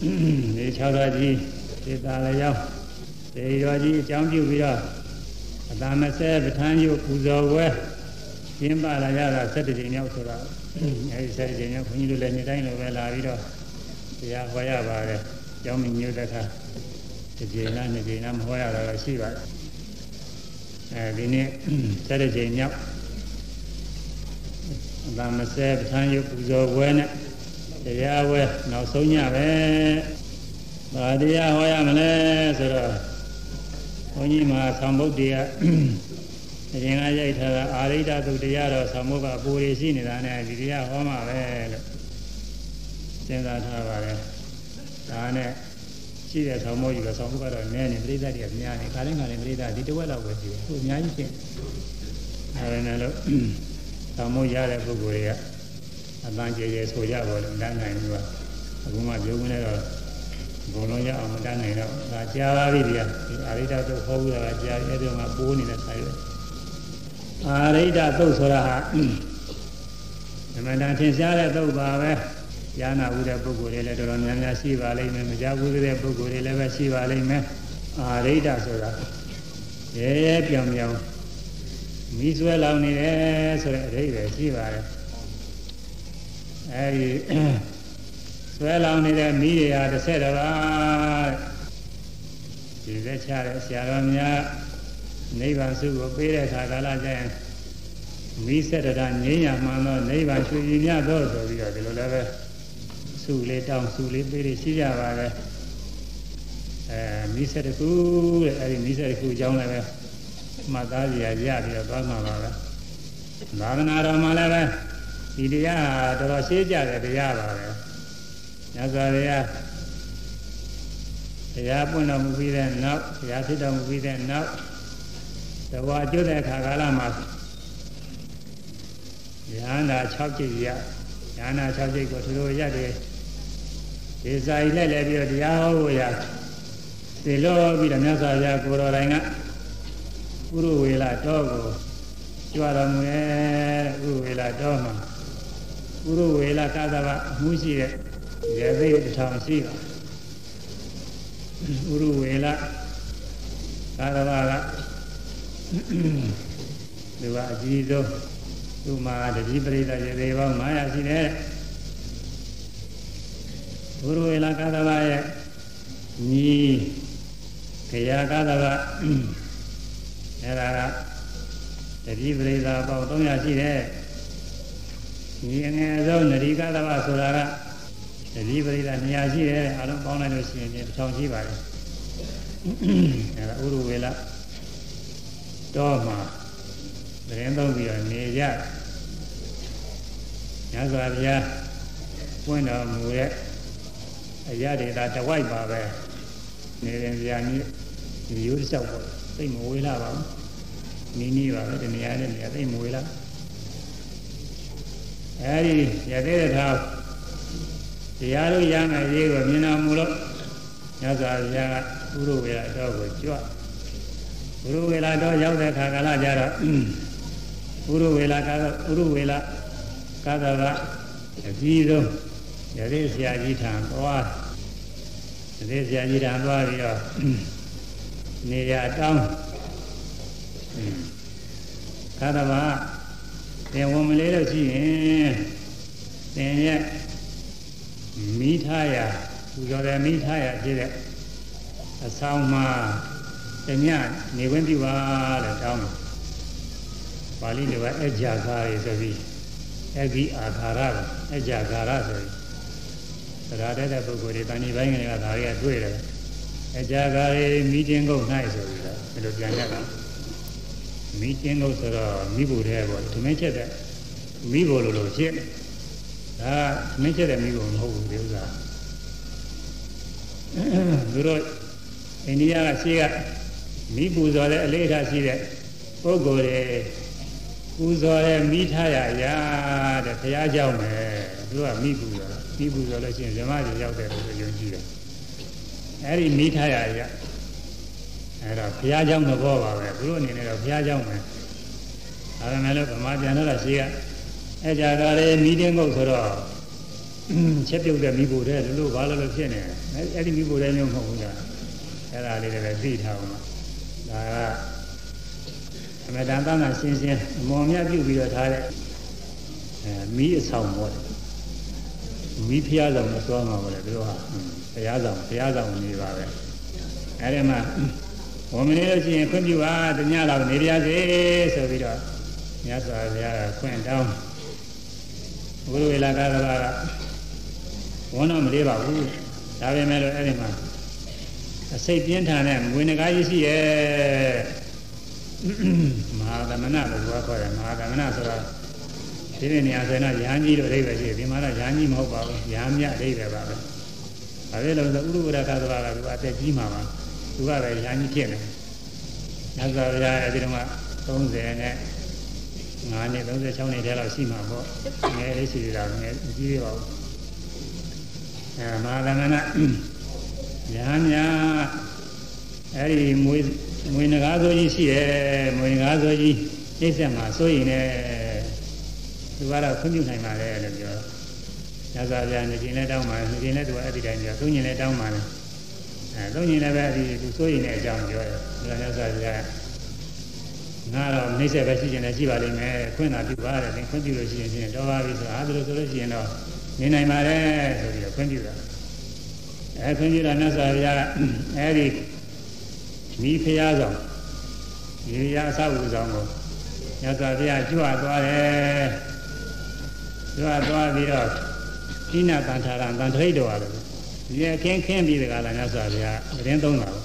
ဒီ6တော်ကြီးစေတာလည်းရောက်စေတော်ကြီးအကြောင်းပြုပြီးတော့အတာမဆဲပဋ္ဌာန်းယုပူဇော်ဝဲကျင်းပလာကြတာ7ကြိမ်မြောက်ဆိုတော့အဲဒီ7ကြိမ်မြောက်ခွန်ကြီးတို့လည်းနေ့တိုင်းလိုပဲလာပြီးတော့တရားဟောရပါတယ်ကျောင်းမညို့တဲ့ခါဒီကြိမ်လားနေ့ကြိမ်လားမဟောရတာတော့ရှိပါတယ်အဲဒီနေ့7ကြိမ်မြောက်အတာမဆဲပဋ္ဌာန်းယုပူဇော်ဝဲနဲ့ တရားဝဲနောက်ဆုံးညပဲဘာတရားဟောရမလဲဆိုတော့ဘုန်းကြီးမှာသံဗုဒ္ဓရာအရင်ကရိုက်ထားတာအာရိဒသုတရားတော်သံဗုဒ္ဓကပူရီရှိနေတာနဲ့ဒီတရားဟောမှာပဲလို့စဉ်းစားထားပါတယ်ဒါနဲ့ရှိတဲ့ဆောင်းမိုးကြီးကဆောင်းမိုးကတော့နည်းနေပြိဿတွေကများနေခါတိုင်းခါတိုင်းပြိဿဒီတစ်ဝက်လောက်ပဲရှိတယ်သူအများကြီးဖြစ်အဲဒါနဲ့လို့ဆောင်းမိုးရတဲ့ပုဂ္ဂိုလ်တွေက အတန်းကျေကျေဆိုရပါလို့တန်းနိုင်ဘူးကအခုမှပြုံးနေတော့ဘုံလုံးရအောင်မတန်းနိုင်တော့ဒါကြားပါပြီဗျာဒီအာရိဒသုတ်ဟောပြီးတော့ကြားအဲ့ဒီမှာပိုးနေတဲ့ဆိုင်ပဲအာရိဒသုတ်ဆိုတာဟာဓမ္မတန်ထင်ရှားတဲ့သုတ်ပါပဲဉာဏ်ဥတဲ့ပုဂ္ဂိုလ်တွေလည်းတော်တော်များများရှိပါလိမ့်မယ်မကြားဘူးတဲ့ပုဂ္ဂိုလ်တွေလည်းပဲရှိပါလိမ့်မယ်အာရိဒဆိုတာရဲရဲပြောင်ပြောင်မိဆွဲလောင်နေတယ်ဆိုတဲ့အဓိပ္ပာယ်ရှိပါတယ် အဲဒီဆွဲလောင်နေတဲ့မိတွေဟာတစ်ဆက်တပါးဒီသက်ချတဲ့ဆရာတော်များနိဗ္ဗာန်စုကိုပေးတဲ့အခါကာလကျရင်မိဆက်တရငြိမ်းရမှန်သောနိဗ္ဗာန်ရွှေပြည်မြတ်သောဆိုပြီးတော့ဒီလိုလည်းပဲစုလေးတောင်းစုလေးပေးရရှိကြပါလေအဲမိဆက်တခုတဲ့အဲဒီမိဆက်တခုအကြောင်းလည်းပဲမှတ်သားကြရရပြီးတော့သွားမှာပါပဲသာသနာတော်မှာလည်းပဲ ဒီတရားတော်တော်ရှင်းကြတဲ့တရားပါပဲညဇာတရားတရားပွင့်တော်မူပြီးတဲ့နောက်တရားဖြစ်တော်မူပြီးတဲ့နောက်တဝါကျွတ်တဲ့အခါကာလမှာဉာဏ်သာ6ကြိတ်ရဉာဏ်သာ6ကြိတ်ကိုသူတို့ရတယ်ဒီစာရီလက်လဲပြီးတော့တရားဟောဖို့ရဒီလိုပြီးတော့မြတ်စွာဘုရားကိုတော်တိုင်ကပုရဝေလာတော်ကိုကြွတော်မူရဲ့ပုရဝေလာတော်မှာ ပုရဝေလာကာသဗအမှုရှိတဲ့ရေသေးတစ်ထောင်ရှိပါပုရဝေလာကာသဗကသူကအကြီးဆုံးသူမှာတတိပရိသရေသေးပေါင်း900ရှိတယ်ဘုရဝေလာကာသဗရဲ့ညီခရာကာသဗအဲ့ဒါကတတိပရိသပေါင်း300ရှိတယ် ညီအငယ်ဆုံးနရိကာသဗဆိုတာကတတိပရိသ200ရှိတယ်အလုံးပေါင်းလိုက်လို့ရှိရင်1000ရှိပါတယ်အဲ့ဒါဥရဝေလာတော့မှာသတင်းသုံးပြီးတော့နေကြညဇာဗျာပွင့်တော်မူတဲ့အရာတွေဒါတဝိုက်ပါပဲနေရင်ဗျာနည်းဒီရိုးတစ်လျှောက်ပေါ့သိမဝေးလာပါဘူးနီးနီးပါပဲဒီနေရာနဲ့နေရာသိမဝေးလာ အဲဒီရသေးတဲ့ထားတရားလို့ရမယ်ရေးကိုမြင်တော်မူလို့ညဇာဗျာကဥရဝေရတော့ကိုကြွဘုရဝေလာတော့ရောက်တဲ့ခါကာလကြတော့ဘုရဝေလာကတော့ဥရဝေလာကာသကအကြီးဆုံးရသေးဆရာကြီးထံသွားရသေးဆရာကြီးထံသွားပြီးတော့နေရတောင်းကာသဗ သင်ဝန်မလေးလို့ရှိရင်သင်ရဲ့မိထားရပူဇော်တဲ့မိထားရဖြစ်တဲ့အဆောင်မှာတညနေဝင်ပြပါလို့တောင်းတယ်ပါဠိလိုကအကြခါရီဆိုပြီးအဂိအာခါရအကြခါရဆိုပြီးသရတဲ့တဲ့ပုဂ္ဂိုလ်တွေတဏှိပိုင်းကလေးကဒါတွေကတွေ့တယ်အကြခါရီမိတင်ကုန်၌ဆိုပြီးတော့ဒီလိုပြန်ရတာ မိတင်ကုန်ဆိုတော့မိဖို့တဲ့ပေါ့ဒီမင်းချက်တဲ့မိဖို့လိုလိုဖြစ်ဒါမင်းချက်တဲ့မိဖို့မဟုတ်ဘူးဒီဥစ္စာသူတို့အိန္ဒိယကရှိကမိပူဇော်တဲ့အလေးထားရှိတဲ့ပုဂ္ဂိုလ်တွေပူဇော်တဲ့မိထားရရာတဲ့ဘုရားကြောင့်ပဲသူကမိပူဇော်မိပူဇော်လို့ရှိရင်ဇမကြီးရောက်တယ်လို့ယုံကြည်တယ်အဲ့ဒီမိထားရရာ အဲ့တော့ဘုရားကြောင့်သဘောပါပဲသူတို့အနေနဲ့တော့ဘုရားကြောင့်ပဲဒါပေမဲ့လို့ဗမာပြန်တော့ရှိကအဲ့ကြတာလေမိတင်းကုတ်ဆိုတော့ချက်ပြုတ်တဲ့မိဖို့တဲ့လို့လို့ဘာလို့လို့ဖြစ်နေလဲအဲ့ဒီမိဖို့တဲ့မျိုးမဟုတ်ဘူးလားအဲ့ဒါလေးလည်းသိထားအောင်ပါဒါကအမတန်တန်းတန်ရှင်းရှင်းအမော်မြတ်ပြုတ်ပြီးတော့ထားတဲ့အဲမီးအဆောင်ပေါ့မီးဖျားဆောင်မသွားမှာပါလေတို့ဟာဘုရားဆောင်ဘုရားဆောင်နေပါပဲအဲ့ဒီမှာ ဝန်မနေလို့ရှိရင်ခွင့်ပြုပါတ냐လောက်နေပြစေဆိုပြီးတော့မြတ်စွာဘုရားကခွင့်တောင်းဘုရားဝေလာကသဘာကဝန်တော့မလေးပါဘူးဒါပေမဲ့လို့အဲ့ဒီမှာအစိတ်ပြင်းထန်တဲ့ငွေငကားကြီးရှိရဲ့မဟာသမဏလို့ပြောခေါ်တယ်မဟာသမဏဆိုတာဒီနေ့နေရာဆိုရင်ရဟန်းကြီးလို့အဓိပ္ပာယ်ရှိတယ်ဒီမှာတော့ရဟန်းကြီးမဟုတ်ပါဘူးရဟန်းမြတ်အဓိပ္ပာယ်ပါပဲဒါပဲလို့ဆိုဥရုဝရကသဘာကသူအသက်ကြီးမှာပါ သူကပဲရဟန်းကြီးဖြစ်နေညဇောဗျာအဲဒီတော့က30နဲ့9နှစ်36နှစ်တည်းလောက်ရှိမှာပေါ့ငယ်လေးရှိတာငယ်ကြီးရပါဘူးအဲမဟာသမဏညာညာအဲ့ဒီမွေမွေငကားစိုးကြီးရှိတယ်မွေငကားစိုးကြီးနှိမ့်ဆက်မှာစိုးရင်လည်းသူကတော့ခွင့်ပြုနိုင်ပါလေလို့ပြောညဇာပြနေခြင်းလည်းတောင်းပါနေခြင်းလည်းသူကအဲ့ဒီတိုင်းပြောသုံးခြင်းလည်းတောင်းပါလေ အဲသုံးခြင်းလည်းပဲအဲ့ဒီသူစိုးရင်လည်းအကြောင်းပြောတယ်ဒါညဇာပြငါတော့နှိမ့်ဆက်ပဲရှိခြင်းလည်းရှိပါလိမ့်မယ်ခွင့်သာပြုပါတယ်ခွင့်ပြုလို့ရှိရင်တော့ပါပြီဆိုတော့အားလို့ဆိုလို့ရှိရင်တော့နေနိုင်ပါလေဆိုပြီးတော့ခွင့်ပြုတာအဲခွင့်ပြုတာမြတ်စွာဘုရားအဲဒီမိဖုရားဆောင်ဒီရအဆောက်အဦဆောင်ကိုမြတ်စွာဘုရားကြွသွားတယ်ကြွသွားပြီးတော့ကိနာတန်ထာရံတန်ထိတ်တော်ရတယ် ဒီအခင်းခင်းပြီးတကလားမြတ်စွာဘုရားအရင်သုံးတာပေါ့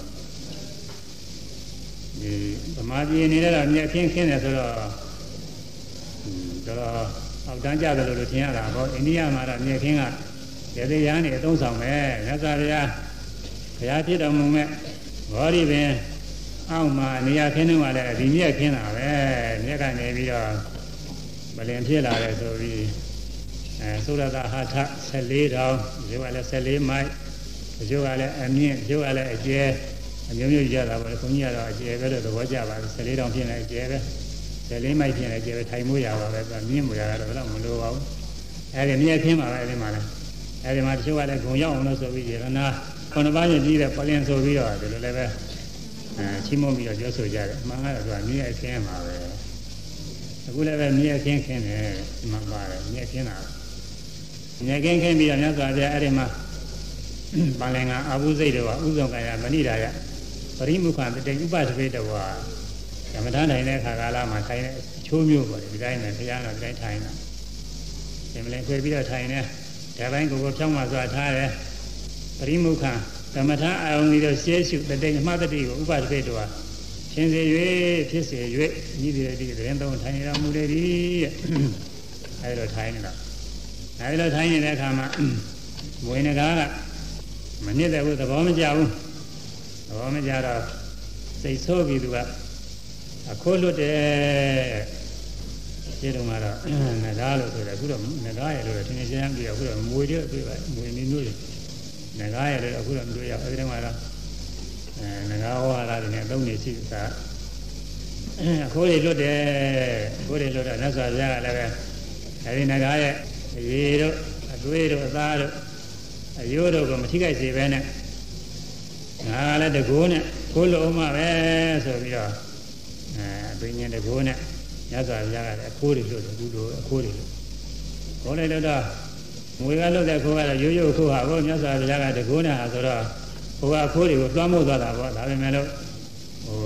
ဒီဗမာပြည်နေတော့မြက်ခင်းခင်းတယ်ဆိုတော့တော်တော်အောက်တန်းကြတယ်လို့ထင်ရတာပေါ့အိန္ဒိယမှာတော့မြက်ခင်းကရသေးရန်နေအသုံးဆောင်ပဲမြတ်စွာဘုရားဘုရားဖြစ်တော်မူမဲ့ဘောဓိပင်အောက်မှာနေရာခင်းနေမှလည်းဒီမြက်ခင်းတာပဲမြက်ကနေပြီးတော့မလင်ဖြစ်လာတယ်ဆိုပြီး အဲသုရတဟာထ14တောင်ဒီကလည်း14မိုက်ဒီကလည်းအမြင့်ဒီကလည်းအကျဲအမျိုးမျိုးကြတာပါလေခွန်ကြီးကတော့အကျဲပဲလို့သဘောကျပါဘူး14တောင်ဖြစ်နေအကျဲပဲ14မိုက်ဖြစ်နေအကျဲပဲထိုင်မိုးရပါပဲမြင့်မိုးရတာတော့ဘယ်တော့မလိုပါဘူးအဲဒီမြက်ခင်းပါပဲအဲဒီမှာလည်းအဲဒီမှာတချို့ကလည်းဂုံရောက်အောင်လို့ဆိုပြီးရတနာခုနှစ်ပါးနဲ့ပြီးတဲ့ပလင်ဆိုပြီးတော့ဒီလိုလည်းပဲအဲချီးမွမ်းပြီးတော့ပြောဆိုကြတယ်အမှန်ကတော့သူကမြည့်အခင်းပါပဲအခုလည်းပဲမြည့်အခင်းခင်းတယ်ဒီမှာပါတယ်မြည့်အခင်းတာ မြည့်အခင်းခင်းပြီးတော့မြတ်စွာဘုရားအဲဒီမှာပလင်ကအဘုစိတ်တော်ကဥဇုံကရမဏိဒါယပရိမုခတတေဥပသပေတော်ကမ္မထာနိုင်တဲ့ခါကာလမှာထိုင်တဲ့အချိုးမျိုးပေါ့ဒီတိုင်းနဲ့ဘုရားတော်ဒီတိုင်းထိုင်တာဒီမလဲခွေပြီးတော့ထိုင်နေဒါပိုင်းကိုကိုဖြောင်းမှစွာထားတယ်ပရိမုခဓမ္မထာအာယုန်ပြီးတော့ရှေးရှုတတိအမှတ်တတိကိုဥပဒိပေတော်ရှင်စေ၍ဖြစ်စေ၍ဤဒီတိသတင်းသုံးထိုင်ရမှုလေဒီအဲဒီတော့ထိုင်နေတာ အဲဒီတော့ထိုင်နေတဲ့အခါမှာဝိနကားကမနစ်တဲ့ဘူးသဘောမကျဘူးသဘောမကျတော့စိတ်ဆိုးပြီးသူကအခိုးလွတ်တယ်ဒီတော့မှတော့ငကားလို့ဆိုတယ်အခုတော့ငကားရလို့ထင်ထင်ရှားရှားပြရအခုတော့မွေတွေတွေ့ပါမွေနေမျိုးတွေငကားရလို့အခုတော့မတွေ့ရဘူးအဲဒီတော့မှတော့အဲငကားဝါလာတွေနဲ့သုံးနေရှိတာအခိုးတွေလွတ်တယ်အခိုးတွေလွတ်တော့မြတ်စွာဘုရားကလည်းပဲအဲဒီငကားရဲ့ အရေတို့အသွေးတို့အသားတို့အယိုးတို့ကမထိခိုက်စေပဲနဲ့ငါလည်းတကိုးနဲ့ကိုးလုံးမှပဲဆိုပြီးတော့အဲဘိညာဉ်တကိုးနဲ့မြတ်စွာဘုရားကလည်းအခိုးတွေလွတ်တယ်သူတို့အခိုးတွေလွတ်ခေါ်လိုက်တော့ငွေကလွတ်တဲ့ခိုးကတော့ရိုးရိုးခိုးဟာဘုမြတ်စွာဘုရားကတကိုးနဲ့ဟာဆိုတော့ဟိုကအခိုးတွေကိုတွားမို့သွားတာပေါ့ဒါပေမဲ့လို့ဟို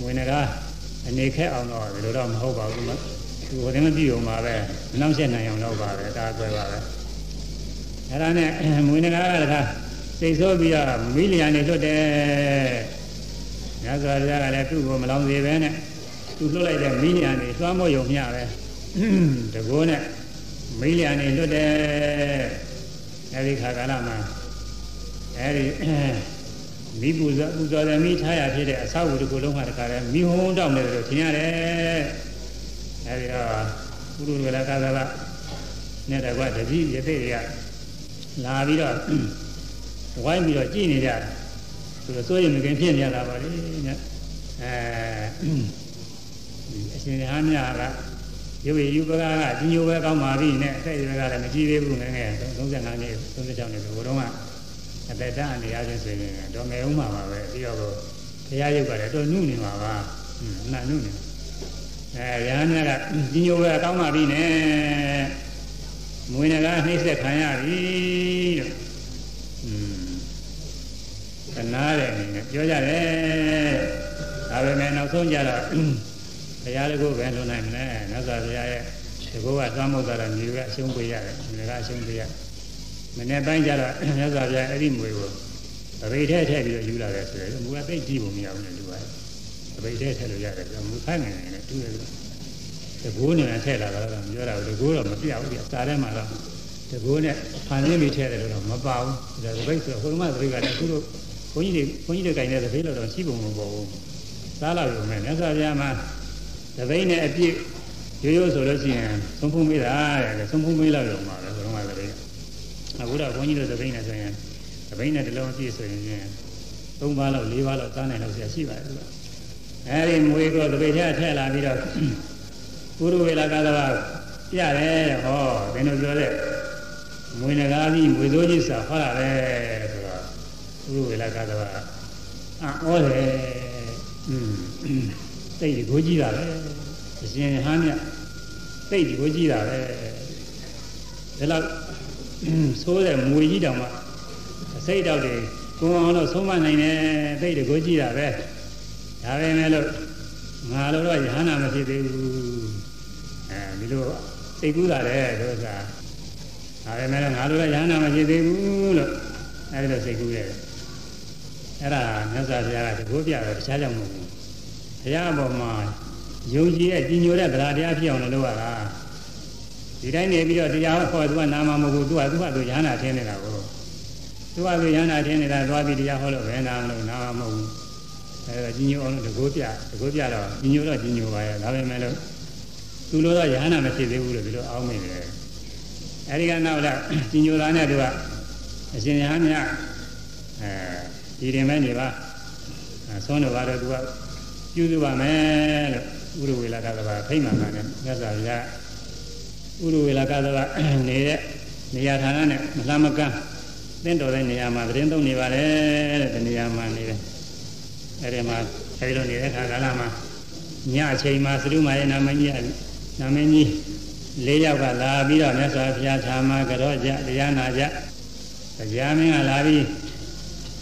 ငွေကအနေခက်အောင်တော့ဒီလိုတော့မဟုတ်ပါဘူးမသူ ဟိုတည်းမပြည့်ုံပါပဲနောက်ဆက်နိုင်အောင်တော့ပါပဲဒါကွယ်ပါပဲအဲ့ဒါနဲ့မွေးနဂါကတခါစိတ်ဆိုးပြီးတော့မိလျာနေလွတ်တယ်ညဇောရကလည်းသူ့ကိုမလောင်စေပဲနဲ့သူလွတ်လိုက်တဲ့မိလျာနေသွမ်းမို့ယုံမျှပဲတကောနဲ့မိလျာနေလွတ်တယ်အဲ့ဒီခါကာလမှာအဲ့ဒီမိပူဇော်ပူဇော်တဲ့မိထားရဖြစ်တဲ့အဆောက်အဦတစ်ခုလုံးဟာတခါလဲမိဟုံးတောင်းတယ်လို့ထင်ရတယ် အဲဒီတော့ပုရုဝေလကာသလနဲ့တကွတတိယသိတွေကလာပြီးတော့ဝိုင်းပြီးတော့ကြည်နေကြတယ်သူတို့စိုးရင်မကင်ဖြစ်နေရတာပါလေအဲအရှင်ရဟန်းများကရုပ်ရည်ယူပကကကြီးညိုပဲကောင်းပါပြီနဲ့အသက်အရွယ်ကလည်းမကြီးသေးဘူးငယ်ငယ်35နှစ်36နှစ်ဘုရားကအသက်တန်းအနေအားဖြင့်ဆိုရင်တော့ငယ်ဦးမှာပါပဲပြီးတော့တရားရုပ်ကလည်းတော့နုနေမှာပါအင်းနာနုနေ အဲရဟန်းများကကြီးညိုပဲကောင်းပါပြီနဲ့မွေးနဂါနှိမ့်ဆက်ခံရပြီလို့อืมတနာတဲ့အနေနဲ့ပြောကြတယ်ဒါပေမဲ့နောက်ဆုံးကြတော့ဘုရားတကူပဲလွန်နိုင်မလဲမြတ်စွာဘုရားရဲ့တကူကသွားမဟုတ်တာမြေကအရှုံးပေးရတယ်မြေကအရှုံးပေးရမနေ့ပိုင်းကျတော့မြတ်စွာဘုရားအဲ့ဒီမွေကိုအဘိဓဲထည့်ပြီးတော့ယူလာတယ်ဆိုရင်မူကသိကြည့်ဖို့မရဘူးလေလူက အဘိဓဲထည့်လို့ရတယ်မူခိုင်းနေတယ်တူတယ်တကူနဲ့ထည့်လာတာတော့ပြောတာတကူတော့မပြဘူးပြစားထဲမှာတော့တကူနဲ့ဖန်ရင်းပြီးထည့်တယ်လို့တော့မပါဘူးဒါကဘိတ်ဆိုဟိုမှာသတိကလည်းအခုတို့ဘုန်းကြီးတွေဘုန်းကြီးတွေကင်တဲ့သတိလို့တော့ရှိပုံမပေါ်ဘူးစားလာရုံနဲ့မြတ်စွာဘုရားမှာတပိနဲ့အပြည့်ရိုးရိုးဆိုလို့ရှိရင်သုံးဖုံးမေးတာတဲ့သုံးဖုံးမေးလောက်ရုံပါပဲဘုရားကတပိအခုတော့ဘုန်းကြီးတို့တပိနဲ့ဆိုရင်တပိနဲ့တလုံးအပြည့်ဆိုရင်သုံးပါးလောက်၄ပါးလောက်စားနိုင်လို့ဆရာရှိပါတယ်သူက အဲဒီမွေးကိုတပိထဲထည့်လာပြီးတော့ပုရဝေလကသဘာပြရတယ်ဟောဘယ်လိုပြောလဲမွေးနဂါးကြီးမွေစိုးကြီးစာဟောတာပဲဆိုတော့ပုရဝေလကသဘာအံ့ဩတယ်อืมစိတ်ကိုကြည့်တာပဲအရှင်ဟမ်းမြစိတ်ကိုကြည့်တာပဲဒါတော့ဆိုးတဲ့မွေကြီးတောင်မှစိတ်တောက်တွေကိုယ်အောင်လို့ဆုံးမနိုင်တယ်စိတ်ကိုကြည့်တာပဲ ဒါပဲမဲ့လို့ငါတို့တော့ယဟနာမဖြစ်သေးဘူးအဲဒီလိုစိတ်ကူးတာတဲ့ဒုစရဒါပဲမဲ့လို့ငါတို့တော့ယဟနာမဖြစ်သေးဘူးလို့အဲဒီလိုစိတ်ကူးရတယ်အဲ့ဒါမြတ်စွာဘုရားကတကိုးပြတော့တခြားကြောင့်မဟုတ်ဘူးဘုရားအပေါ်မှာယုံကြည်တဲ့ကြီးညိုတဲ့တရားတရားဖြစ်အောင်လုပ်ရတာဒီတိုင်းနေပြီးတော့တရားဟောသူကနာမမဟုတ်ဘူးသူကသူကသူရဟနာထင်းနေတာကိုသူကသူရဟနာထင်းနေတာသွားပြီးတရားဟောလို့ဘယ်နာမလို့နာမမဟုတ်ဘူး အဲဒါကြီးညိုအောင်လို့တကိုးပြတကိုးပြတော့ကြီးညိုတော့ကြီးညိုပါရဲ့ဒါပေမဲ့လို့သူလိုတော့ရဟနာမဖြစ်သေးဘူးလို့ဒီလိုအောင်းနေတယ်အဲဒီကနောက်တော့ကြီးညိုတာနဲ့သူကအရှင်ရဟန်းမြတ်အဲဒီရင်မဲနေပါဆုံးတော့ပါတော့သူကပြုစုပါမယ်လို့ဥရဝေလကသဘာဖိမှန်မှန်နဲ့မြတ်စွာဘုရားဥရဝေလကသဘာနေတဲ့နေရာဌာနနဲ့မလှမကန်းသင်တော်တဲ့နေရာမှာသတင်းသုံးနေပါတယ်တဲ့ဒီနေရာမှာနေတယ် အဲဒီမှာအဲဒီလိုနေတဲ့ခါကာလမှာညအချိန်မှာသရုမာရဲ့နာမည်ကြီးနာမည်ကြီးလေးယောက်ကလာပြီးတော့မြတ်စွာဘုရားဌာမှာကြောကြတရားနာကြတရားမင်းကလာပြီး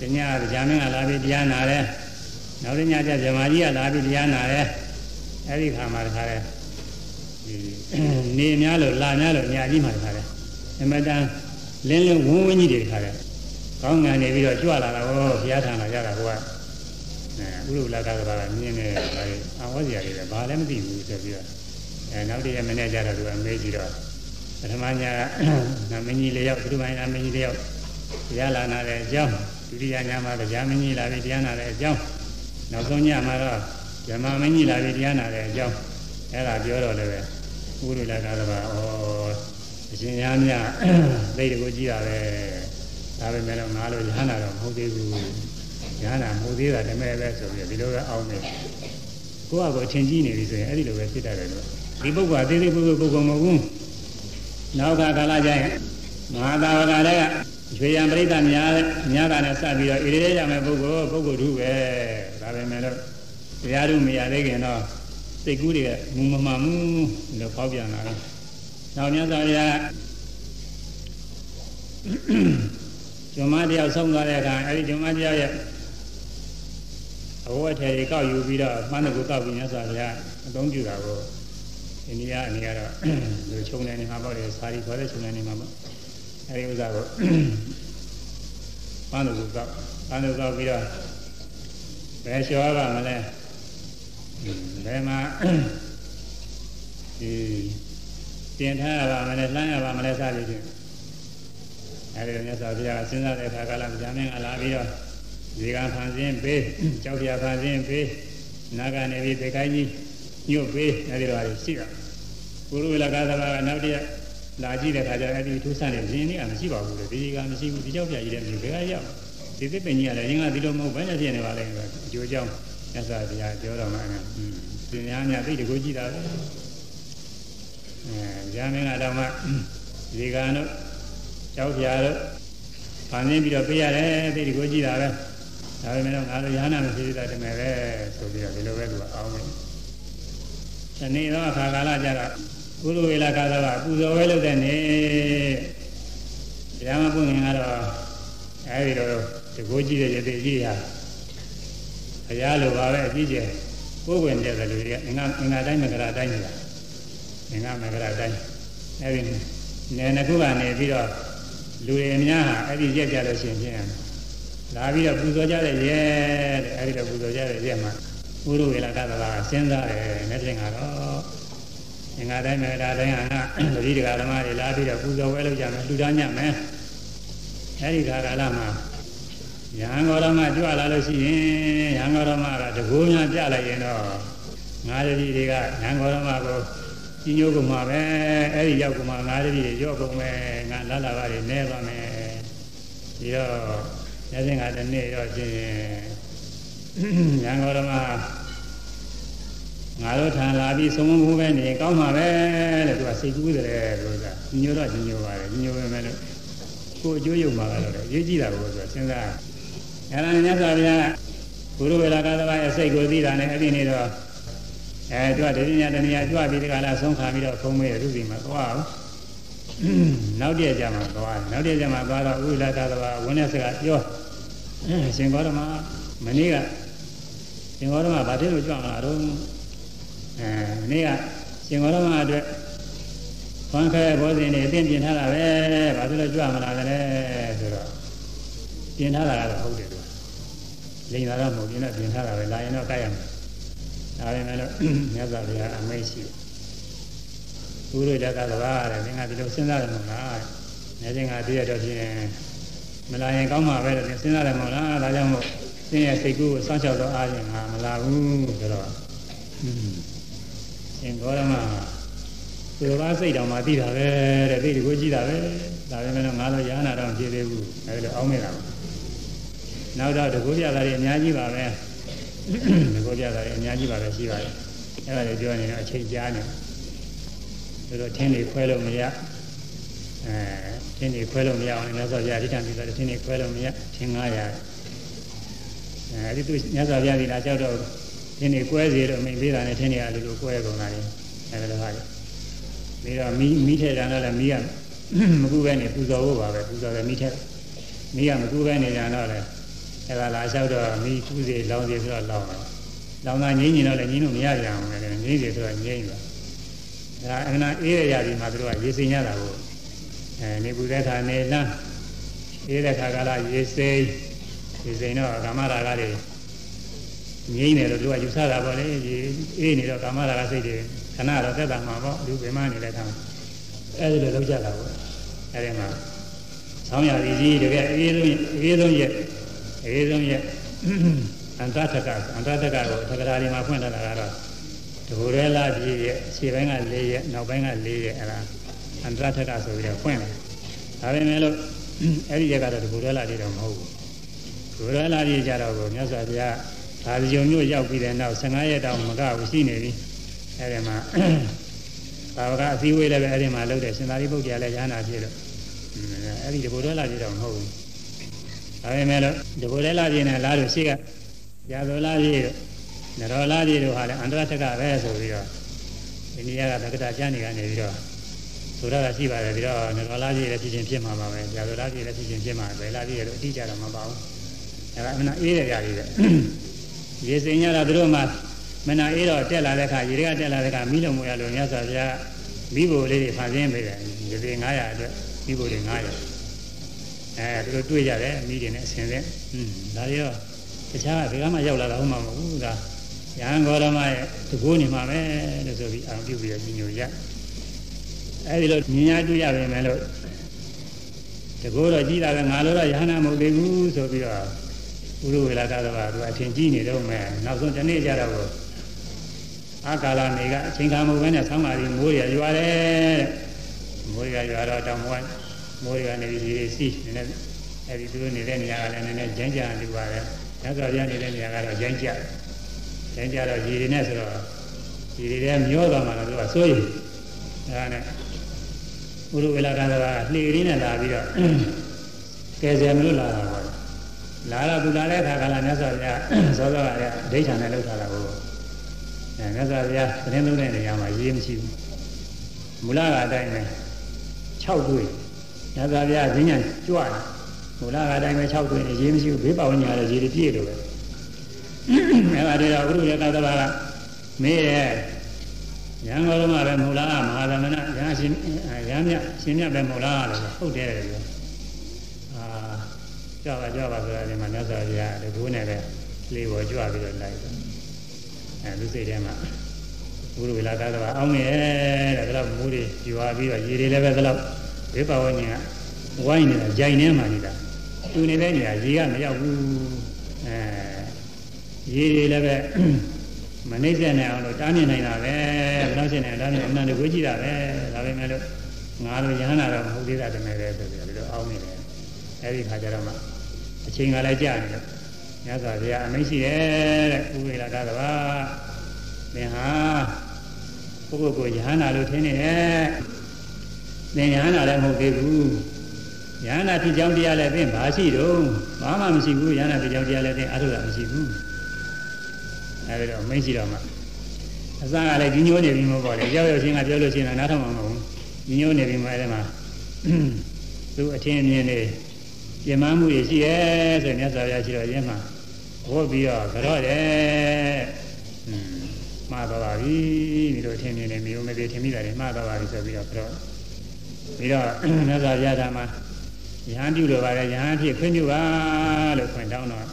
တညတရားမင်းကလာပြီးတရားနာတယ်နောက်တစ်ညကျဇမာကြီးကလာပြီးတရားနာတယ်အဲ့ဒီခါမှာတခါလဲဒီနေများလို့လာများလို့ညာကြီးမှတခါလဲအမတန်လင်းလင်းဝန်းဝန်းကြီးတွေတခါလဲကောင်းငံနေပြီးတော့ကြွလာတာဟောဘုရားထံလာကြတာဟိုကအဲ ဥရုလကကဘာကမြင်နေတယ်ဒါလေးအဝဇ္ဇရာတွေလည်းဘာလည်းမသိဘူးဆိုပြီးတော့အဲနောက်တည့်ရမနေ့ကျတော့သူကမေးကြည့်တော့ပထမညကနာမင်းကြီးလေးယောက်ဒုတိယနာမင်းကြီးလေးယောက်တရားလာနာတဲ့အကြောင်းဒုတိယညမှာတရားမင်းကြီးလာပြီးတရားနာတဲ့အကြောင်းနောက်ဆုံးညမှာတော့ဓမ္မမင်းကြီးလာပြီးတရားနာတဲ့အကြောင်းအဲ့ဒါပြောတော့လည်းပဲဥရုလကားကပါဩအရှင်ရမြသိတယ်ကိုကြည့်တာပဲဒါပေမဲ့တော့ငါလိုရဟနာတော့မဟုတ်သေးဘူး ရဟနာမဟုတ်သေးတာတမဲ့ပဲဆိုပြီးဒီလိုပဲအောင်းနေကိုယ့်အကိုအချင်းကြီးနေပြီဆိုရင်အဲ့ဒီလိုပဲဖြစ်တတ်တယ်လို့ဒီပုဂ္ဂိုလ်အသေးသေးပုဂ္ဂိုလ်ပုဂ္ဂိုလ်မဟုတ်ဘူးနောက်ကကာလကျရင်မဟာသာဝကလည်းရွှေရံပရိသတ်များများတာနဲ့စပ်ပြီးတော့ဣရိရေရမယ်ပုဂ္ဂိုလ်ပုဂ္ဂိုလ်ထုပဲဒါပေမဲ့တော့တရားထုမရသေးခင်တော့စိတ်ကူးတွေကမူမမှန်ဘူးလို့ဖောက်ပြန်လာတယ်။နောက်မြတ်စွာဘုရားကျွမ်းမတယောက်ဆုံးသွားတဲ့အခါအဲဒီကျွမ်းမတယောက်ရဲ့ အဝတ်ထည်တွေကောက်ယူပြီးတော့မှန်းတကူကောက်ပြီးမြတ်စွာဘုရားအသုံးပြုတာကိုအိန္ဒိယအနေကတော့လူချုံနေနေမှာပေါ့လေစာရီခေါ်တဲ့ချုံနေနေမှာပေါ့အဲဒီဥစ္စာကိုမှန်းတကူကောက်မှန်းတကူကောက်ပြီးတော့ဘယ်လျှော်ပါမလဲဘယ်မှာဒီတင်ထားရပါမလဲလှမ်းရပါမလဲစသည်ဖြင့်အဲဒီလိုမြတ်စွာဘုရားစဉ်းစားတဲ့အခါကလည်းဗျာမင်းကလာပြီးတော့ ဒီကံဖန်ဆင်းပေးကြောက်ပြဖန်ဆင်းပေးနာကနေပြီးပေခိုင်းကြီးညွတ်ပေးအဲဒီလိုဟာရှိတာဘုရုဝေလကသဘာကနောက်တည်းလာကြည့်တဲ့ခါကျအဲ့ဒီထူးဆန်းတဲ့ဇင်းလေးကမရှိပါဘူးလေဒီကမရှိဘူးဒီကြောက်ပြကြီးတဲ့မျိုးဘယ်ကရောက်ဒီသစ်ပင်ကြီးကလည်းရင်းကဒီလိုမဟုတ်ဘယ်နဲ့ဖြစ်နေပါလဲအကျိုးကြောင့်မြတ်စွာဘုရားပြောတော်မှာအင်းသင်များများသိတကူကြည့်တာပဲအဲဇာမင်းကတော့မှဒီကံတို့ကြောက်ပြာတို့ဖန်ဆင်းပြီးတော့ပြရတယ်သိဒီကိုကြည့်တာပဲ ဒါပေမဲ့ငါတို့ရဟနာမဖြစ်သေးတာတမယ်ပဲဆိုပြီးတော့ဒီလိုပဲသူကအောင်းတယ်ဒီနေ့တော့အခါကာလကြတော့ကုလဝေလာကာလကပူဇော်ဝဲလုပ်တဲ့နေ့တရားမပွင့်ခင်ကတော့အဲဒီတော့ဒီကိုကြည့်တဲ့ရသေးကြီးဟာဘုရားလိုပါပဲအကြီးကျယ်ကိုယ်ဝင်တဲ့လူတွေကအင်္ဂါအင်္ဂါတိုင်းမကရာတိုင်းနေတာအင်္ဂါမကရာတိုင်းအဲဒီနယ်နှစ်ခုကနေပြီးတော့လူတွေအများဟာအဲ့ဒီရက်ကြလို့ရှိရင်ဖြင့် လာပြီးတော့ပူဇော်ကြတဲ့ရဲတဲ့အဲ့ဒီတော့ပူဇော်ကြတဲ့ရဲမှာဥရဝေလကသလာစဉ်းစားတယ်နဲ့ပြင်ကတော့အင်္ဂါတိုင်းမေတ္တာတိုင်းဟာတတိတကာဓမ္မတွေလာပြီးတော့ပူဇော်ဝဲလုပ်ကြမယ်လှူဒါန်းကြမယ်အဲ့ဒီခါကာလမှာရဟန်းဂေါရမကြွလာလို့ရှိရင်ရဟန်းဂေါရမကတကူများပြလိုက်ရင်တော့ငါးတတိတွေကရဟန်းဂေါရမကိုကြီးညိုးကုန်မှာပဲအဲ့ဒီရောက်ကမှငါးတတိတွေရော့ကုန်မယ်ငါလာလာပါတွေနဲသွားမယ်ဒီတော့ ညစဉ်ကတနေ့တော့ချင်းရဟန်းဂေါရမငါတို့ထံလာပြီးသုံးမှုပဲနေကောင်းမှာပဲတဲ့သူကစိတ်ကူးတယ်လို့ဆိုတာညိုတော့ညိုပါတယ်ညိုပဲမဲ့လို့ကိုအကျိုးရုံမှာကတော့ရေးကြည့်တာကိုဆိုစဉ်းစားအဲ့ဒါနဲ့မြတ်စွာဘုရားဘုရုဝေလာကသဘာရဲ့စိတ်ကိုသိတာနဲ့အဲ့ဒီနေ့တော့အဲသူကဒီညတနေ့ကြွပြီးဒီကလာဆုံးခါပြီးတော့ဖုံးမေးသူစီမှာသွားအောင် နောက်တည့်ကြမှာသွားနောက်တည့်ကြမှာသွားတော့ဥလာကသဘာဝင်းတဲ့စကားပြောရှင်ဂေါရမမနေ့ကရှင်ဂေါရမဘာဖြစ်လို့ကြွမှာတော့အဲမနေ့ကရှင်ဂေါရမအတွက်ခွန်ခဲဘောဇင်နေအသိပြင်ထားတာပဲဘာဖြစ်လို့ကြွမလာလဲဆိုတော့ပြင်ထားတာကတော့ဟုတ်တယ်သူလိန်လာတော့မဟုတ်ပြင်တော့ပြင်ထားတာပဲလာရင်တော့ကြိုက်ရမယ်ဒါပေမဲ့လို့မြတ်စွာဘုရားအမိတ်ရှိဘု ရားတက္ကသဘာတဲ့သင်္ကဒီလိုစဉ်းစားတယ်မဟုတ်လားနေသင်္ကတည်းရတော့ဖြင့်မလာရင်ကောင်းမှာပဲလို့စဉ်းစားတယ်မဟုတ်လားဒါကြောင့်မို့သင်ရဲ့စိတ်ကူးကိုစောင့်ရှောက်တော့အားဖြင့်ငါမလာဘူးဆိုတော့ရှင်ဂေါရမသူတော်ဘာစိတ်တော်မှသိတာပဲတဲ့သိဒီကိုကြည့်တာပဲဒါပေမဲ့ငါတော့ရဟနာတော့ဖြစ်သေးဘူးအဲဒီလိုအောင်းနေတာပါနောက်တော့တကူပြတာတွေအများကြီးပါပဲတကူပြတာတွေအများကြီးပါပဲရှိပါတယ်အဲ့ဒါတွေပြောနေတော့အချိန်ကြာနေ ဆိုတော့ထင်းတွေခွဲလို့မရအဲထင်းတွေခွဲလို့မရအောင်လည်းမြတ်စွာဘုရားအဋ္ဌာန်ပြီးတော့ထင်းတွေခွဲလို့မရထင်း900အဲဒီသူမြတ်စွာဘုရားဒီလာကြောက်တော့ထင်းတွေကွဲစီလို့မိပေးတာနဲ့ထင်းတွေကလူလူကွဲကုန်တာလေအဲဒါလိုဟာလေပြီးတော့မိမိထဲတာလည်းမိကမကူပဲနေပူဇော်ဖို့ပါပဲပူဇော်တယ်မိထဲမိကမကူပဲနေကြတော့လေအဲဒါလာလျှောက်တော့မိကူးစီလောင်းစီဆိုတော့လောင်းတော့လောင်းတာငိမ့်နေတော့လည်းငိမ့်လို့မရကြအောင်လေငိမ့်စီဆိုတော့ငိမ့်သွား ဒါအနာအေးရရပြီမှာတို့ကရေစိမ်ရတာကိုအဲနေပူတဲ့ခါနေလန်းအေးတဲ့ခါကလာရေစိမ်ရေစိမ်တော့ကာမရာဂတွေငိမ့်တယ်လို့တို့ကယူဆတာပေါ့လေအေးနေတော့ကာမရာဂစိတ်တွေခဏတော့သက်တာမှာပေါ့လူပင်မနေတဲ့ခါအဲဒီလိုလောက်ကြတာပေါ့အဲဒီမှာဆောင်းရည်ကြီးတကယ်အေးဆုံးအေးဆုံးရဲ့အေးဆုံးရဲ့အန္တထကအန္တထကကိုသက္ကရာဒီမှာဖွင့်ထားတာကတော့တ ဘူရဲလာကြီးရဲ့ခြေပိုင်းက၄ရက်နောက်ပိုင်းက၄ရက်အဲဒါအန္တထကဆိုပြီးတော့ဖွင့်တယ်ဒါပေမဲ့လို့အဲ့ဒီရက်ကတော့တဘူရဲလာကြီးတော့မဟုတ်ဘူးတဘူရဲလာကြီးကြတော့ကိုမြတ်စွာဘုရားဒါဇယုံမျိုးရောက်ပြီးတဲ့နောက်15ရက်တောင်မကဘူးရှိနေပြီအဲဒီမှာသာဝကအစည်းအဝေးလည်းပဲအဲဒီမှာလုပ်တယ်ရှင်သာရိပုတ္တရာလည်းရဟနာဖြစ်လို့အဲဒီတဘူရဲလာကြီးတော့မဟုတ်ဘူးဒါပေမဲ့လို့တဘူရဲလာကြီးနဲ့လာလို့ရှိကရာဇောလာကြီးတို့ နရောလာကြီးတို့ဟာလည်းအန္တရထကပဲဆိုပြီးတော့အိန္ဒိယကသက္ကတာကျမ်းနေကနေပြီးတော့ဆိုရတာရှိပါတယ်ပြီးတော့နရောလာကြီးလည်းဖြစ်ချင်းဖြစ်မှာပါပဲရာဇောလာကြီးလည်းဖြစ်ချင်းဖြစ်မှာပဲလာကြီးလည်းအတိအကျတော့မပါဘူးအဲဒါအမှန်အေးရကြလေးပဲရေစင်ရတာတို့မှမနာအေးတော့တက်လာတဲ့အခါရေတွေကတက်လာတဲ့အခါမိလုံးမရလို့မြတ်စွာဘုရားမိဘလေးတွေဖန်ဆင်းပေးတယ်ရေစင်900အတွက်မိဘတွေ900အဲသူတို့တွေ့ကြတယ်မိတွေနဲ့အစင်စင်อืมဒါတွေတော့တခြားကဘယ်ကမှရောက်လာတာဟုတ်မှာမဟုတ်ဘူးဒါ ရဟန်းဂေါရမရဲ့တကူနေမှာပဲလို့ဆိုပြီးအောင်ပြုပြီးတော့ညညရအဲဒီလိုညညာတွေ့ရပါမယ်လို့တကူတော့ကြည်တာကငါလိုတော့ရဟန္တာမဟုတ်သေးဘူးဆိုပြီးတော့ဥရဝေလာကတော့သူအထင်ကြီးနေတော့မယ်နောက်ဆုံးဒီနေ့ကျတော့အာကာလနေကအချိန်ခါမဟုတ်ဘဲနဲ့ဆောင်းပါးဒီမိုးရရွာတယ်မိုးရရွာတော့တောင်မဝိုင်းမိုးရကနေပြီးဒီစီးနေတယ်အဲဒီသူတို့နေတဲ့နေရာကလည်းနည်းနည်းကြမ်းကြမ်းနေပါတယ်မြတ်စွာဘုရားနေတဲ့နေရာကတော့ရိုင်းကြ ရိုင်းကြတော့ရေတွေနဲ့ဆိုတော့ရေတွေထဲမျောသွားမှတော့သူကစိုးရိမ်ဒါနဲ့ဘုရုဝေလာကသာလှေရင်းနဲ့လာပြီးတော့ကဲဆယ်မလို့လာတာပေါ့လာတော့သူလာတဲ့အခါကလာမြတ်စွာဘုရားစောစောကရဒိဋ္ဌာနဲ့လောက်ထားတာကိုအဲမြတ်စွာဘုရားသတင်းသုံးတဲ့နေရာမှာရေးမရှိဘူးမူလကအတိုင်းပဲ6တွေ့မြတ်စွာဘုရားဈဉ္ညာကြွတယ်မူလကအတိုင်းပဲ6တွေ့နေရေးမရှိဘူးဘေးပဝန်းကျင်ကတော့ရေးပြည့်လို့ပဲ အဲဒါတွေတော့ဘုရုရကသဘာကမေးရဲ့ရန်ကုန်မှာပဲမူလကမဟာသမဏရဟန်းရှင်ရဟန်းမြရှင်မြပဲမူလကလည်းဟုတ်တယ်လို့အာကြွပါကြွပါဆိုတာဒီမှာမြတ်စွာဘုရားဒီဘိုးနဲ့ပဲလေးပေါ်ကြွပြီးတော့လိုက်တယ်အဲသူစိတ်ထဲမှာဘုရုဝေလာကသဘာအောင်းနေတဲ့ဒါတော့မိုးတွေကြွားပြီးတော့ရေတွေလည်းပဲဒါတော့ဘေးပဝန်းကျင်ကဝိုင်းနေတာဂျိုင်ထဲမှာနေတာသူနေတဲ့နေရာရေကမရောက်ဘူးအဲ ရေတွေလည်းပဲမနှိမ့်ဆက်နိုင်အောင်လို့တားမြင်နိုင်တာပဲဘယ်တော့ရှင်နေတားမြင်အမှန်တကွေးကြည့်တာပဲဒါပေမဲ့လို့ငါတို့ရဟန္တာတော့မဟုတ်သေးတာတမယ်ပဲဆိုပြီးတော့ဒီလိုအောင်းနေတယ်အဲဒီခါကျတော့မှအချိန်ကလည်းကြာနေလို့မြတ်စွာဘုရားအမိန့်ရှိတယ်တဲ့ဥပေလာကသဘာသင်ဟာပုဂ္ဂိုလ်ကိုယဟန္တာလို့ထင်နေတယ်သင်ယဟန္တာလည်းမဟုတ်သေးဘူးယဟန္တာဖြစ်ကြောင်းတရားလည်းသင်ဘာရှိတော့ဘာမှမရှိဘူးယဟန္တာဖြစ်ကြောင်းတရားလည်းသင်အထုတာမရှိဘူး အဲဒီတော့မိတ်ရှိတော့မှအစကလည်းကြီးညိုးနေပြီမဟုတ်ပါလေရောက်ရောက်ချင်းကပြောလို့ရှိရင်နားထောင်မှာမဟုတ်ဘူးကြီးညိုးနေပြီမှအဲဒီမှာသူအထင်အမြင်တွေပြင်မမှုတွေရှိရဲဆိုမြတ်စွာဘုရားရှိတော်ရင်းမှာဟောပြီးတော့ကြော့တယ်อืมမှားတော့ပါပြီဒီလိုထင်မြင်နေမျိုးမသေးထင်မိတာတွေမှားတော့ပါပြီဆိုပြီးတော့ကြော့ပြီးတော့မြတ်စွာဘုရားဓမ္မယဟန်ပြုလိုပါလေယဟန်ဖြစ်ခွင့်ပြုပါလို့ခွင့်တောင်းတော့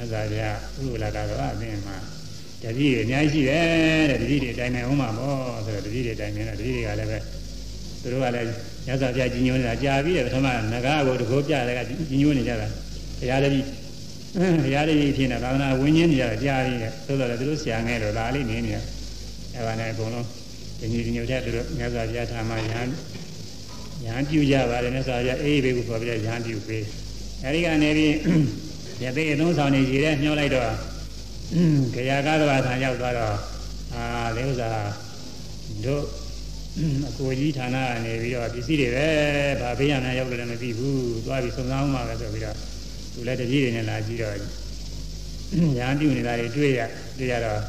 မြတ်စွာဘုရားဥပ္ပလာကတော့အသင်မှာတတိတွေအများကြီးရှိတယ်တဲ့တတိတွေအတိုင်းနဲ့ဥမှာပေါ့ဆိုတော့တတိတွေအတိုင်းနဲ့တတိတွေကလည်းပဲသူတို့ကလည်းရသော်ပြကြီးညိုနေတာကြာပြီးတယ်ပထမငကားကိုတကောပြတယ်ကကြီးညိုနေကြတာတရားတတိတရားတတိဖြစ်နေသာသနာဝင်းချင်းနေကြတာကြာပြီးတယ်သို့တော်လည်းသူတို့ဆရာငယ်တော့ဒါလေးနေနေတယ်အဲပါနဲ့အကုန်လုံးဒီညိုဒီညိုတဲ့သူတို့မြတ်စွာဘုရားထာမယဟန်ယဟန်ပြုကြပါတယ်မြတ်စွာဘုရားအေးဘေးကိုခေါ်ပြီးယဟန်ပြုပေးအဲဒီကနေပြီး ရသေးအသုံးဆောင်နေကြတယ်ညှောလိုက်တော့ခရာကားသဘာဆံရောက်သွားတော့အာဒီဥစ္စာတို့အကိုကြီးဌာနကနေပြီးတော့ပစ္စည်းတွေပဲဗာဘေးရများရောက်တယ်လည်းမသိဘူးသွားပြီးစုံစမ်းအောင်ပါပဲဆိုပြီးတော့သူလည်းတကြီးတွေနဲ့လာကြည့်တော့ညာပြုနေတာတွေတွေ့ရတွေ့ရတော့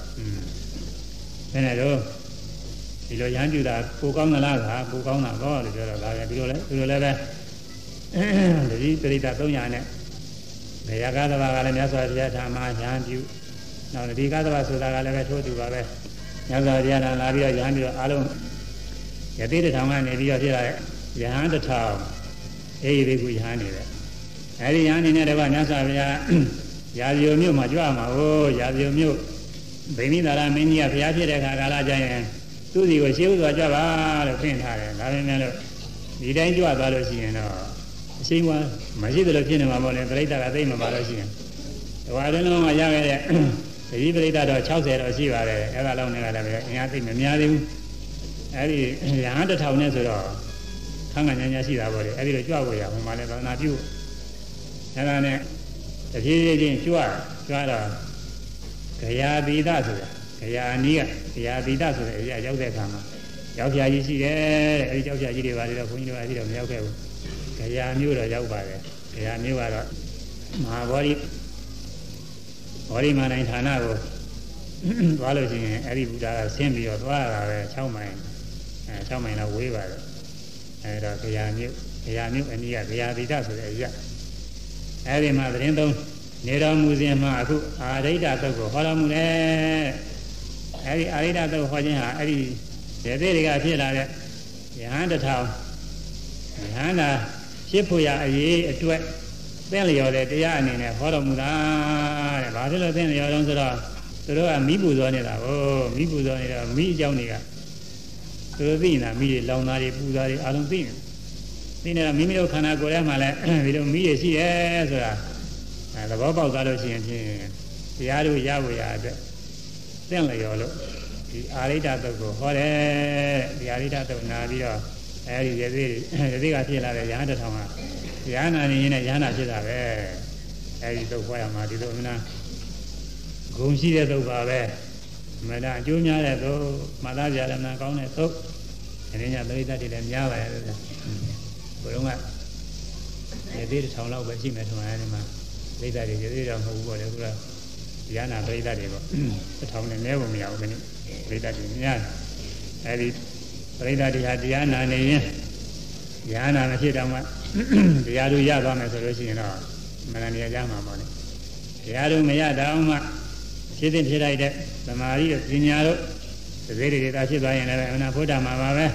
ဘယ်နဲ့တော့ဒီလိုရမ်းပြူတာကိုကောင်းသလားကကိုကောင်းတာတော့လို့ပြောတော့ဒါပဲဒီလိုလဲဒီလိုလဲပဲတတိပရိသတ်300နဲ့ နေရာကားသဘာကလည်းမြတ်စွာဘုရားထာမရမ်းပြူနောက်ဒီကားသဘာဆိုတာကလည်းပဲထိုးသူပါပဲမြတ်စွာဘုရားလာပြီးတော့ရမ်းပြူအားလုံးယတိတထောင်ကနေပြီးတော့ဖြစ်လာတဲ့ယဟန်တထောင်အေးဒီကူယဟန်နေတယ်အဲဒီယဟန်နေနဲ့တပတ်မြတ်စွာဘုရားရာဇီယုမြို့မှာကြွမှာဟိုရာဇီယုမြို့ဗိမိသာရမင်းကြီးကဘုရားဖြစ်တဲ့အခါကာလကျရင်သူ့စီကိုရှေးဥစွာကြွပါလို့ပြင်ထားတယ်ဒါပေမဲ့လို့ဒီတိုင်းကြွသွားလို့ရှိရင်တော့ အရှိန်ကမရှိသလိုဖြစ်နေမှာပေါ့လေပြိဿကသိမပါလို့ရှိရင်ဒီဝါရင်းလုံးမှာရခဲ့တဲ့ဒီပြိဿတော့60တော့ရှိပါတယ်အဲ့ဒါလောက်နဲ့ကလည်းပဲအင်အားသိမများသေးဘူးအဲ့ဒီရဟန်းတစ်ထောင်နဲ့ဆိုတော့ခန်းကညာညာရှိတာပေါ့လေအဲ့ဒီလိုကြွဖို့ရဟိုမှာလည်းသာသနာပြုအဲ့ဒါနဲ့တဖြည်းဖြည်းချင်းကြွကြွတော့ဂရာသီဒဆိုတာဂရာနီးကဂရာသီဒဆိုတဲ့အရာရောက်တဲ့အခါမှာရောက်ပြာကြီးရှိတယ်တဲ့အဲဒီကြောက်ပြာကြီးတွေပါလေတော့ဘုန်းကြီးတို့အကြည့်တော့မရောက်ခဲ့ဘူး ဂရာမျိုးတော့ရောက်ပါတယ်ဂရာမျိုးကတော့မဟာဗောဓိဗောဓိမနိုင်ဌာနကိုသွားလို့ရှိရင်အဲ့ဒီဘုရားကဆင်းပြီးတော့သွားတာပဲ6မိုင်အဲ6မိုင်လောက်ဝေးပါတယ်အဲတော့ဂရာမျိုးဂရာမျိုးအနည်းကဂရာသီဒဆိုတဲ့အရာအဲ့ဒီမှာသတင်းသုံးနေတော်မူစဉ်မှာအခုအာရိဒသုတ်ကိုဟောတော်မူတယ်အဲဒီအာရိဒသုတ်ဟောခြင်းဟာအဲ့ဒီဒေသေးတွေကဖြစ်လာတဲ့ယဟန်တထောင်ယဟန်တာ ဖြစ်ဖို့ရအရေးအတွက်သင်လျော်တဲ့တရားအနေနဲ့ဟောတော်မူတာတဲ့ဘာဖြစ်လို့သင်လျော်တော့ဆိုတော့သူတို့ကမိပူဇော်နေတာဟောမိပူဇော်နေတော့မိအကြောင်းတွေကသူတို့သိနေတာမိတွေလောင်သားတွေပူသားတွေအလုံးသိနေသိနေတာမိမိတို့ခန္ဓာကိုယ်ထဲမှာလည်းဒီလိုမိရရှိရဲဆိုတာအဲသဘောပေါက်သွားလို့ရှိရင်ဖြင့်တရားတို့ရဖို့ရအတွက်သင်လျော်လို့ဒီအာရိဒသုတ်ကိုဟောတယ်ဒီအာရိဒသုတ်နာပြီးတော့ အဲဒီရသေးရသေးကဖြစ်လာတဲ့ရဟန်းတစ်ထောင်ကရဟန္တာနေရင်လည်းရဟန္တာဖြစ်တာပဲအဲဒီသုတ်ဟောရမှာဒီလိုမနာဂုံရှိတဲ့သုတ်ပါပဲမနာအကျိုးများတဲ့သုတ်မသားကြရမနာကောင်းတဲ့သုတ်အနေညာပရိသတ်တွေလည်းများပါရဲ့ဘုရားဘုရုံးကရေသေးတစ်ထောင်လောက်ပဲရှိမယ်ထင်ပါတယ်ဒီမှာပရိသတ်တွေရေသေးတော့မဟုတ်ဘူးပေါ့လေခုကရဟနာပရိသတ်တွေပေါ့တစ်ထောင်နဲ့နဲဖို့မရဘူးခဏပရိသတ်တွေများအဲဒီ ပရိသတ်တွေဟာတရားနာနေရင်ရဟနာမဖြစ်တော့မှတရားတို့ရသွားမယ်ဆိုလို့ရှိရင်တော့မနနေရကြမှာပေါ့လေတရားတို့မရတော့မှဖြစ်တဲ့ဖြစ်လိုက်တဲ့သမာဓိတို့ပညာတို့သတိတွေသာဖြစ်သွားရင်လည်းအနာဘုဒ္ဓမှာပါပဲ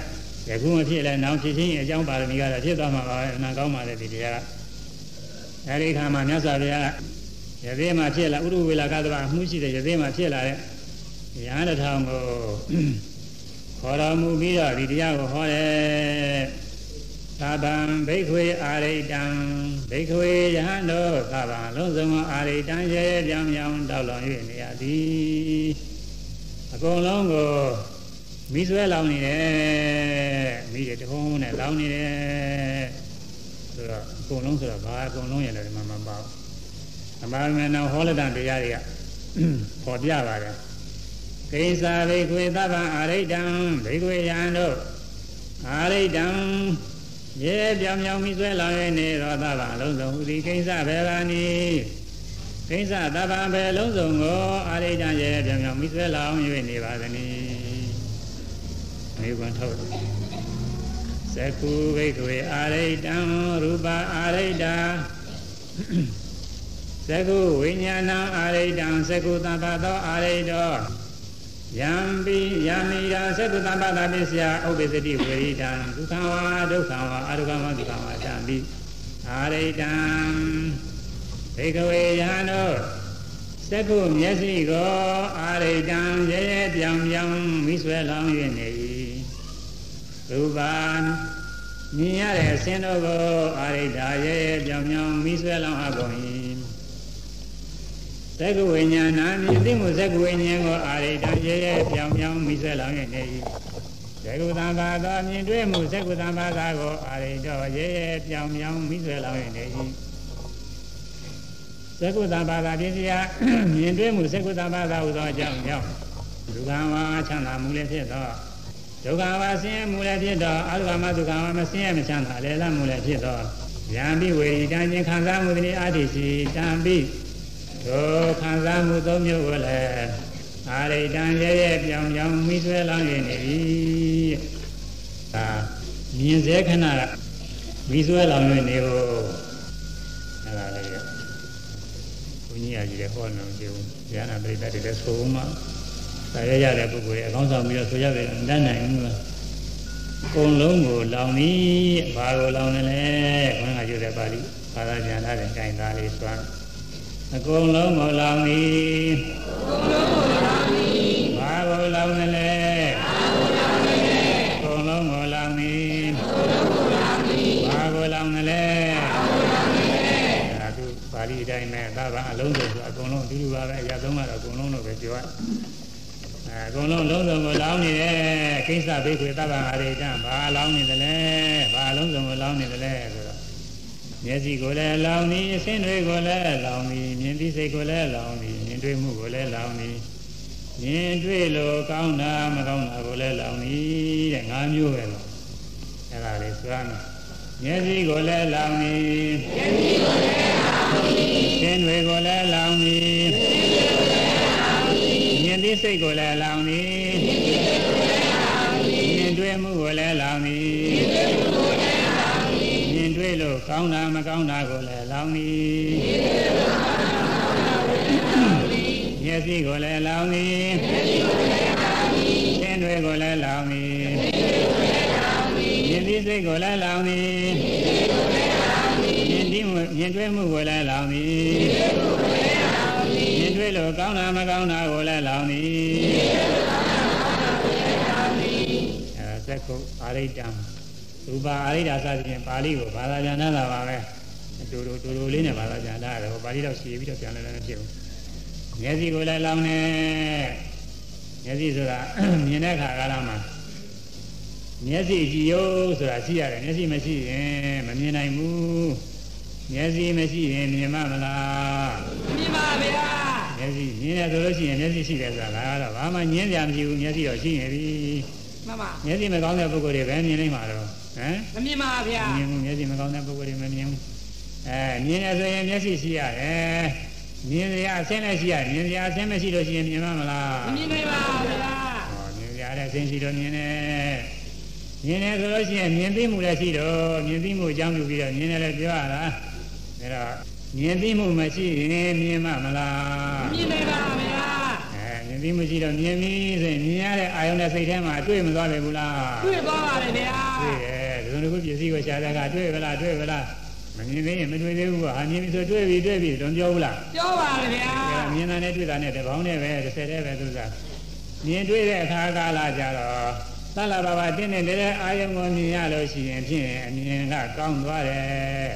ယခုမဖြစ်လဲနောက်ဖြစ်ချင်းအကြောင်းပါရမီကတော့ဖြစ်သွားမှာပါပဲအနာကောင်းပါလေဒီတရားကအဲဒီခါမှာမြတ်စွာဘုရားရသေးမှဖြစ်လာဥရဝေလာကသဘာမှုရှိတဲ့ရသေးမှဖြစ်လာတဲ့ရဟန်းတစ်ထောင်ကို ခေါ်တော်မူပြီးတော့ဒီတရားကိုဟောတယ်သာဗံဘိက္ခွေအာရိတံဘိက္ခွေယဟန်တို့သာဗံလုံးစုံအာရိတံရဲရဲပြောင်းပြောင်းတောက်လောင်၍နေရသည်အကုန်လုံးကိုမိဆွဲလောင်နေတယ်မိတွေတခုံးနဲ့လောင်နေတယ်ဆိုတော့အကုန်လုံးဆိုတော့ဘာအကုန်လုံးရလဲဒီမှာမပေါ့အမှန်မှန်တော့ဟောလက်တန်တရားတွေကပေါ်ပြပါတယ် ကိစ္စဘိခွေသဗ္ဗအာရိတံဘိခွေယံတို့အာရိတံရေပြောင်ပြောင်မိဆွဲလောင်ရနေသောသဗ္ဗအလုံးစုံဟူသည်ကိစ္စဘေဘာနိကိစ္စသဗ္ဗဘေလုံးစုံကိုအာရိတံရေပြောင်ပြောင်မိဆွဲလောင်၍နေပါသနည်းမေကွန်ထုတ်သကုဘိခွေအာရိတံရူပအာရိတာသကုဝိညာဏအာရိတံသကုသဗ္ဗသောအာရိတော ယံပိယမိရာသက္ကတပ္ပတာပစ္စယဥပ္ပစ္စတိဝေရိတံဒုက္ခဝါဒုက္ခဝါအရုကမဒုက္ခဝါတံပိအာရိတံဘေကဝေယံတို့သက္ကုမျက်စိကိုအာရိတံရဲရဲပြောင်ပြောင်မိဆွဲလောင်း၍နေ၏ရူပမြင်ရတဲ့အစင်းတို့ကိုအာရိတာရဲရဲပြောင်ပြောင်မိဆွဲလောင်းအပ်ကုန်၏ သက္ကဝိညာဏမြင်သိမှုသက္ကဝိညာဉ်ကိုအာရိတံရဲရဲပြောင်ပြောင်မိဆွဲလောင်ရနေ၏သက္ကသံဘာသောမြင်တွေ့မှုသက္ကသံဘာသာကိုအာရိတောရဲရဲပြောင်ပြောင်မိဆွဲလောင်ရနေ၏သက္ကသံဘာသာပြည့်စရာမြင်တွေ့မှုသက္ကသံဘာသာဟူသောအကြောင်းကြောင့်ဒုက္ခဝါချမ်းသာမှုလည်းဖြစ်သောဒုက္ခဝါဆင်းရဲမှုလည်းဖြစ်သောအရုကမဒုက္ခဝါမဆင်းရဲမချမ်းသာလည်းလမှုလည်းဖြစ်သောယံပိဝေတံခြင်းခံစားမှုသည်အာတိစီတံပိ ထိုခံစားမှုသုံးမျိုးကိုလည်းအာရိတံရဲရဲပြောင်ပြောင်မိဆွဲလောင်းရနေပြီ။ဒါမြင်စေခဏကမိဆွဲလောင်းရနေဖို့အဲ့ဒါလေးဘုန်းကြီးအကြီးလည်းဟောနေတယ်။ဉာဏ်ပရိသတ်တွေလည်းဆိုမှဒါရရတဲ့ပုဂ္ဂိုလ်ရဲ့အကောင်းဆောင်ပြီးတော့ဆိုရတယ်တတ်နိုင်ဘူးလား။ကုံလုံးကိုလောင်ပြီးဘာကိုလောင်တယ်လဲ။ဘုန်းကြီးကပြောတဲ့ပါဠိဘာသာပြန်လာတဲ့တိုင်သားလေးစွမ်း အကုန်လုံးကိုလောင်သည်အကုန်လုံးကိုလောင်သည်ဘာကိုလောင်တယ်လဲဘာကိုလောင်တယ်လဲအကုန်လုံးကိုလောင်သည်အကုန်လုံးကိုလောင်သည်ဘာကိုလောင်တယ်လဲဘာကိုလောင်တယ်လဲဒါသူပါဠိအတိုင်းနဲ့သာဘာအလုံးစုံဆိုအကုန်လုံးအတူတူပါပဲအရာသုံးကတော့အကုန်လုံးလို့ပဲပြောရအဲအကုန်လုံးလုံးစုံကိုလောင်နေတယ်ကိစ္စဘိက္ခွေသဗ္ဗဟာရိတံဘာလောင်နေတယ်လဲဘာလုံးစုံကိုလောင်နေတယ်လဲဆိုတော့ မျက်စိကိုလည်းလောင်သည်အဆင်းတွေကိုလည်းလောင်သည်မြင်သိစိတ်ကိုလည်းလောင်သည်မြင်တွေ့မှုကိုလည်းလောင်သည်မြင်တွေ့လို့ကောင်းတာမကောင်းတာကိုလည်းလောင်သည်တဲ့ငါးမျိုးပဲလို့အဲ့ဒါလေးစွမ်းမျက်စိကိုလည်းလောင်သည်မျက်စိကိုလည်းလောင်သည်ဆင်းတွေကိုလည်းလောင်သည်ဆင်းတွေကိုလည်းလောင်သည်မြင်သိစိတ်ကိုလည်းလောင်သည်မြင်သိစိတ်ကိုလည်းလောင်သည်မြင်တွေ့မှုကိုလည်းလောင်သည်မြင်တွေ့မှုကိုလည်းတွေ့ လို့ကောင်းတာမကောင်းတာကိုလည်းလောင်းသည်မျက်စိကိုလည်းလောင်းသည်သင်တွေကိုလည်းလောင်းသည်မြင်သိစိတ်ကိုလည်းလောင်းသည်မြင်သိမှုမြင်တွေ့မှုကိုလည်းလောင်းသည်မြင်တွေ့လို့ကောင်းတာမကောင်းတာကိုလည်းလောင်းသည်အဲသက္ခုအာရိတ္တံ ရူပါအာရိဒာစသဖြင့်ပါဠိကိုဘာသာပြန်တာပါပဲတူတူတူတူလေးနဲ့ဘာသာပြန်တာတယ်ဟောပါဠိတော့ရှည်ပြီးတော့ပြန်လည်းလည်းမဖြစ်ဘူးမျက်စိကိုလည်းလောင်းနေမျက်စိဆိုတာမြင်တဲ့အခါကာလမှာမျက်စိကြည့်ရုပ်ဆိုတာရှိရတယ်မျက်စိမရှိရင်မမြင်နိုင်ဘူးမျက်စိမရှိရင်မြင်မမလားမြင်ပါဗျာမျက်စိမြင်တယ်ဆိုလို့ရှိရင်မျက်စိရှိတယ်ဆိုတာကတော့ဘာမှညင်းကြမရှိဘူးမျက်စိတော့ရှိနေပြီမှန်ပါမျက်စိမကောင်းတဲ့ပုဂ္ဂိုလ်တွေပဲမြင်နိုင်မှာတော့ ဟမ်မမြင်ပါဗျာမြင်မှုမျက်စိမကောင်းတဲ့ပုဂ္ဂိုလ်တွေမမြင်ဘူးအဲမြင်ရဆိုရင်မျက်စိရှိရတယ်မြင်ရအဆင်းလည်းရှိရတယ်မြင်ရအဆင်းမရှိလို့ရှိရင်မြင်မှာမလားမမြင်နိုင်ပါဗျာဟောမြင်ရတဲ့အဆင်းရှိတော့မြင်တယ်မြင်တယ်ဆိုလို့ရှိရင်မြင်သိမှုလည်းရှိတော့မြင်သိမှုအကြောင်းပြုပြီးတော့မြင်တယ်လည်းပြောရတာဒါတော့မြင်သိမှုမရှိရင်မြင်မှာမလားမမြင်နိုင်ပါဗျာအဲမြင်သိမှုရှိတော့မြင်ပြီဆိုရင်မြင်ရတဲ့အာယုန်နဲ့စိတ်ထဲမှာတွေ့မသွားပဲဘူးလားတွေ့သွားပါတယ်ဗျာတွေ့ တယ်ဒီလိုတစ်ခုပစ္စည်းကိုရှားတဲ့ကတွေ့ဗလားတွေ့ဗလားမမြင်သေးရင်မတွေ့သေးဘူးကဟာမြင်ပြီဆိုတွေ့ပြီတွေ့ပြီတော့ပြောဘူးလားပြောပါတယ်ဗျာအဲမြင်တာနဲ့တွေ့တာနဲ့တပေါင်းနဲ့ပဲတစ်ဆက်တည်းပဲသူစားမြင်တွေ့တဲ့အခါကာလကြတော့သလဘာဘာတင်းနေတဲ့အာယုံကိုမြင်ရလို့ရှိရင်ဖြင့်အမြင်ကကောင်းသွားတယ်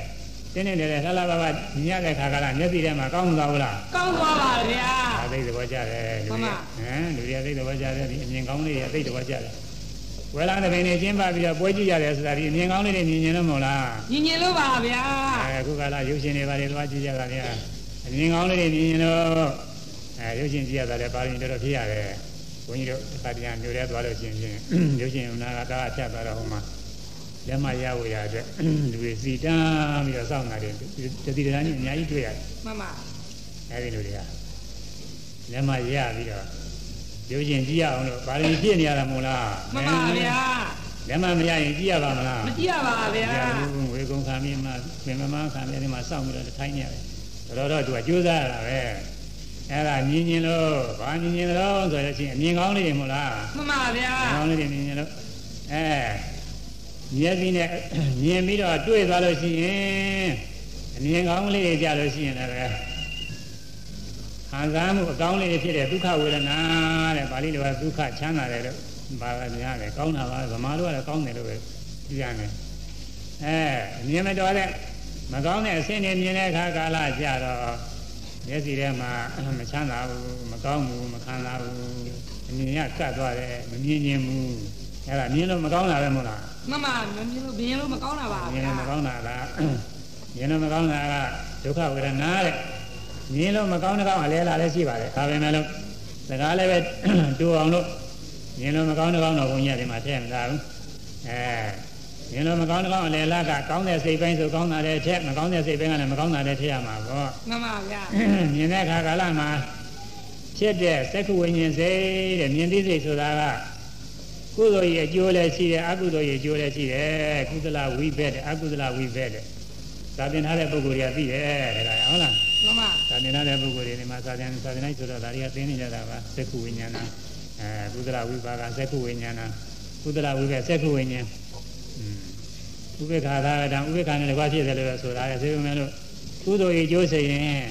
တင်းနေတဲ့သလဘာဘာမြင်ရတဲ့အခါကာလမျက်စိထဲမှာကောင်းသွားဘူးလားကောင်းသွားပါဗျာအသိသဘောကျတယ်လူမှတွေန်ပါဟမ်လူတွေအသိသဘောကျတယ်ဒီအမြင်ကောင်းလေးတွေအသိသဘောကျတယ် ဝေလာတဲ့ပင်နေကျင်းပပြီးတော့ပွဲကြည့်ရတယ်ဆိုတာဒီအမြင်ကောင်းလေးတွေမြင်ရင်တော့မဟုတ်လားညင်ညင်လို့ပါဗျာအဲအခုကလာရုပ်ရှင်တွေပါတယ်သွားကြည့်ကြတာဗျာအမြင်ကောင်းလေးတွေမြင်ရင်တော့အဲရုပ်ရှင်ကြည့်ရတာလည်းပါရင်တော်တော်ဖြစ်ရတယ်ဘုန်းကြီးတို့သတ္တရားမျိုးရဲသွားလို့ရှိရင်ဖြင့်ရုပ်ရှင်နာကတာဖြတ်သွားတော့ဟိုမှာလက်မရဖို့ရအတွက်လူတွေစီတန်းပြီးတော့စောင့်နေတယ်တတိတန်းကြီးအများကြီးတွေ့ရတယ်မှန်ပါအဲဒီလူတွေကလက်မရပြီးတော့ ရုပ်ရှင်ကြည့်ရအောင်လို့ပါရမီပြည့်နေရတာမဟုတ်လားမှန်ပါဗျာလက်မမရရင်ကြည့်ရပါမလားမကြည့်ရပါဗျာရာဘူးဝေကုံခံပြီးမှပင်မမခံပြီးဒီမှာစောင့်ပြီးတော့ထိုင်းနေရတယ်တော်တော်သူကကြိုးစားရတာပဲအဲ့ဒါမြင်မြင်လို့ဘာမြင်မြင်လို့ဆိုတော့ချင်းအမြင်ကောင်းလေးတွေမဟုတ်လားမှန်ပါဗျာအမြင်ကောင်းလေးတွေမြင်မြင်လို့အဲမျက်စိနဲ့မြင်ပြီးတော့တွေ့သွားလို့ရှိရင်အမြင်ကောင်းလေးတွေကြလို့ရှိရင်လည်း ခံစားမှုအကောင်းလေးတွေဖြစ်တဲ့ဒုက္ခဝေဒနာတဲ့ပါဠိလိုကဒုက္ခချမ်းသာတယ်လို့ဘာပဲများတယ်ကောင်းတာပါဗမာလိုကတော့ကောင်းတယ်လို့ပဲကြည့်ရတယ်အဲအမြင်မတော်တဲ့မကောင်းတဲ့အဆင့်တွေမြင်တဲ့အခါကာလကြတော့မျက်စိထဲမှာမချမ်းသာဘူးမကောင်းဘူးမခံစားဘူးအမြင်ရကတ်သွားတယ်မမြင်မြင်ဘူးအဲ့ဒါမြင်လို့မကောင်းတာပဲမဟုတ်လားမှန်ပါမမြင်လို့မြင်လို့မကောင်းတာပါမြင်ဗျာလို့မကောင်းတာကမြင်လို့မကောင်းတာကဒုက္ခဝေဒနာတဲ့ မြင်လို့မကောင်းတဲ့ကောင်အလဲလာလည်းရှိပါတယ်ဒါပဲမဲ့လို့စကားလည်းပဲတူအောင်လို့မြင်လို့မကောင်းတဲ့ကောင်တော့ဘုန်းကြီးကဒီမှာထည့်မသားဘူးအဲမြင်လို့မကောင်းတဲ့ကောင်အလဲလာကကောင်းတဲ့စိတ်ပိုင်းဆိုကောင်းတာလည်းထည့်မကောင်းတဲ့စိတ်ပိုင်းကလည်းမကောင်းတာလည်းထည့်ရမှာပေါ့မှန်ပါဗျာမြင်တဲ့အခါကာလမှာဖြစ်တဲ့သက္ကဝိညာဉ်စိတ်တဲ့မြင်သိစိတ်ဆိုတာကကုသိုလ်ရဲ့အကျိုးလည်းရှိတယ်အကုသိုလ်ရဲ့အကျိုးလည်းရှိတယ်ကုသလဝိဘက်တဲ့အကုသလဝိဘက်တဲ့သာသင်ထားတဲ့ပုဂ္ဂိုလ်တွေကသိတယ်တဲ့လားဟုတ်လား မှန်ပါသာသင်ထားတဲ့ပုဂ္ဂိုလ်တွေဒီမှာသာသင်သာသင်လိုက်ဆိုတော့ဒါတွေကသိနေကြတာပါသက္ကဝိညာဏအဲကုသလဝိပါကသက္ကဝိညာဏကုသလဝိဘက်သက္ကဝိညာဉ်ဥပေက္ခာသာတံဥပေက္ခာနဲ့တကွာဖြစ်တယ်လို့ဆိုတာလေသေပေမဲ့လို့ကုသိုလ်ရဲ့အကျိုးဆိုရင်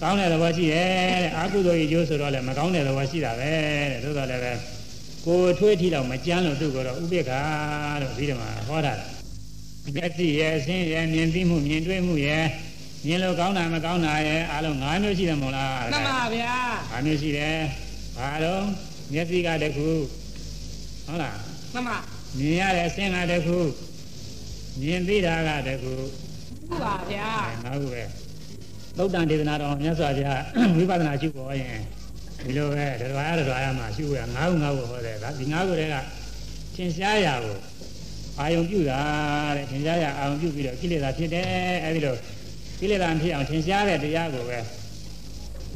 ကောင်းတဲ့သဘောရှိတယ်တဲ့အကုသိုလ်ကြီးကျိုးဆိုတော့လည်းမကောင်းတဲ့သဘောရှိတာပဲတဲ့သို့တော်လည်းပဲကိုယ်ထွေးထီတော့မကြမ်းလို့သူ့ကိုတော့ဥပိ္ပခာလို့ပြီးတော့မှဟောတာမျက်စိရဲ့အဆင်းရဲ့မြင်သိမှုမြင်တွေ့မှုရဲ့ မြင်လို့ကောင်းတာမကောင်းတာရဲ့အလုံး၅မျိုးရှိတယ်မဟုတ်လားမှန်ပါဗျာ၅မျိုးရှိတယ်ဘာတော့မျက်စိကတခုဟုတ်လားမှန်ပါမြင်ရတဲ့အဆင်းကတခုမြင်သိတာကတခုဟုတ်ပါဗျာငါ့ကိုပဲသုတ်တန်ဒေသနာတော်မြတ်စွာဘုရားဝိပဿနာရှုပေါ်ရင်ဒီလိုပဲတရားရတရားရမှာရှုရငါ့ကိုငါ့ကိုဟောတယ်ဒါဒီငါ့ကိုတည်းကသင်ရှားရကိုအာယုံပြုတာတဲ့သင်ရှားရအာယုံပြုပြီးတော့ကိလေသာဖြစ်တယ်အဲဒီလို ကိလေသာဖြစ်အောင်သင်ရှားတဲ့တရားကိုပဲ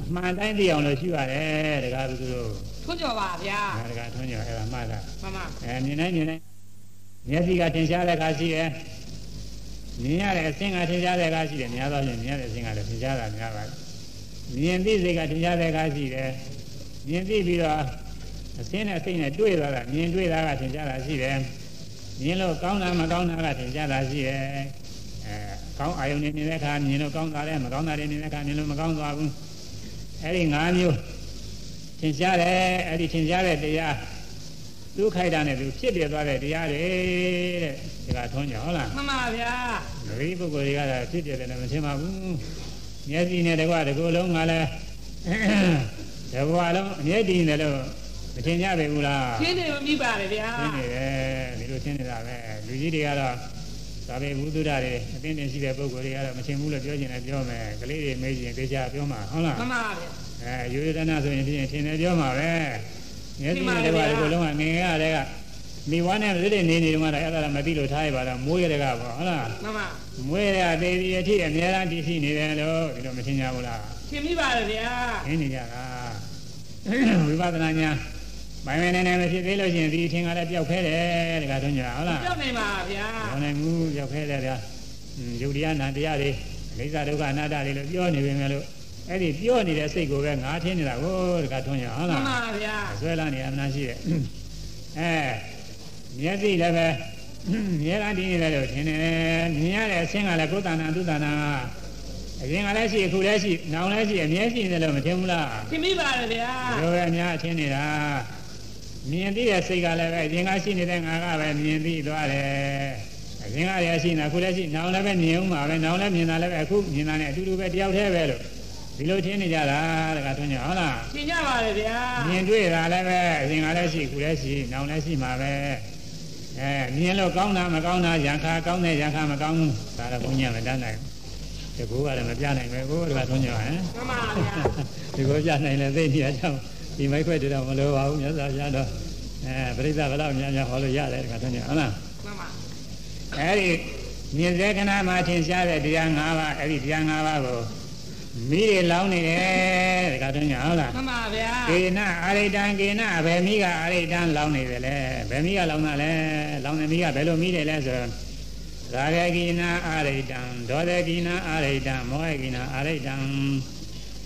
အမှန်တိုင်းသိအောင်လို့ရှုရတယ်တကားသူတို့ထွန်းကြော်ပါဗျာဒါတကားထွန်းကြအဲ့ဒါမှတ်တာမှန်ပါအဲမြင်နိုင်မြင်နိုင်မျက်စိကထင်ရှားတဲ့အခါရှိတယ်မြင်ရတဲ့အဆင့်ကထင်ရှားတဲ့အခါရှိတယ်များသောဖြင့်မြင်ရတဲ့အဆင့်ကလည်းထင်ရှားတာများပါတယ်မြင်သိစိတ်ကထင်ရှားတဲ့အခါရှိတယ်မြင်သိပြီးတော့အဆင့်နဲ့စိတ်နဲ့တွေ့သွားတာမြင်တွေ့တာကထင်ရှားတာရှိတယ်မြင်လို့ကောင်းတာမကောင်းတာကထင်ရှားတာရှိတယ်အဲ ကောင်းအာယုန်နေနေတဲ့အခါမြင်လို့ကောင်းတာလည်းမကောင်းတာတွေနေတဲ့အခါမြင်လို့မကောင်းသွားဘူးအဲဒီ၅မျိုးထင်ရှားတယ်အဲဒီထင်ရှားတဲ့တရားသူခိုက်တာနဲ့သူဖြစ်ပြသွားတဲ့တရားတွေတဲ့ဒီကထုံးကြဟုတ်လားမှန်ပါဗျာဒီပုဂ္ဂိုလ်တွေကလည်းဖြစ်ပြတယ်လည်းမရှင်းပါဘူးမျက်စိနဲ့တကွတကူလုံးကလည်းတဘွားလုံးအမျက်တည်တယ်လို့မထင်ကြပေဘူးလားရှင်းနေမမိပါတယ်ဗျာရှင်းနေတယ်ဒီလိုရှင်းနေတာပဲလူကြီးတွေကတော့ သာပေဘုဒ္ဓတွေအသိဉာဏ်ရှိတဲ့ပုဂ္ဂိုလ်တွေကတော့မရှင်းဘူးလို့ပြောချင်တယ်ပြောမယ်ကလေးတွေမေးရင်သိချပြောမှာဟုတ်လားမှန်ပါဗျာအဲရိုးရိုးတနာဆိုရင်ဖြင့်ထင်တယ်ပြောမှာပဲမျက်စိနဲ့တကွတကူလုံးကငငယ်ရတဲ့ကမိဝါနဲ့လက်လက်နေနေတော့မှအဲ့ဒါမသိလို့ထားရပါတော့မွေးရတဲ့ကပေါ့ဟုတ်လားမှန်ပါမွေးရတဲ့ဒီအထိအများအားတည်ရှိနေတယ်လို့ဒီလိုမထင်ကြဘူးလားသင်ပြီးပါတယ်ဗျာခင်းနေကြတာဝိပဿနာညာ မိုင်းမနေနေမဖြစ်သေးလို့ရှိရင်ဒီအထင်ကလည်းပျောက်ခဲတယ်တခါတော့ညာဟုတ်လားကြောက်နေပါဗျာဘောနိုင်မှုပျောက်ခဲတယ်ဗျာယုတ်တရားနာတရားတွေအိသဒုက္ခအနတ္တတွေလို့ပြောနေပေမဲ့လို့အဲ့ဒီပြောနေတဲ့စိတ်ကိုပဲငါထင်းနေတာကိုတခါထွန်းရဟုတ်မှလားန်ပါဗျာဆွဲလာနေအမှန်ရှိတယ်အဲမျက်စိလည်းပဲမြဲတမ်းတည်နေတယ်လို့ထင်တယ်မြင်ရတဲ့အဆင်းကလည်းကိုယ်တဏ္ဍာသူတဏ္ဍာအရင်ကလည်းရှိအခုလည်းရှိနောင်လည်းရှိအမြဲရှိနေတယ်လို့မထင်ဘူးလားသင်ပြီးပါတယ်ဗျာဒီလိုပဲအများအထင်နေတာ မြင်သိတဲ့စိတ်ကလည်းပဲအရင်ကရှိနေတဲ့ငါကပဲမြင်သိသွားတယ်အရင်ကလည်းရှိနေတာအခုလည်းရှိနောင်လည်းပဲမြင်ဦးမှာပဲနောင်လည်းမြင်တာလည်းပဲအခုမြင်တာနဲ့အတူတူပဲတယောက်တည်းပဲလို့ဒီလိုထင်နေကြတာတခါထွန်းကြဟုတ်လားသင်ကြပါတယ်ဗျာမြင်တွေ့တာလည်းပဲအရင်ကလည်းရှိခုလည်းရှိနောင်လည်းရှိမှာပဲအဲမြင်လို့ကောင်းတာမကောင်းတာရံခါကောင်းတဲ့ရံခါမကောင်းဘူးဒါတော့ဘုန်းကြီးကမတတ်နိုင်ဘူးဒီကူကလည်းမပြနိုင်ပဲကိုယ်ကထွန်းကြဟမ်မှန်ပါဗျာဒီကိုပြနိုင်လဲသိနေရကြောင်း ဒီမိုက်ခွဲတူတော့မလိုပါဘူးမြတ်စွာဘုရားတော့အဲပြိဿဘလောက်များများဟောလို့ရတယ်တခါထွန်းကြဟုတ်လားမှန်ပါအဲဒီမြင်စေခဏမှာထင်ရှားတဲ့တရား၅ပါးအဲဒီတရား၅ပါးကိုမိတွေလောင်းနေတယ်တခါထွန်းကြဟုတ်လားမှန်ပါဗျာကေနအာရိတံကေနဘယ်မိကအာရိတံလောင်းနေတယ်လဲဘယ်မိကလောင်းတာလဲလောင်းတဲ့မိကဘယ်လိုမိတယ်လဲဆိုတော့ရာဂကိနာအာရိတံဒေါသကိနာအာရိတံမောဟကိနာအာရိတံ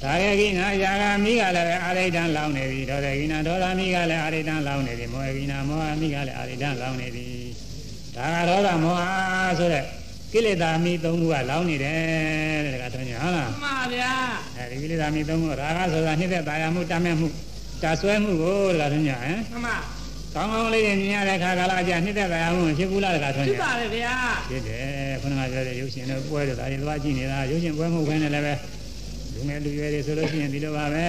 ရာဂကိနာယာဂမိကလည်းပဲအာရိတံလောင်းနေပြီဒေါသကိနာဒေါသမိကလည်းအာရိတံလောင်းနေပြီမောဟကိနာမောဟမိကလည်းအာရိတံလောင်းနေပြီဒါကဒေါသမောဟဆိုတဲ့ကိလေသာမိသုံးခုကလောင်းနေတယ်တဲ့ကထွန်းကြီးဟုတ်လားမှန်ပါဗျာအဲဒီကိလေသာမိသုံးခုရာဂဆိုတာနှိမ့်သက်တာယာမှုတမ်းမဲ့မှုတာဆွဲမှုကိုတခါထွန်းကြဟမ်မှန်ပါကောင်းကောင်းလေးတွေမြင်ရတဲ့ခါကာလကြာနှိမ့်သက်တာယာမှုဖြစ်ဘူးလားတခါထွန်းဖြစ်ကြပါတယ်ဗျာဖြစ်တယ်ခုနကပြောတဲ့ရုပ်ရှင်တို့ပွဲတို့ဒါတွေသွားကြည့်နေတာရုပ်ရှင်ပွဲမှုခွင့်နဲ့လည်းပဲ လူငယ်လူရွယ်တွေဆိုလို့ရှိရင်ဒီလိုပါပဲ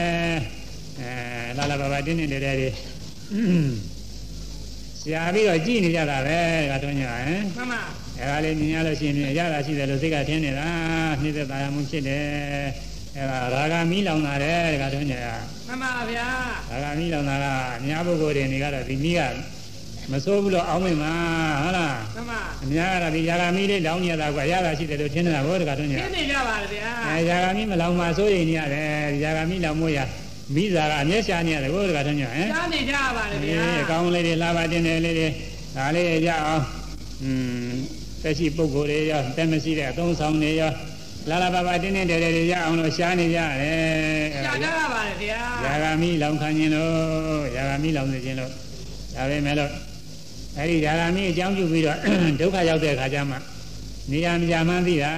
အဲလာလာပါပါတင်းတင်းတဲတဲတွေဆရာပြီးတော့ကြည့်နေကြတာပဲတခါထွန်းကြဟမ်မှန်ပါအဲဒါလေးမြင်ရလို့ရှိရင်အရသာရှိတယ်လို့စိတ်ကထင်နေတာနှိမ့်သက်တာယာမှုဖြစ်တယ်အဲဒါရာဂမီးလောင်တာတဲ့တခါထွန်းကြမှန်ပါဗျာဒါကမိလောင်တာကအများပုဂ္ဂိုလ်တွေနေကတော့ဒီမိက မစိုးဘူးလို့အောင်းမိမှာဟုတ်လားမှန်ပါအများကဒီယာဂာမီလေးလောင်းနေရတာကရတာရှိတယ်လို့ထင်နေတာဘောတကတုံးညာထင်နေကြပါလေဗျာအဲယာဂာမီမလောင်းမှစိုးရိမ်နေရတယ်ယာဂာမီလောင်းမို့ရမိသားကအမျက်ရှာနေရတယ်ဘောတကတုံးညာဟမ်ရှားနေကြပါလေဗျာအဲအကောင်းလေးတွေလာပါတင်တယ်လေးတွေဒါလေးရအောင်อืมသက်ရှိပုဂ္ဂိုလ်တွေရောတက်မရှိတဲ့အသုံးဆောင်တွေရောလာလာပါပါတင်းတင်းတယ်တယ်ရအောင်လို့ရှားနေရတယ်ရှားကြပါပါလေဗျာယာဂာမီလောင်ခံခြင်းလို့ယာဂာမီလောင်နေခြင်းလို့ဒါပဲမဲ့လို့ အဲဒီယာဂမိအကြောင်းပြုပြီးတော့ဒုက္ခရောက်တဲ့အခါကျမှနေရာမကြမှန်းသိတာ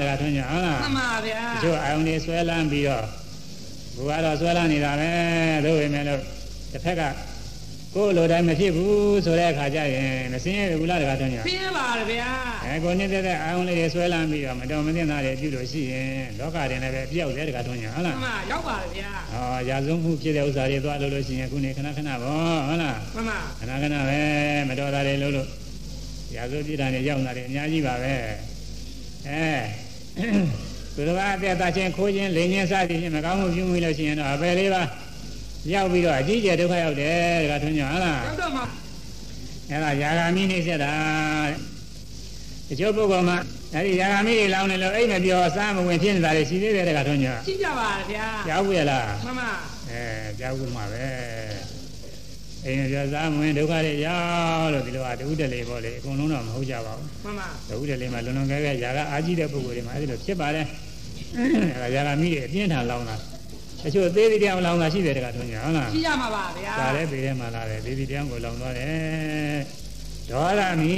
တခါထွန်းကြဟုတ်လားမှန်ပါဗျာတချို့အာယုန်တွေဆွဲလန်းပြီးတော့ဘုရားတော့ဆွဲလန်းနေတာပဲသို့ပေမဲ့လို့တစ်ဖက်က ကိုယ်လိုတိုင်းမဖြစ်ဘူးဆိုတဲ့အခါကျရင်မစင်းရဘူးလားတခါထွန်းကြပြင်းပါတယ်ဗျာအဲကိုနေတဲ့တဲ့အာယုန်လေးတွေဆွဲလန်းပြီးတော့မတော်မသင့်တာတွေပြုလို့ရှိရင်လောကတင်လည်းပဲပြောက်တယ်တခါထွန်းကြဟုတ်မှလားန်ပါရောက်ပါတယ်ဗျာဟောရာဇုံမှုဖြစ်တဲ့ဥစ္စာတွေသွားလို့လို့ရှိရင်ခုနေခဏခဏပေါ့ဟုတ်လားမှန်ပါခဏခဏပဲမတော်တာတွေလို့လို့ရာဇုပြစ်တာတွေရောက်လာတယ်အများကြီးပါပဲအဲသူတော်ကအသက်သာချင်းခိုးခြင်းလိန်ခြင်းစသည်ဖြင့်မကောင်းမှုပြုမိလို့ရှိရင်တော့အပယ်လေးပါ ရောက်ပြီးတော့အကြီးကျယ်ဒုက္ခရောက်တယ်တခါထွန်းကြဟုတ်လားရောက်တော့မှအဲ့ဒါယာဂာမိနေဆက်တာတချို့ပုဂ္ဂိုလ်မှာအဲ့ဒီယာဂာမိတွေလောင်းနေလို့အိတ်မပြောစားမဝင်ဖြစ်နေတာတွေရှိသေးတယ်တခါထွန်းကြကြည့်ကြပါတယ်ဗျာကြောက်ဘူးရလားမှန်ပါအဲကြောက်ဘူးမှာပဲအိမ်မပြောစားမဝင်ဒုက္ခတွေရောက်လို့ဒီလိုအတူတလေပေါ့လေအကုန်လုံးတော့မဟုတ်ကြပါဘူးမှန်ပါဒုက္ခတလေမှာလွန်လွန်ကဲကဲຢာကအာကြီးတဲ့ပုဂ္ဂိုလ်တွေမှာအဲ့ဒီလိုဖြစ်ပါတယ်အဲဒါຢာကမိတွေအပြင်းထန်လောင်းတာ တချို့သေးသေးတရားလောင်းတာရှိတယ်တခါထွန်းကြဟုတ်လားကြည့်ကြမှာပါဗျာဒါလည်းပေထဲမှာလာတယ်သေးသေးတရားကိုလောင်းသွားတယ်ဒေါသမီ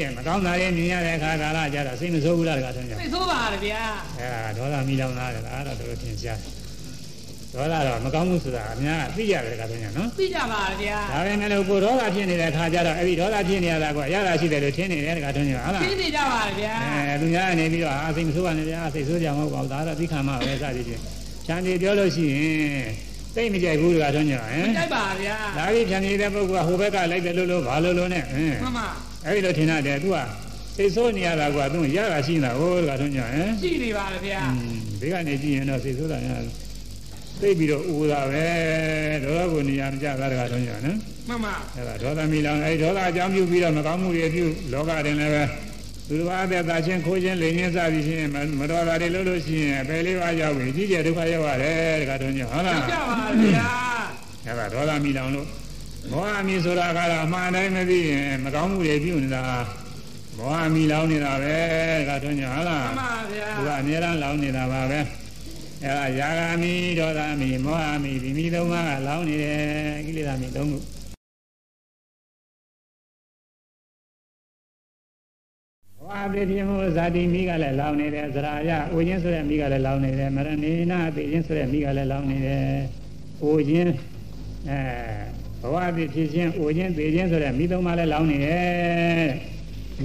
တဲ့မကောင်းတာတွေမြင်ရတဲ့အခါကာလကြတော့စိတ်မဆိုးဘူးလားတခါထွန်းကြသိဆိုးပါတယ်ဗျာအဲဒါဒေါသမီလောင်းတာလေဒါတော့တော်တော်ထင်ရှားဒေါသတော့မကောင်းဘူးဆိုတာအများကသိရတယ်တခါထွန်းကြနော်သိကြပါတယ်ဗျာဒါပဲမဲ့လို့ကိုဒေါသဖြစ်နေတဲ့ခါကျတော့အဲ့ဒီဒေါသဖြစ်နေရတာကအရသာရှိတယ်လို့ထင်နေတယ်တခါထွန်းကြဟုတ်လားသိနေကြပါတယ်ဗျာအဲလူများကနေပြီးတော့အာစိတ်မဆိုးပါနဲ့ဗျာစိတ်ဆိုးကြမဟုတ်ပါဘူးဒါတော့သိခံမှာပဲစသည်ဖြင့် ခြံပြေပြောလို့ရှိရင်သိမကြိုက်ဘူးတခါထွန်းကြဟမ်ကြိုက်ပါဗျာလာပြီးခြံပြေတဲ့ပုဂ္ဂိုလ်ကဟိုဘက်ကလိုက်တယ်လို့လို့ဘာလို့လို့နဲ့ဟင်မှန်ပါအဲ့ဒီလိုထင်ရတယ်သူကစိတ်ဆိုးနေရတာကသူရတာရှိနေတာဟိုတခါထွန်းကြဟမ်ကြည့်နေပါတယ်ဗျာဒီကနေကြည့်ရင်တော့စိတ်ဆိုးတာများသိပြီးတော့ဦးတာပဲဒေါသကိုနေရာမကျတာတကားတော့ညာနော်မှန်ပါအဲ့ဒါဒေါသမီလောင်အဲ့ဒေါသအကြောင်းပြုပြီးတော့မကောင်းမှုတွေပြုလောကတွင်လည်းပဲ သူတော်အသက်သာချင်းခိုးခြင်းလိန်ခြင်းစသည်ဖြင့်မတော်တာတွေလုပ်လို့ရှိရင်အပယ်လေးပါးရောက်ပြီကြီးကျယ်ဒုက္ခရောက်ရတယ်တကားတော့ညာဟုတ်လားကြောက်ကြပါဗျာအဲ့ဒါဒေါသမီလောင်လို့မောဟမီဆိုတာကတော့အမှန်တိုင်းမသိရင်မကောင်းမှုတွေပြုနေတာမောဟမီလောင်နေတာပဲတကားတော့ညာဟုတ်လားမှန်ပါဗျာသူကအများအားလောင်းနေတာပါပဲအဲဒါယာဂာမိဒေါသမိမောဟမိဒီမိသုံးပါးကလောင်းနေတယ်ကိလေသာမိသုံးခု ဘောအပိပြင်းမှုဇာတိမိကလည်းလောင်းနေတယ်ဇရာယအိုခြင်းဆိုတဲ့မိကလည်းလောင်းနေတယ်မရဏိနာအပိခြင်းဆိုတဲ့မိကလည်းလောင်းနေတယ်အိုခြင်းအဲဘဝအပိဖြစ်ခြင်းအိုခြင်းပေခြင်းဆိုတဲ့မိသုံးပါးလည်းလောင်းနေတယ်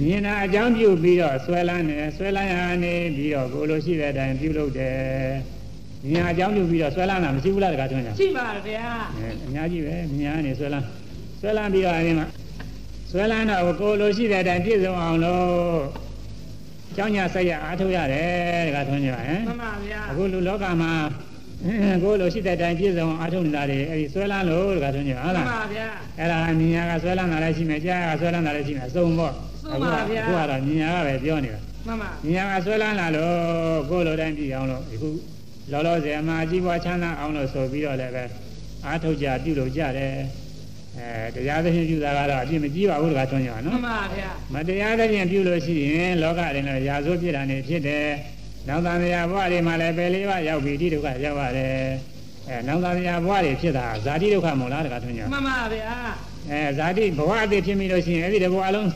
မြင်တာအကြောင်းပြုပြီးတော့ဆွဲလန်းနေဆွဲလန်းရနေပြီးတော့ကိုလိုရှိတဲ့အတိုင်းပြုလုပ်တယ်မြင်အကြောင်းပြုပြီးတော့ဆွဲလန်းတာမရှိဘူးလားတခါထွန်းကြရှိပါဗျာအဲအများကြီးပဲမြင်ရနေဆွဲလန်းဆွဲလန်းပြီးတော့အဲဒီမှာ ဆွဲလန်းတော့ကိုလိုရှိတဲ့အတိုင်းပြည့်စုံအောင်လို့ကျောင်းညာဆက်ရအားထုတ်ရတယ်တခါထွန်းကြဟမ်မှန်ပါဗျာအခုလူလောကမှာကိုလိုရှိတဲ့အတိုင်းပြည့်စုံအောင်အားထုတ်နေတာတွေအဲဒီဆွဲလန်းလို့တခါထွန်းကြဟုတ်မှန်လားပါဗျာအဲ့ဒါမြညာကဆွဲလန်းတာလည်းရှိမယ်ကြားကဆွဲလန်းတာလည်းရှိမယ်အစုံပေါ့ဆုံးပါဗျာအခုကတော့မြညာကပဲပြောနေတာမှန်ပါမြညာကဆွဲလန်းလာလို့ကိုယ်လိုတိုင်းပြည်အောင်လို့အခုလောလောဆယ်မှာအကြီးပွားချမ်းသာအောင်လို့ဆိုပြီးတော့လည်းပဲအားထုတ်ကြပြုလုပ်ကြတယ် အဲတရားသဖြင့်ပြုတာကတော့အပြစ်မကြီးပါဘူးတခါထွန်းကြမှနော်န်ပါဗျာမတရားသဖြင့်ပြုလို့ရှိရင်လောကရင်လည်းရာဇဝဖြစ်တာနေဖြစ်တယ်နောက်သံဃာဘဝတွေမှာလည်းပဲလေးပါရောက်ပြီးဒီဒုက္ခရောက်ရတယ်အဲနောက်သံဃာဘဝတွေဖြစ်တာဇာတိဒုက္ခမဟုတ်လားတခါထွန်းကြမှန်ပါဗျာအဲဇာတိဘဝအသေးဖြစ်ပြီလို့ရှိရင်အဲ့ဒီတဘဝလုံး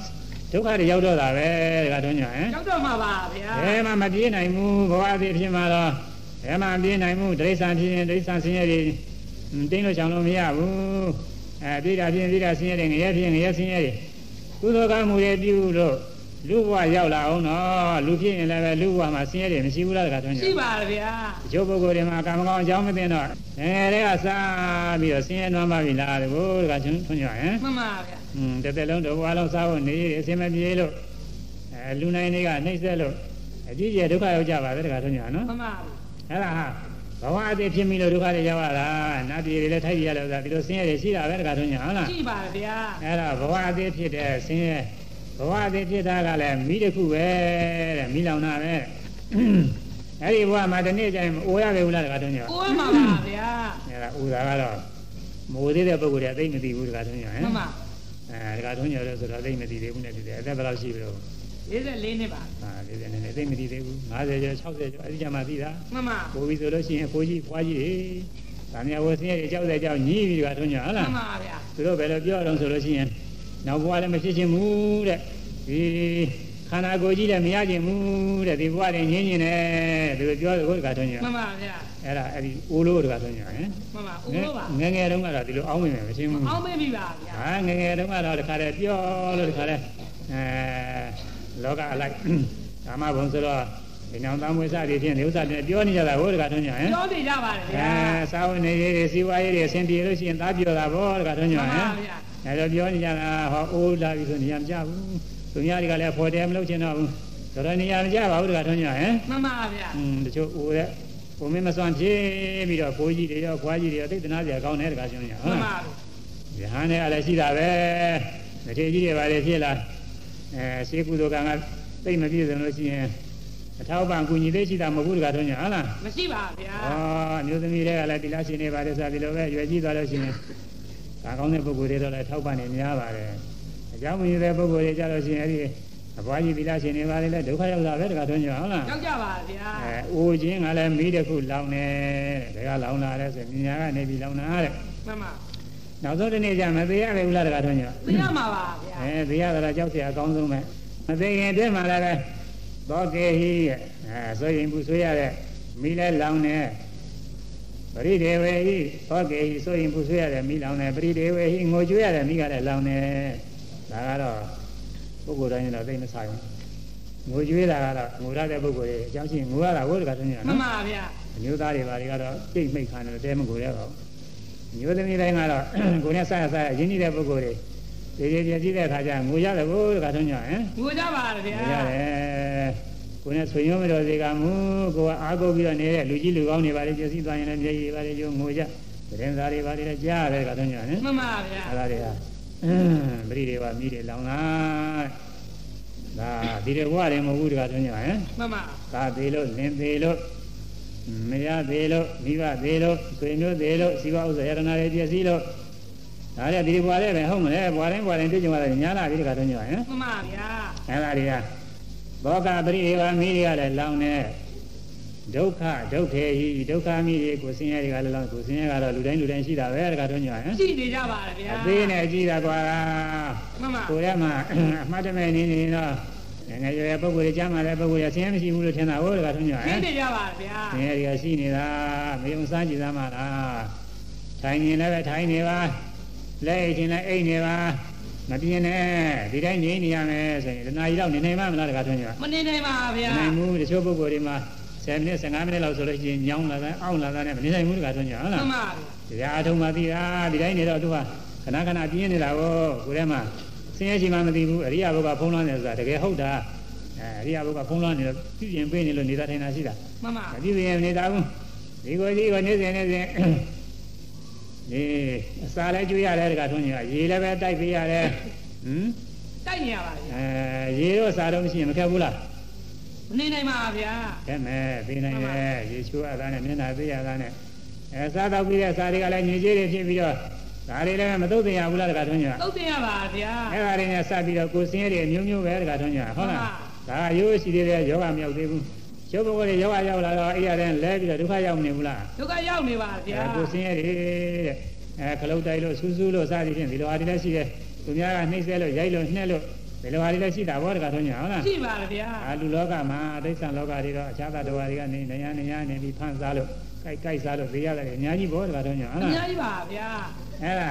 ဒုက္ခတွေရောက်တော့တာပဲတခါတော့ညဟမ်ကြောက်တော့မှာပါဗျာဘယ်မှမပြေးနိုင်ဘူးဘဝအသေးဖြစ်မှာတော့ဘယ်မှမပြေးနိုင်ဘူးဒိဋ္ဌာန်ဖြစ်ရင်ဒိဋ္ဌာန်ဆင်းရဲတွေတင်းလို့ချောင်လို့မရဘူး အဲပြေးတာဖြစ်ရင်ပြေးတာဆင်းရဲတွေငရဲဖြစ်ရင်ငရဲဆင်းရဲတွေကုသိုလ်ကောင်းမှုတွေပြုလို့လူဘဝရောက်လာအောင်တော့လူဖြစ်ရင်လည်းပဲလူဘဝမှာဆင်းရဲတွေမရှိဘူးလားတခါတော့ညရှိပါဗျာအကျိုးပုဂ္ဂိုလ်တွေမှာကံမကောင်းအကြောင်းမသိတော့အဲတဲ့ကစားပြီးတော့ဆင်းရဲနွမ်းပါပြီလားဒီကိုတခါချင်းထွန်းကြဟမ်မှန်ပါဗျာอืมတစ်သက်လုံးတစ်ဘဝလုံးစားဖို့နေရအစင်မပြေလို့အဲလူနိုင်တွေကနှိမ့်ဆက်လို့အကြီးကျယ်ဒုက္ခရောက်ကြပါပဲတခါထုံးညာနော်မှန်ပါအဲ့ဒါဟာ ဘဝအသေးဖြစ်ပြီလို့ဒုက္ခတွေရောက်ရတာနတ်ပြည်တွေလည်းထိုက်ပြရလို့ဆိုတာဒီလိုဆင်းရဲတွေရှိတာပဲတခါထုံးညာဟုတ်လားရှိပါဗျာအဲ့ဒါဘဝအသေးဖြစ်တဲ့ဆင်းရဲဘဝအသေးဖြစ်တာကလည်းမိတစ်ခုပဲတဲ့မိလောင်တာပဲအဲ့ဒီဘဝမှာတနေ့ကျရင်အိုရပဲဘူးလားတခါထုံးညာကိုယ်မှာပါဗျာအဲ့ဒါဥသာကတော့မိုးသေးတဲ့ပုဂ္ဂိုလ်တွေအသိမသိဘူးတခါထုံးညာဟမှမ်န်ပါအဲဒါကထုံးညရဆိုတော့သိမသိသေးဘူးနဲ့ဒီတဲ့အသက်ဘယ်လောက်ရှိပြီလို့ 44နှစ်ပါအာဒီတဲ့နဲ့သိမသိသေးဘူး50ကျော်60ကျော်အဲဒီကြမှာသိတာမှန်ပါကိုပြီးဆိုလို့ရှိရင်အဖိုးကြီးဖွားကြီးတွေဒါမြဝဆင်းရဲကြောက်တဲ့ကြောက်ညီးပြီးကထုံးညဟုတ်မှလားန်ပါဗျာသူတို့ဘယ်လိုပြောတော့ဆိုလို့ရှိရင်နောက်ဘဝလည်းမဖြစ်ချင်းဘူးတဲ့ဒီခန္ဓာကိုယ်ကြီးလည်းမရချင်းဘူးတဲ့ဒီဘဝတွေငြင်းညင်တယ်သူတို့ပြောတယ်ကိုယ်ကထုံးညမှန်ပါဗျာအဲ့ဒါအဲ့ဒီအိုးလို့တကထုံးညဟင်မှန်ပါဦးလို့ပါငယ်ငယ်တုန်းကတော့ဒီလိုအောင်းမိမယ်မရှင်းဘူးအောင်းမေးပြီပါဗျာဟာငယ်ငယ်တုန်းကတော့တခါတည်းပြောလို့တခါတည်းအဲ လောကအလိုက်ဓမ္မဘုံဆိုတော့ဒီနောင်သားမွေးစားတွေဖြင့်ဒီဥစ္စာတွေပြောနေကြတာဟိုတခါထုံးညဟင်ပြောနေကြပါတယ်ဗျာအဲစာဝင်နေရေးတွေစီဝါရေးတွေအဆင်ပြေလို့ရှိရင်သားပြောတာဗောတခါထုံးညမှဟန်င်ပါဗျာအဲတော့ပြောနေကြတာဟောအိုးလာပြီဆိုနေရာမကြဘူးသူများတွေကလည်းဖော်တယ်မလုပ်ချင်တော့ဘူးတော်တော်နေရာမကြပါဘူးတခါထုံးညဟင်မှန်ပါဗျာอืมတချို့အိုးတဲ့ကိုမင်းမစွမ်းဖြစ်ပြီးတော့ကိုကြီးတွေရောခွားကြီးတွေရောသိတနာစရာကောင်းတယ်တခါထုံးညဟုတ်မှန်လားပါယဟန်နဲ့အလည်းရှိတာပဲမထေကြီးတွေပါလေဖြစ်လာ အဲရှေးကုသိုလ်ကံကသိမ့်မပြည့်စုံလို့ရှိရင်အထောက်ပံ့ကူညီသေးရှိတာမဟုတ်ဘူးတကားတော့ညာဟုတ်လားမရှိပါဗျာဩအမျိုးသမီးတွေကလည်းတိလရှင်နေပါလေဆိုဒီလိုပဲရွယ်ကြီးသွားလို့ရှိရင်ဒါကောင်းတဲ့ပုဂ္ဂိုလ်တွေတော့လည်းထောက်ပံ့နေများပါတယ်အကြောင်းမညတဲ့ပုဂ္ဂိုလ်တွေကြလို့ရှိရင်အဲ့ဒီအဘွားကြီးတိလရှင်နေပါလေလဲဒုက္ခရောက်တာပဲတကားတော့ညာဟုတ်လားရောက်ကြပါဗျာအဲအိုခြင်းကလည်းမိတစ်ခုလောင်နေတဲ့ဒါကလောင်လာတဲ့ဆိုရင်ညာကနေပြီးလောင်လာတဲ့မှန်ပါ နောက်ဆုံးတစ်နေ့ကျမသေးရပဲဘူးလားတကားတော့ညာ သိရမှာပါဗျာ အဲသိရတာကြောက်เสียအကောင်းဆုံးပဲမသိခင်တည်းမှာလည်းပဲသောကေဟိရဲ့အဲဆိုရင်ဘူးဆွေးရတဲ့မိလဲလောင်နေပရိဒေဝေဟိသောကေဟိဆိုရင်ဘူးဆွေးရတဲ့မိလောင်နေပရိဒေဝေဟိငိုကြွေးရတဲ့မိကလည်းလောင်နေဒါကတော့ပုဂ္ဂိုလ်တိုင်းတော့သိမဆိုင်ဘူးငိုကြွေးတာကတော့ငိုရတဲ့ပုဂ္ဂိုလ်တွေအကြောင်းရှိရင်ငိုရတာဟုတ်တကယ်တည်းက မှန် နော် ပါဗျာ အမျိုးသားတွေပါတွေကတော့ပြိတ်မိတ်ခံတယ်တဲမကိုရဲပါဘူး မျိုးသမီးတိုင်းကတော့ကိုယ်နဲ့ဆက်ရဆက်ရရင်းနှီးတဲ့ပုဂ္ဂိုလ်တွေဒီဒီပြည့်စည်တဲ့အခါကျငိုရတယ်ဘိုးတခါထုံးကြဟမ်ငိုကြပါဗျာငိုရတယ်ကိုယ်နဲ့ဆွေမျိုးမတော်စေကမူကိုကအားကိုးပြီးတော့နေတဲ့လူကြီးလူကောင်းတွေပါလေကျစီသွားရင်လည်းမျက်ရည်ပါလေကျိုးငိုကြသတင်းစာတွေပါလေကြားရတယ်ကတော့ညာနော်မှန်ပါဗျာအဲ့ဒါတွေဟာအင်းပရိဒေဝမိတွေလောင်လာဒါဒီတွေဘဝတွေမဟုတ်ဘူးတကားတော့ညာဟမ်မှန်ပါကာသေးလို့လင်သေးလို့ မရသေးလို့မိဘသေးလို့ဆွေမျိုးသေးလို့စီဝဥစ္စာယရနာတွေပြည့်စည်လို့ဒါလည်းဒီဘဝလေးပဲဟုတ်မလဲဘဝတိုင်းဘဝတိုင်းတွေ့ကြရတယ်ညာလာပြီတကားတော့ညာဟမ်မှန်ပါဗျာအဲ့ဒါတွေကဘောကပရိဒေဝမိတွေကလည်းလောင်နေဒုက္ခဒုက္ခေဟိဒုက္ခမိတွေကိုဆင်းရဲတွေကလည်းလောင်ကိုဆင်းရဲကတော့လူတိုင်းလူတိုင်းရှိတာပဲတကားတော့ညာဟမ်ရှိနေကြပါလားဗျာအသေးနဲ့ကြည့်တာကွာမှန်ပါကိုယ်ထဲမှာအမှတ်တမဲ့နေနေတော့ ငယ်ငယ်ရွယ်ရွယ်ပုဂ္ဂိုလ်တွေကြားမှာလည်းပုဂ္ဂိုလ်တွေဆင်းရဲမရှိဘူးလို့ထင်တာဟုတ်တကားတော့ညာဟရှိမ်နေကြပါလားဗျာဆင်းရဲတွေကရှိနေတာမယုံစားကြည့်သားမှာလားထိုင်နေလည်းပဲထိုင်နေပါလက်အိတ်ချင်းလည်းအိတ်နေပါမပြင်းနဲ့ဒီတိုင်းနေနေရမယ်ဆိုရင်တနားကြီးတော့နေနိုင်မှာမလားတကားထွန်းကြမနေနိုင်ပါဗျာနိုင်မှုတချို့ပုဂ္ဂိုလ်တွေမှာ10မိနစ်15မိနစ်လောက်ဆိုလို့ရှိရင်ညောင်းလာတဲ့အောင့်လာတဲ့မနေနိုင်ဘူးတကားထွန်းကြဟုတ်မှလားန်ပါတရားအထုံးမှသိတာဒီတိုင်းနေတော့သူကခဏခဏပြင်းနေတာကိုကိုယ်ထဲမှာ ဆင်းရဲရှိမှမသိဘူးအရိယာဘုရားဖုံးလွှမ်းနေဆိုတာတကယ်ဟုတ်တာအဲအရိယာဘုရားဖုံးလွှမ်းနေတော့ပြည့်ရင်ပေးနေလို့နေတာထိုင်တာရှိတာမှန်ပါမပြည့်ရင်နေတာဘူးဒီကိုဒီကိုနေစဉ်နေစဉ်ဒီအစာလည်းကျွေးရတယ်တကားထွန်းကြီးကရေလည်းပဲတိုက်ပေးရတယ်ဟမ်တိုက်နေရပါဗျာအဲရေတော့စားတော့မရှိရင်မခက်ဘူးလားမနေနိုင်ပါဗျာခက်မယ်ပေးနိုင်တယ်ရေချိုးရတာနဲ့မျက်နှာပေးရတာနဲ့အဲစားတော့ပြီးတဲ့စားတွေကလည်းညစ်ကြေးတွေဖြစ်ပြီးတော့ ဒါတွေလည်းမသုတ်တင်ရဘူးလားတကားထွန်းကြီးကတုတ်တင်ရပါဗျာအဲ့ဒါတွေနဲ့စပ်ပြီးတော့ကိုယ်စင်းရဲတွေအမျိုးမျိုးပဲတကားထွန်းကြီးကဟုတ်လားဒါကရိုးရှိသေးတယ်ယောဂမရောက်သေးဘူးကျုပ်ဘုရားတွေယောဂရောက်လာတော့အဲ့ရတဲ့လဲပြီးတော့ဒုက္ခရောက်နေဘူးလားဒုက္ခရောက်နေပါဗျာအဲကိုယ်စင်းရဲတွေတဲ့အဲခလုတ်တိုက်လို့ဆူးဆူးလို့စသည်ဖြင့်ဒီလိုဟာတွေလည်းရှိတယ်သူများကနှိမ့်ဆဲလို့ရိုက်လို့နှက်လို့ဒီလိုဟာတွေလည်းရှိတာဘောတကားထွန်းကြီးဟုတ်လားရှိပါလားဗျာအာလူလောကမှာဒိဋ္ဌံလောကတွေတော့အခြားသတ္တဝါတွေကနေနေရနေရနေပြီးဖန်စားလို့ ကြိုက်ကြိုက်စားလို့သိရတယ်အများကြီးဘောတကားတော့ညာဟုတ်အလားများကြီးပါဗျာအဲ့ဒါ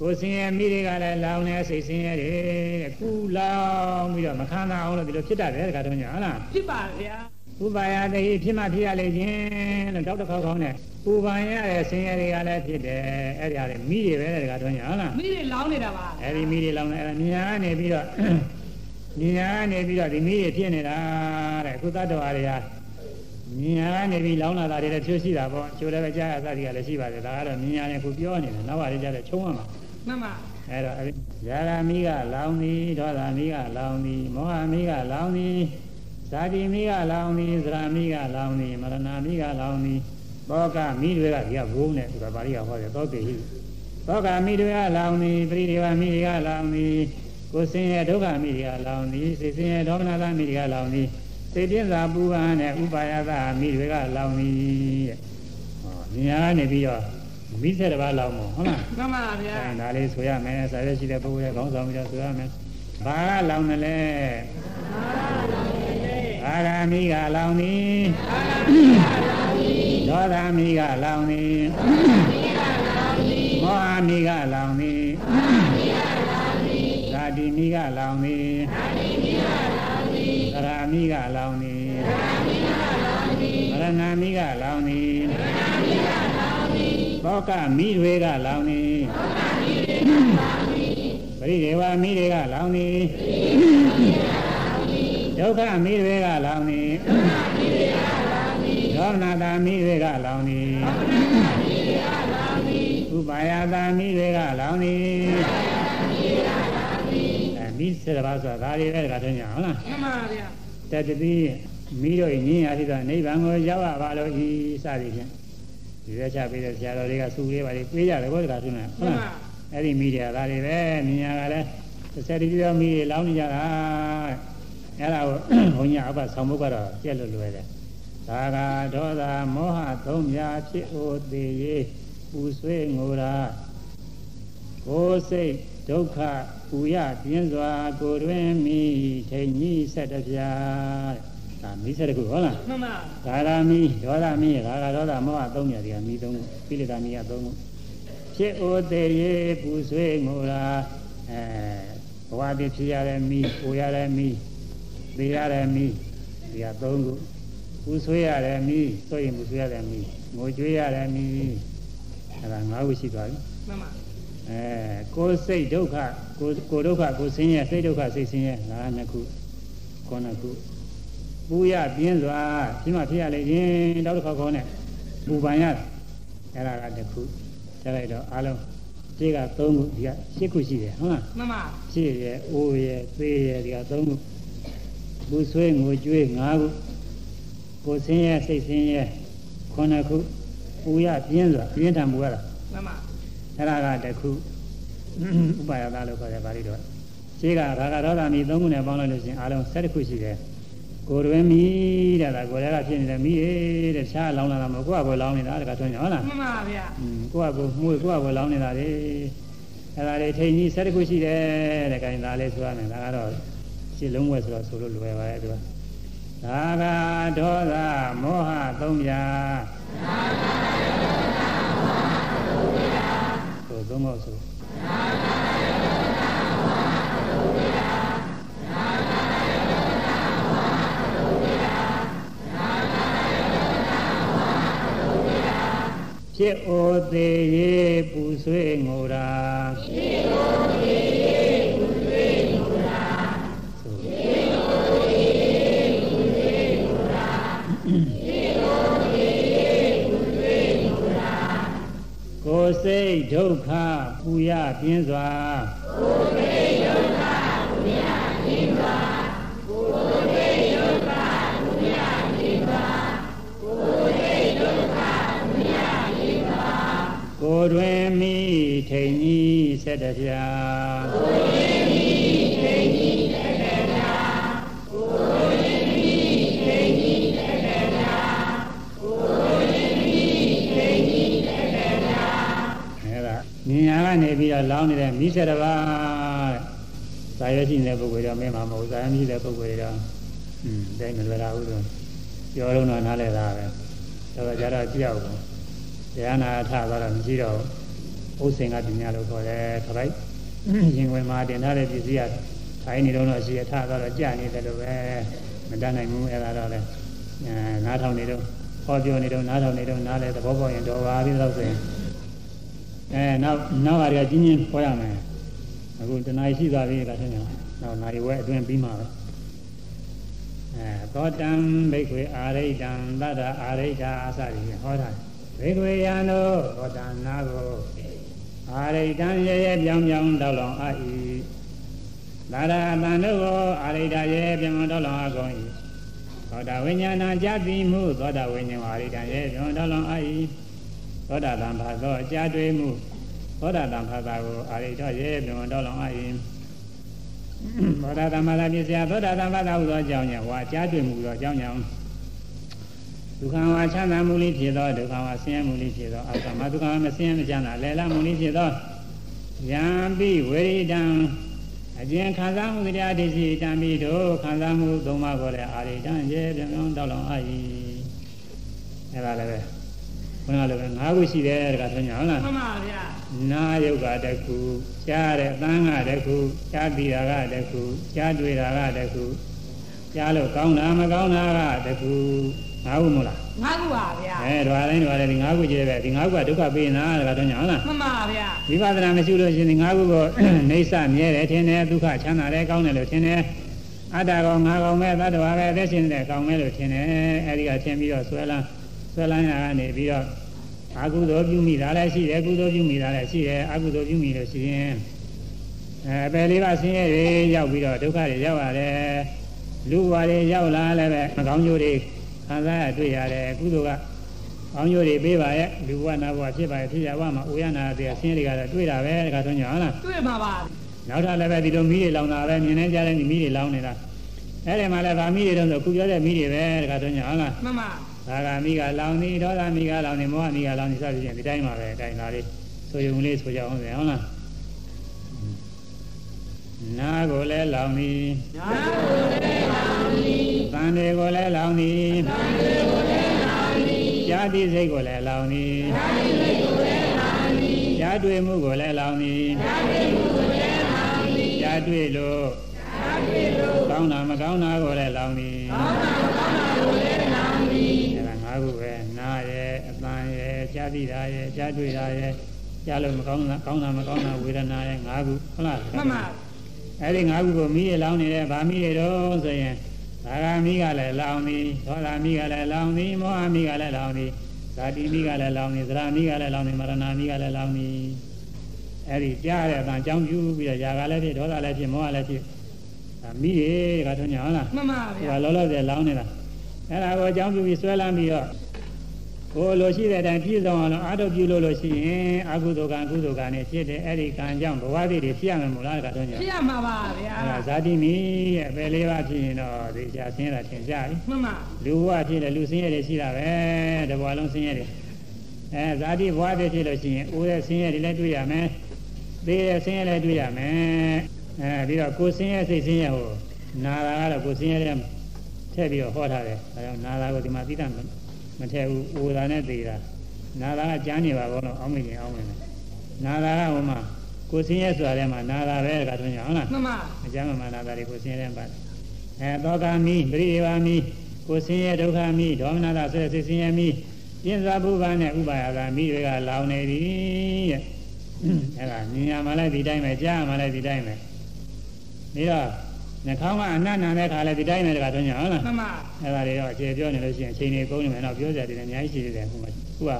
ကိုယ်စင်ရဲ့မိတွေကလည်းလောင်နေစိတ်စင်ရဲ့တဲ့ကူလောင်ပြီးတော့မခံနိုင်အောင်လို့ဒီလိုဖြစ်တတ်တယ်တကားတော့ညာဟုတ်လားဖြစ်ပါဗျာဥပါယတိဖြစ်မှဖြစ်ရလေခြင်းလို့တောက်တစ်ခေါက်ခေါင်းနဲ့ပူပန်ရတဲ့ဆင်းရဲတွေကလည်းဖြစ်တယ်အဲ့ဒီဟာတွေမိတွေပဲတကားတော့ညာဟုတ်လားမိတွေလောင်းနေတာပါအဲ့ဒီမိတွေလောင်နေအဲ့ဒါမြညာကနေပြီးတော့မြညာကနေပြီးတော့ဒီမိတွေဖြစ်နေတာတဲ့ကုသတ္တဝါတွေဟာ မြညာကနေပြီးလောင်လာတာတွေလည်းဖြစ်ရှိတာပေါ့ကျိုးလည်းပဲကြားရသတိကလည်းရှိပါတယ်ဒါကတော့မြညာနဲ့ကိုပြောနေတယ်နောက်ပါလေကြားတယ်ချုံးရမှာမှန်ပါအဲ့တော့ယာရာမိကလောင်သည်ဒေါသမိကလောင်သည်မောဟမိကလောင်သည်ဇာတိမိကလောင်သည်သရမိကလောင်သည်မရဏမိကလောင်သည်ဘောကမိတွေကဒီကဘုံနဲ့ဆိုတာပါဠိကဟောတယ်သောကေဟိဘောကမိတွေကလောင်သည်ပရိဒေဝမိတွေကလောင်သည်ကိုယ်စင်ရဲ့ဒုက္ခမိတွေကလောင်သည်စိတ်စင်ရဲ့ဒေါမနတာမိတွေကလောင်သည် စိတ်ပြင်းစာပူပန်နဲ့ဥပါယသမိတွေကလောင်သည်တဲ့ဟောညာကနေပြီးတော့မိဆက်တစ်ပါးလောင်မို့ဟုတ်လားမှန်ပါဗျာအဲဒါလေးဆိုရမယ်ဆာရွက်ရှိတဲ့ပုဂ္ဂိုလ်ရဲ့ခေါင်းဆောင်ပြီးတော့ဆိုရမယ်ဘာကလောင်တယ်လဲအာရမိကလောင်သည်ဒေါသမိကလောင်သည်မောဟမိကလောင်သည်ဇာတိမိကလောင်သည်သရ မိကလောင်သည်မရဏမိကလောင်သည်ဘောကမိတွေကလောင်သည်ပရိဒေဝမိတွေကလောင်သည်ဒုက္ခမိတွေကလောင်သည်ဒေါမနတာမိတွေကလောင်သည်ဥပါယတာမိတွေကလောင်သည်အဲမိစေတပါးဆိုတာဒါတွေပဲတခါတည်းညာဟုတ်လားမှန်ပါဗျာ တတတိမိတို့ညင်းရသည့်တော့နိဗ္ဗာန်ကိုရောက်ရပါလို့ဤစသည်ဖြင့်ဒီရက်ချပေးတဲ့ဆရာတော်တွေကစူလေးပါလေပြေးကြတယ်ဘောတခါတည်းညာဟုတ်မှန်လားပါအဲ့ဒီမိတွေကဒါတွေပဲမြင်ရကလည်းတစ်ဆက်တည်းပြောမိတွေလောင်းနေကြတာအဲ့ဒါကိုဘုန်းကြီးအဘဆောင်ဖို့ကတော့ပြက်လို့လွယ်တယ်ဒါကဒေါသမောဟသုံးများဖြစ်အိုသေးရေပူဆွေးငိုရာကိုယ်စိတ်ဒုက္ခ ပူရပြင်းစွာကိုယ်တွင်မိထိန်ကြီးဆက်တပြားဒါမိဆက်တခုဟုတ်လားမှန်ပါဒါရမိဒေါသမိရာဂဒေါသမောဟသုံးများဒီကမိသုံးခုပိဋကမိကသုံးခုဖြစ်အိုသေးရေပူဆွေးငိုရာအဲဘဝတည်ဖြစ်ရတဲ့မိပူရတဲ့မိသိရတဲ့မိဒီကသုံးခုပူဆွေးရတဲ့မိဆိုရင်ပူဆွေးရတဲ့မိငိုကြွေးရတဲ့မိအဲဒါငါးခုရှိသွားပြီမှန်ပါ အဲကိုယ်စိတ်ဒုက္ခကိုယ်ကိုယ်ဒုက္ခကိုယ်ဆင်းရဲစိတ်ဒုက္ခစိတ်ဆင်းရဲငါးနှစ်ခုခုနှစ်ခုပူရပြင်းစွာဖြစ်မှဖြစ်ရလေရင်တောက်တစ်ခေါက်ခေါက်နဲ့ပူပန်ရအဲ့ဒါကတစ်ခုဆက်လိုက်တော့အားလုံးခြေက3ခုဒီက7ခုရှိတယ်ဟုတ်လားမှန်ပါခြေရယ်အိုးရယ်သေးရယ်ဒီက3ခုဘူဆွေးငိုကြွေး5ခုကိုဆင်းရဲစိတ်ဆင်းရဲ9ခုပူရပြင်းစွာပြင်းထန်ပူရတာမှန်ပါ အဲ့ဒါကတစ်ခုဥပါယတာလို့ခေါ်တယ်ပါဠိတော်ရှိကရာဂဒေါသမီသုံးခုနဲ့ပေါင်းလိုက်လို့ရှိရင်အားလုံး7ခုရှိတယ်ကိုယ်တွင်မီတဲ့ဒါကိုယ်လည်းကဖြစ်နေတယ်မီးတဲ့တခြားလောင်းလာတာမဟုတ်ကိုယ့်အကိုယ်လောင်းနေတာတခါထွန်းကြဟုတ်လားမှန်ပါဗျာอืมကိုယ့်အကိုယ်မှုကိုယ့်အကိုယ်လောင်းနေတာလေအဲ့ဒါလေထိန်ကြီး7ခုရှိတယ်တဲ့ခိုင်းဒါလေးဆိုရမယ်ဒါကတော့ရှင်းလုံးဝဲဆိုတော့ဆိုလို့လွယ်ပါရဲ့သူကဒါကဒေါသမောဟသုံးပြာ ဆိုသုံးဖို့ဆိုဖြစ်အိုသေးရေပူဆွေးငိုရာဖြစ်အိုသေး တ်ဒုက္ခပူရပြင်းစွာကိုယ်စိတ်ဒုက္ခပူရပြင်းစွာကိုယ်စိတ်ဒုက္ခပူရပြင်းစွာကိုယ်စိတ်ဒုက္ခပူရပြင်းစွာကိုယ်တွင်မိထိန်ကြီးဆက်တပြာကိုယ်တွင်မိ ကနေပြီးတော့လောင်းနေတဲ့မိဆက်တပါတဲ့ဇာရွက်ရှိနေတဲ့ပုဂ္ဂိုလ်တော့မင်းမှာမဟုတ်ဇာရွက်မရှိတဲ့ပုဂ္ဂိုလ်တွေတော့อืมတိုင်းမလွယ်တာဘူးဆိုပြောလုံးတော့နားလဲတာပဲတော့ကြတော့ကြောက်ဘူးတရားနာထသွားတော့မရှိတော့ဘူးဥစ္စေကပညာလို့ခေါ်တယ်ခပိုက်ရင်ဝင်မှာတင်ထားတဲ့ပစ္စည်းကထိုင်နေတော့တော့ရှိရထသွားတော့ကြာနေတယ်လို့ပဲမတတ်နိုင်ဘူးအဲ့ဒါတော့လေအဲနားထောင်နေတော့ဟောပြောနေတော့နားထောင်နေတော့နားလဲသဘောပေါက်ရင်တော့ပါပြီလို့ဆိုရင် အဲနောက်နောက်ဟာတွေကကြီးကြီးခေါ်ရမယ်အခုတဏှာရှိသွားပြီကထင်တယ်နောက်နာရီဝဲအတွင်းပြီးမှာပဲအဲသောတံဘိက္ခွေအာရိတံသတ္တအာရိတာအစရည်ဟောတာဘိက္ခွေယံတို့သောတံနာကိုအာရိတံရရဲပြောင်းပြောင်းတောက်လောင်အာဤသာရအတန်တို့ကိုအာရိတာရဲပြောင်းပြောင်းတောက်လောင်အာကုန်၏သောတာဝိညာဏကြတိမှုသောတာဝိညာဉ်အာရိတံရဲပြောင်းတောက်လောင်အာဤ သောတာတံဘာသောအကြတွေးမှုသောတာတံဘာသာကိုအာရိတရဲပြောင်းတောက်လောင်အာဤသောတာတမ္မာလာပြည့်စရာသောတာတမ္မာသာဟုသောအကြောင်းကြောင့်ဝါကြားတွေ့မှုသောအကြောင်းကြောင့်ဒုက္ခဝါချမ်းသာမှုလေးဖြစ်သောဒုက္ခဝါဆင်းရဲမှုလေးဖြစ်သောအာသမဒုက္ခဝါမဆင်းရဲမချမ်းသာလဲလာမှုလေးဖြစ်သောယံပိဝေရိတံအကျဉ်ခံစားမှုတရားဒိဋ္ဌိတံပိတို့ခံစားမှုသုံးပါးကိုလည်းအာရိတံရေပြောင်းပြောင်းတောက်လောင်အာဤအဲ့ဒါလည်းပဲ ခုနကလည်းပဲ၅ခုရှိတယ်တခါဆိုညာဟုတ်လားမှန်ပါဗျာနာယုတ်ကတခုကြားတဲ့အသံကတခုကြားပြီးတာကတခုကြားတွေ့တာကတခုကြားလို့ကောင်းတာမကောင်းတာကတခုငါးခုမဟုတ်လားငါးခုပါဗျာအဲဓဝါတိုင်းဓဝါတိုင်းဒီငါးခုကျဲပဲဒီငါးခုကဒုက္ခပေးနေတာတခါတော့ညာဟုတ်လားမှန်ပါဗျာဝိပဿနာမရှိလို့ရှိရင်ဒီငါးခုကိုနေဆမြဲတယ်ထင်တယ်ဒုက္ခချမ်းသာတယ်ကောင်းတယ်လို့ထင်တယ်အတ္တကောင်ငါကောင်ပဲသတ္တဝါပဲအသက်ရှင်နေတဲ့ကောင်ပဲလို့ထင်တယ်အဲဒီကထင်ပြီးတော့ဆွဲလန်း ဆွဲလန်းရကနေပြီးတော့အကုသိုလ်ပြုမိတာလည်းရှိတယ်ကုသိုလ်ပြုမိတာလည်းရှိတယ်အကုသိုလ်ပြုမိလို့ရှိရင်အဲပယ်လေးပါးဆင်းရဲတွေရောက်ပြီးတော့ဒုက္ခတွေရောက်ရတယ်လူဘဝတွေရောက်လာလည်းပဲမကောင်းကျိုးတွေခံစားရတွေ့ရတယ်ကုသိုလ်ကကောင်းကျိုးတွေပေးပါရဲ့လူဘဝနာဘဝဖြစ်ပါရဲ့ဖြစ်ရဘဝမှာအိုရနာတဲ့ဆင်းရဲတွေကတော့တွေ့တာပဲတခါတော့ညဟုတ်လားတွေ့မှာပါနောက်ထပ်လည်းပဲဒီလိုမီးတွေလောင်တာပဲမြင်နေကြတဲ့မီးတွေလောင်နေတာအဲ့ဒီမှာလည်းဗာမီးတွေတော့ဆိုခုပြောတဲ့မီးတွေပဲတခါတော့ညဟုတ်လားမှန်ပါ ဒါကမိကလောင်နေဒေါသမီကလောင်နေမောဟမိကလောင်နေစသဖြင့်ဒီတိုင်းပါပဲအတိုင်းသားလေးဆိုယုံလေးဆိုကြအောင်ဆိုဟုတ်လားနာကိုလည်းလောင်နေ ညာကိုလည်းပါမီ သံတွေကိုလည်းလောင်နေ သံတွေကိုလည်းပါမီ ญาတိစိတ်ကိုလည်းလောင်နေ ဓာတိစိတ်ကိုလည်းပါမီ ญาတွေ့မှုကိုလည်းလောင်နေ ဓာတိမှုကိုလည်းပါမီ ญาတွေ့လို့ ဓာတိလို့ ကောင်းတာမကောင်းတာကိုလည်းလောင်နေ ကောင်းတာမကောင်းတာကိုလည်းပါမီ အဲ့ဒါငါးခုပဲနားရဲ့အတန်ရဲ့ကြားသိတာရဲ့ကြားတွေ့တာရဲ့ကြားလို့မကောင်းတာကောင်းတာမကောင်းတာဝေဒနာရဲ့ငါးခုဟုတ်လားမှန်ပါအဲ့ဒီငါးခုကိုမိရလောင်းနေတယ်ဗာမိရတော့ဆိုရင်ဗရာဂမိကလည်းလောင်သည်ဒေါသမိကလည်းလောင်သည်မောဟမိကလည်းလောင်သည်ဇာတိမိကလည်းလောင်သည်သရမိကလည်းလောင်သည်မရဏမိကလည်းလောင်သည်အဲ့ဒီကြားတဲ့အတန်ကြောင်းပြူပြီးတော့ຢာကလည်းဖြစ်ဒေါသလည်းဖြစ်မောဟလည်းဖြစ်ဒါမိရေကထွန်းညာဟုတ်လားမှန်ပါဗျာဒီကလောလောဆယ်လောင်းနေတာ အဲ့ဒါကိုအကြောင်းပြုပြီးဆွဲလမ်းပြီးတော့ကိုလိုရှိတဲ့အတိုင်းပြည့်စုံအောင်လို့အာထုတ်ပြုလို့လို့ရှိရင်အကုသိုလ်ကံကုသိုလ်ကံနဲ့ဖြစ်တဲ့အဲ့ဒီကံကြောင့်ဘဝတည်တွေဖြစ်ရမယ်မို့လားကထွန်းညာဖြစ်ရမှာပါဗျာအဲ့ဒါဇာတိမီရဲ့အပယ်လေးပါးဖြစ်ရင်တော့ဒီချာဆင်းရဲတာသင်ကြပြီမှန်ပါလူဘဝဖြစ်တယ်လူဆင်းရဲတွေရှိတာပဲတဘဝလုံးဆင်းရဲတွေအဲဇာတိဘဝတည်ဖြစ်လို့ရှိရင်အိုးတဲ့ဆင်းရဲတွေလည်းတွေ့ရမယ်သေးတဲ့ဆင်းရဲလည်းတွေ့ရမယ်အဲပြီးတော့ကိုယ်ဆင်းရဲစိတ်ဆင်းရဲဟိုနာတာကတော့ကိုယ်ဆင်းရဲတဲ့ ထည့်ပြီးတော့ဟောထားတယ်အဲဒါနာတာကိုဒီမှာသိတာမထည့်ဘူးအိုတာနဲ့သေးတာနာတာကကြမ်းနေပါဘောလို့အောင်းမိရင်အောင်းမိမယ်နာတာကဟိုမှာကိုယ်ဆင်းရဲဆိုတာထဲမှာနာတာပဲကထွန်းကြဟုတ်လားမှန်ပါအကျမ်းမှန်လာတာတွေကိုဆင်းရဲပါတယ်အဲတောကမိပရိဒေဝမိကိုဆင်းရဲဒုက္ခမိဒေါမနတာဆိုတဲ့စိတ်ဆင်းရဲမိပြင်းစားဘုဗ္ဗနဲ့ဥပါယတာမိတွေကလောင်နေပြီတဲ့အဲဒါမြင်ရမှလည်းဒီတိုင်းပဲကြားရမှလည်းဒီတိုင်းပဲပြီးတော့ နှာခေါင်းကအနတ်နာတဲ့ခါလည်းဒီတိုင်းပဲတခါတွင်းကြဟုတ်လားမှန်ပါအဲဒါတွေတော့အခြေပြောနေလို့ရှိရင်အချိန်တွေကုန်နေမယ်တော့ပြောကြတယ်လည်းအများကြီးရှိသေးတယ်ခုမှခုက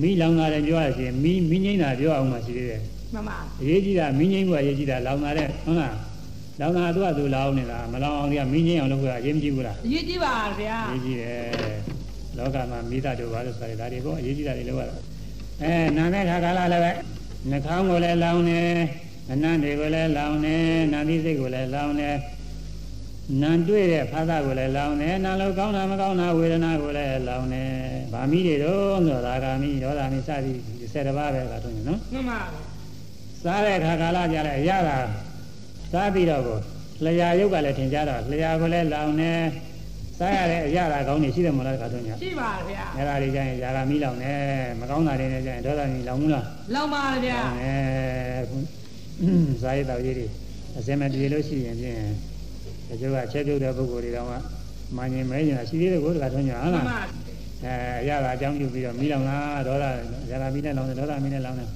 မိလောင်တာလည်းပြောရရှင်မိမိငိမ့်တာပြောအောင်မှရှိသေးတယ်မှန်ပါအရေးကြီးတာမင်းငိမ့်ဖို့အရေးကြီးတာလောင်လာတဲ့ဟုတ်လားလောင်လာသူကသူလောင်နေတာမလောင်အောင်ဒီကမင်းငိမ့်အောင်လုပ်ဖို့အရေးမကြီးဘူးလားအရေးကြီးပါဗျာအရေးကြီးတယ်လောကမှာမိသားတို့ဘာလို့ဆိုရလဲဒါတွေပေါ့အရေးကြီးတာတွေလုပ်ရတာအဲနာတဲ့ခါကာလလည်းပဲနှာခေါင်းကိုလည်းလောင်နေ အနံ့တွေကိုလည်းလောင်နေနာသီးစိတ်ကိုလည်းလောင်နေနံတွေ့တဲ့ဖာသာကိုလည်းလောင်နေနာလို့ကောင်းတာမကောင်းတာဝေဒနာကိုလည်းလောင်နေဗာမိတွေတော့ဆိုတာဂာမိဒေါသမိစသည်၁၀ပါးပဲကတော့နော်မှန်ပါစားတဲ့ခါကာလကြလဲရတာစားပြီးတော့ကိုလျှာရုပ်ကလည်းထင်ကြတော့လျှာကိုလည်းလောင်နေစားရတဲ့အရသာကောင်းနေရှိတယ်မလားကတော့ညာရှိပါဗျာအဲ့ဒါတွေကျရင်ຢာကမီးလောင်နေမကောင်းတာတွေနဲ့ကျရင်ဒေါသမီးလောင်ဘူးလားလောင်ပါဗျာလော ဇာရတော်ကြီးတွေအစင်မပြေလို့ရှိရင်ဖြင့်ဒီလိုကချက်ပြုတ်တဲ့ပုဂ္ဂိုလ်တွေတော့မှန်ရင်မဲညာရှိသေးတယ်ကိုတခါထွန်းညာဟုတ်လားအဲရတာအကြောင်းပြုပြီးတော့မိလောင်လားဒေါသရတာမိနဲ့လောင်တယ်ဒေါသမီနဲ့လောင်တယ်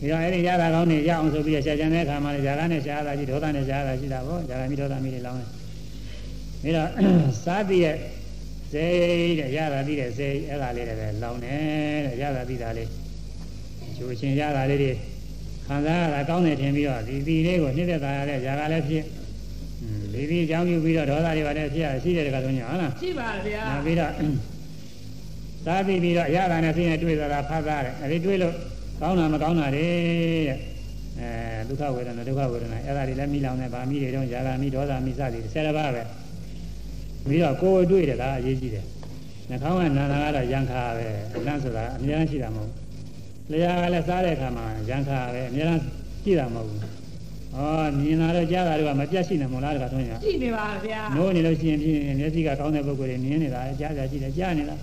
ဒီတော့အဲ့ဒီရတာကောင်းနေရအောင်ဆိုပြီးဆက်ကြံတဲ့အခါမှာလည်းဇာကနဲ့ရှားတာကြီးဒေါသနဲ့ရှားတာရှိတာပေါ့ဇာကမိဒေါသမီနဲ့လောင်တယ်ပြီးတော့စာတိရဲ့စေတဲ့ရတာပြီးတဲ့စေအဲ့ဒါလေးတွေပဲလောင်တယ်တဲ့ရတာပြီးတာလေးကျိုးရှင်ရတာလေးတွေ ခံစားရတာကောင်းတယ်ထင်ပြီးတော့ဒီဒီလေးကိုနှိမ့်သက်သာရတဲ့ຢာကလည်းဖြစ်ဒီဒီအကြောင်းပြုပြီးတော့ဒေါသတွေပါတဲ့ဖြစ်ရရှိတဲ့တခါဆုံးညာဟုတ်လားရှိပါဗျာနောက်ပြီးတော့သာပြီးပြီးတော့ရတာနဲ့သိနေတွေ့တာဖတ်သားတယ်အဲဒီတွေ့လို့ကောင်းတာမကောင်းတာတွေတဲ့အဲဒုက္ခဝေဒနာဒုက္ခဝေဒနာအဲ့ဒါတွေလည်းမိလောင်နေဗာမိတွေတော့ຢာကမိဒေါသမိစသည်ဆယ်တစ်ပါးပဲပြီးတော့ကိုယ်တွေ့တယ်လားအရေးကြီးတယ်နှာခေါင်းကနာနာကတော့ရံခါပဲအလန့်ဆိုတာအများကြီးရှိတာမဟုတ်ဘူး လျှာကလည်းစားတဲ့အခါမှာရံခါပဲအများကြီးရှိတာမဟုတ်ဘူးဩမြင်လာတော့ကြားတာတော့မပြတ်ရှိနေမို့လားတခါထွန်းညာရှိနေပါဗျာနိုးနေလို့ရှိရင်ဖြင့်မျက်စိကကောင်းတဲ့ပုဂ္ဂိုလ်တွေမြင်နေတာကြားကြရှိတယ်ကြားနေတာ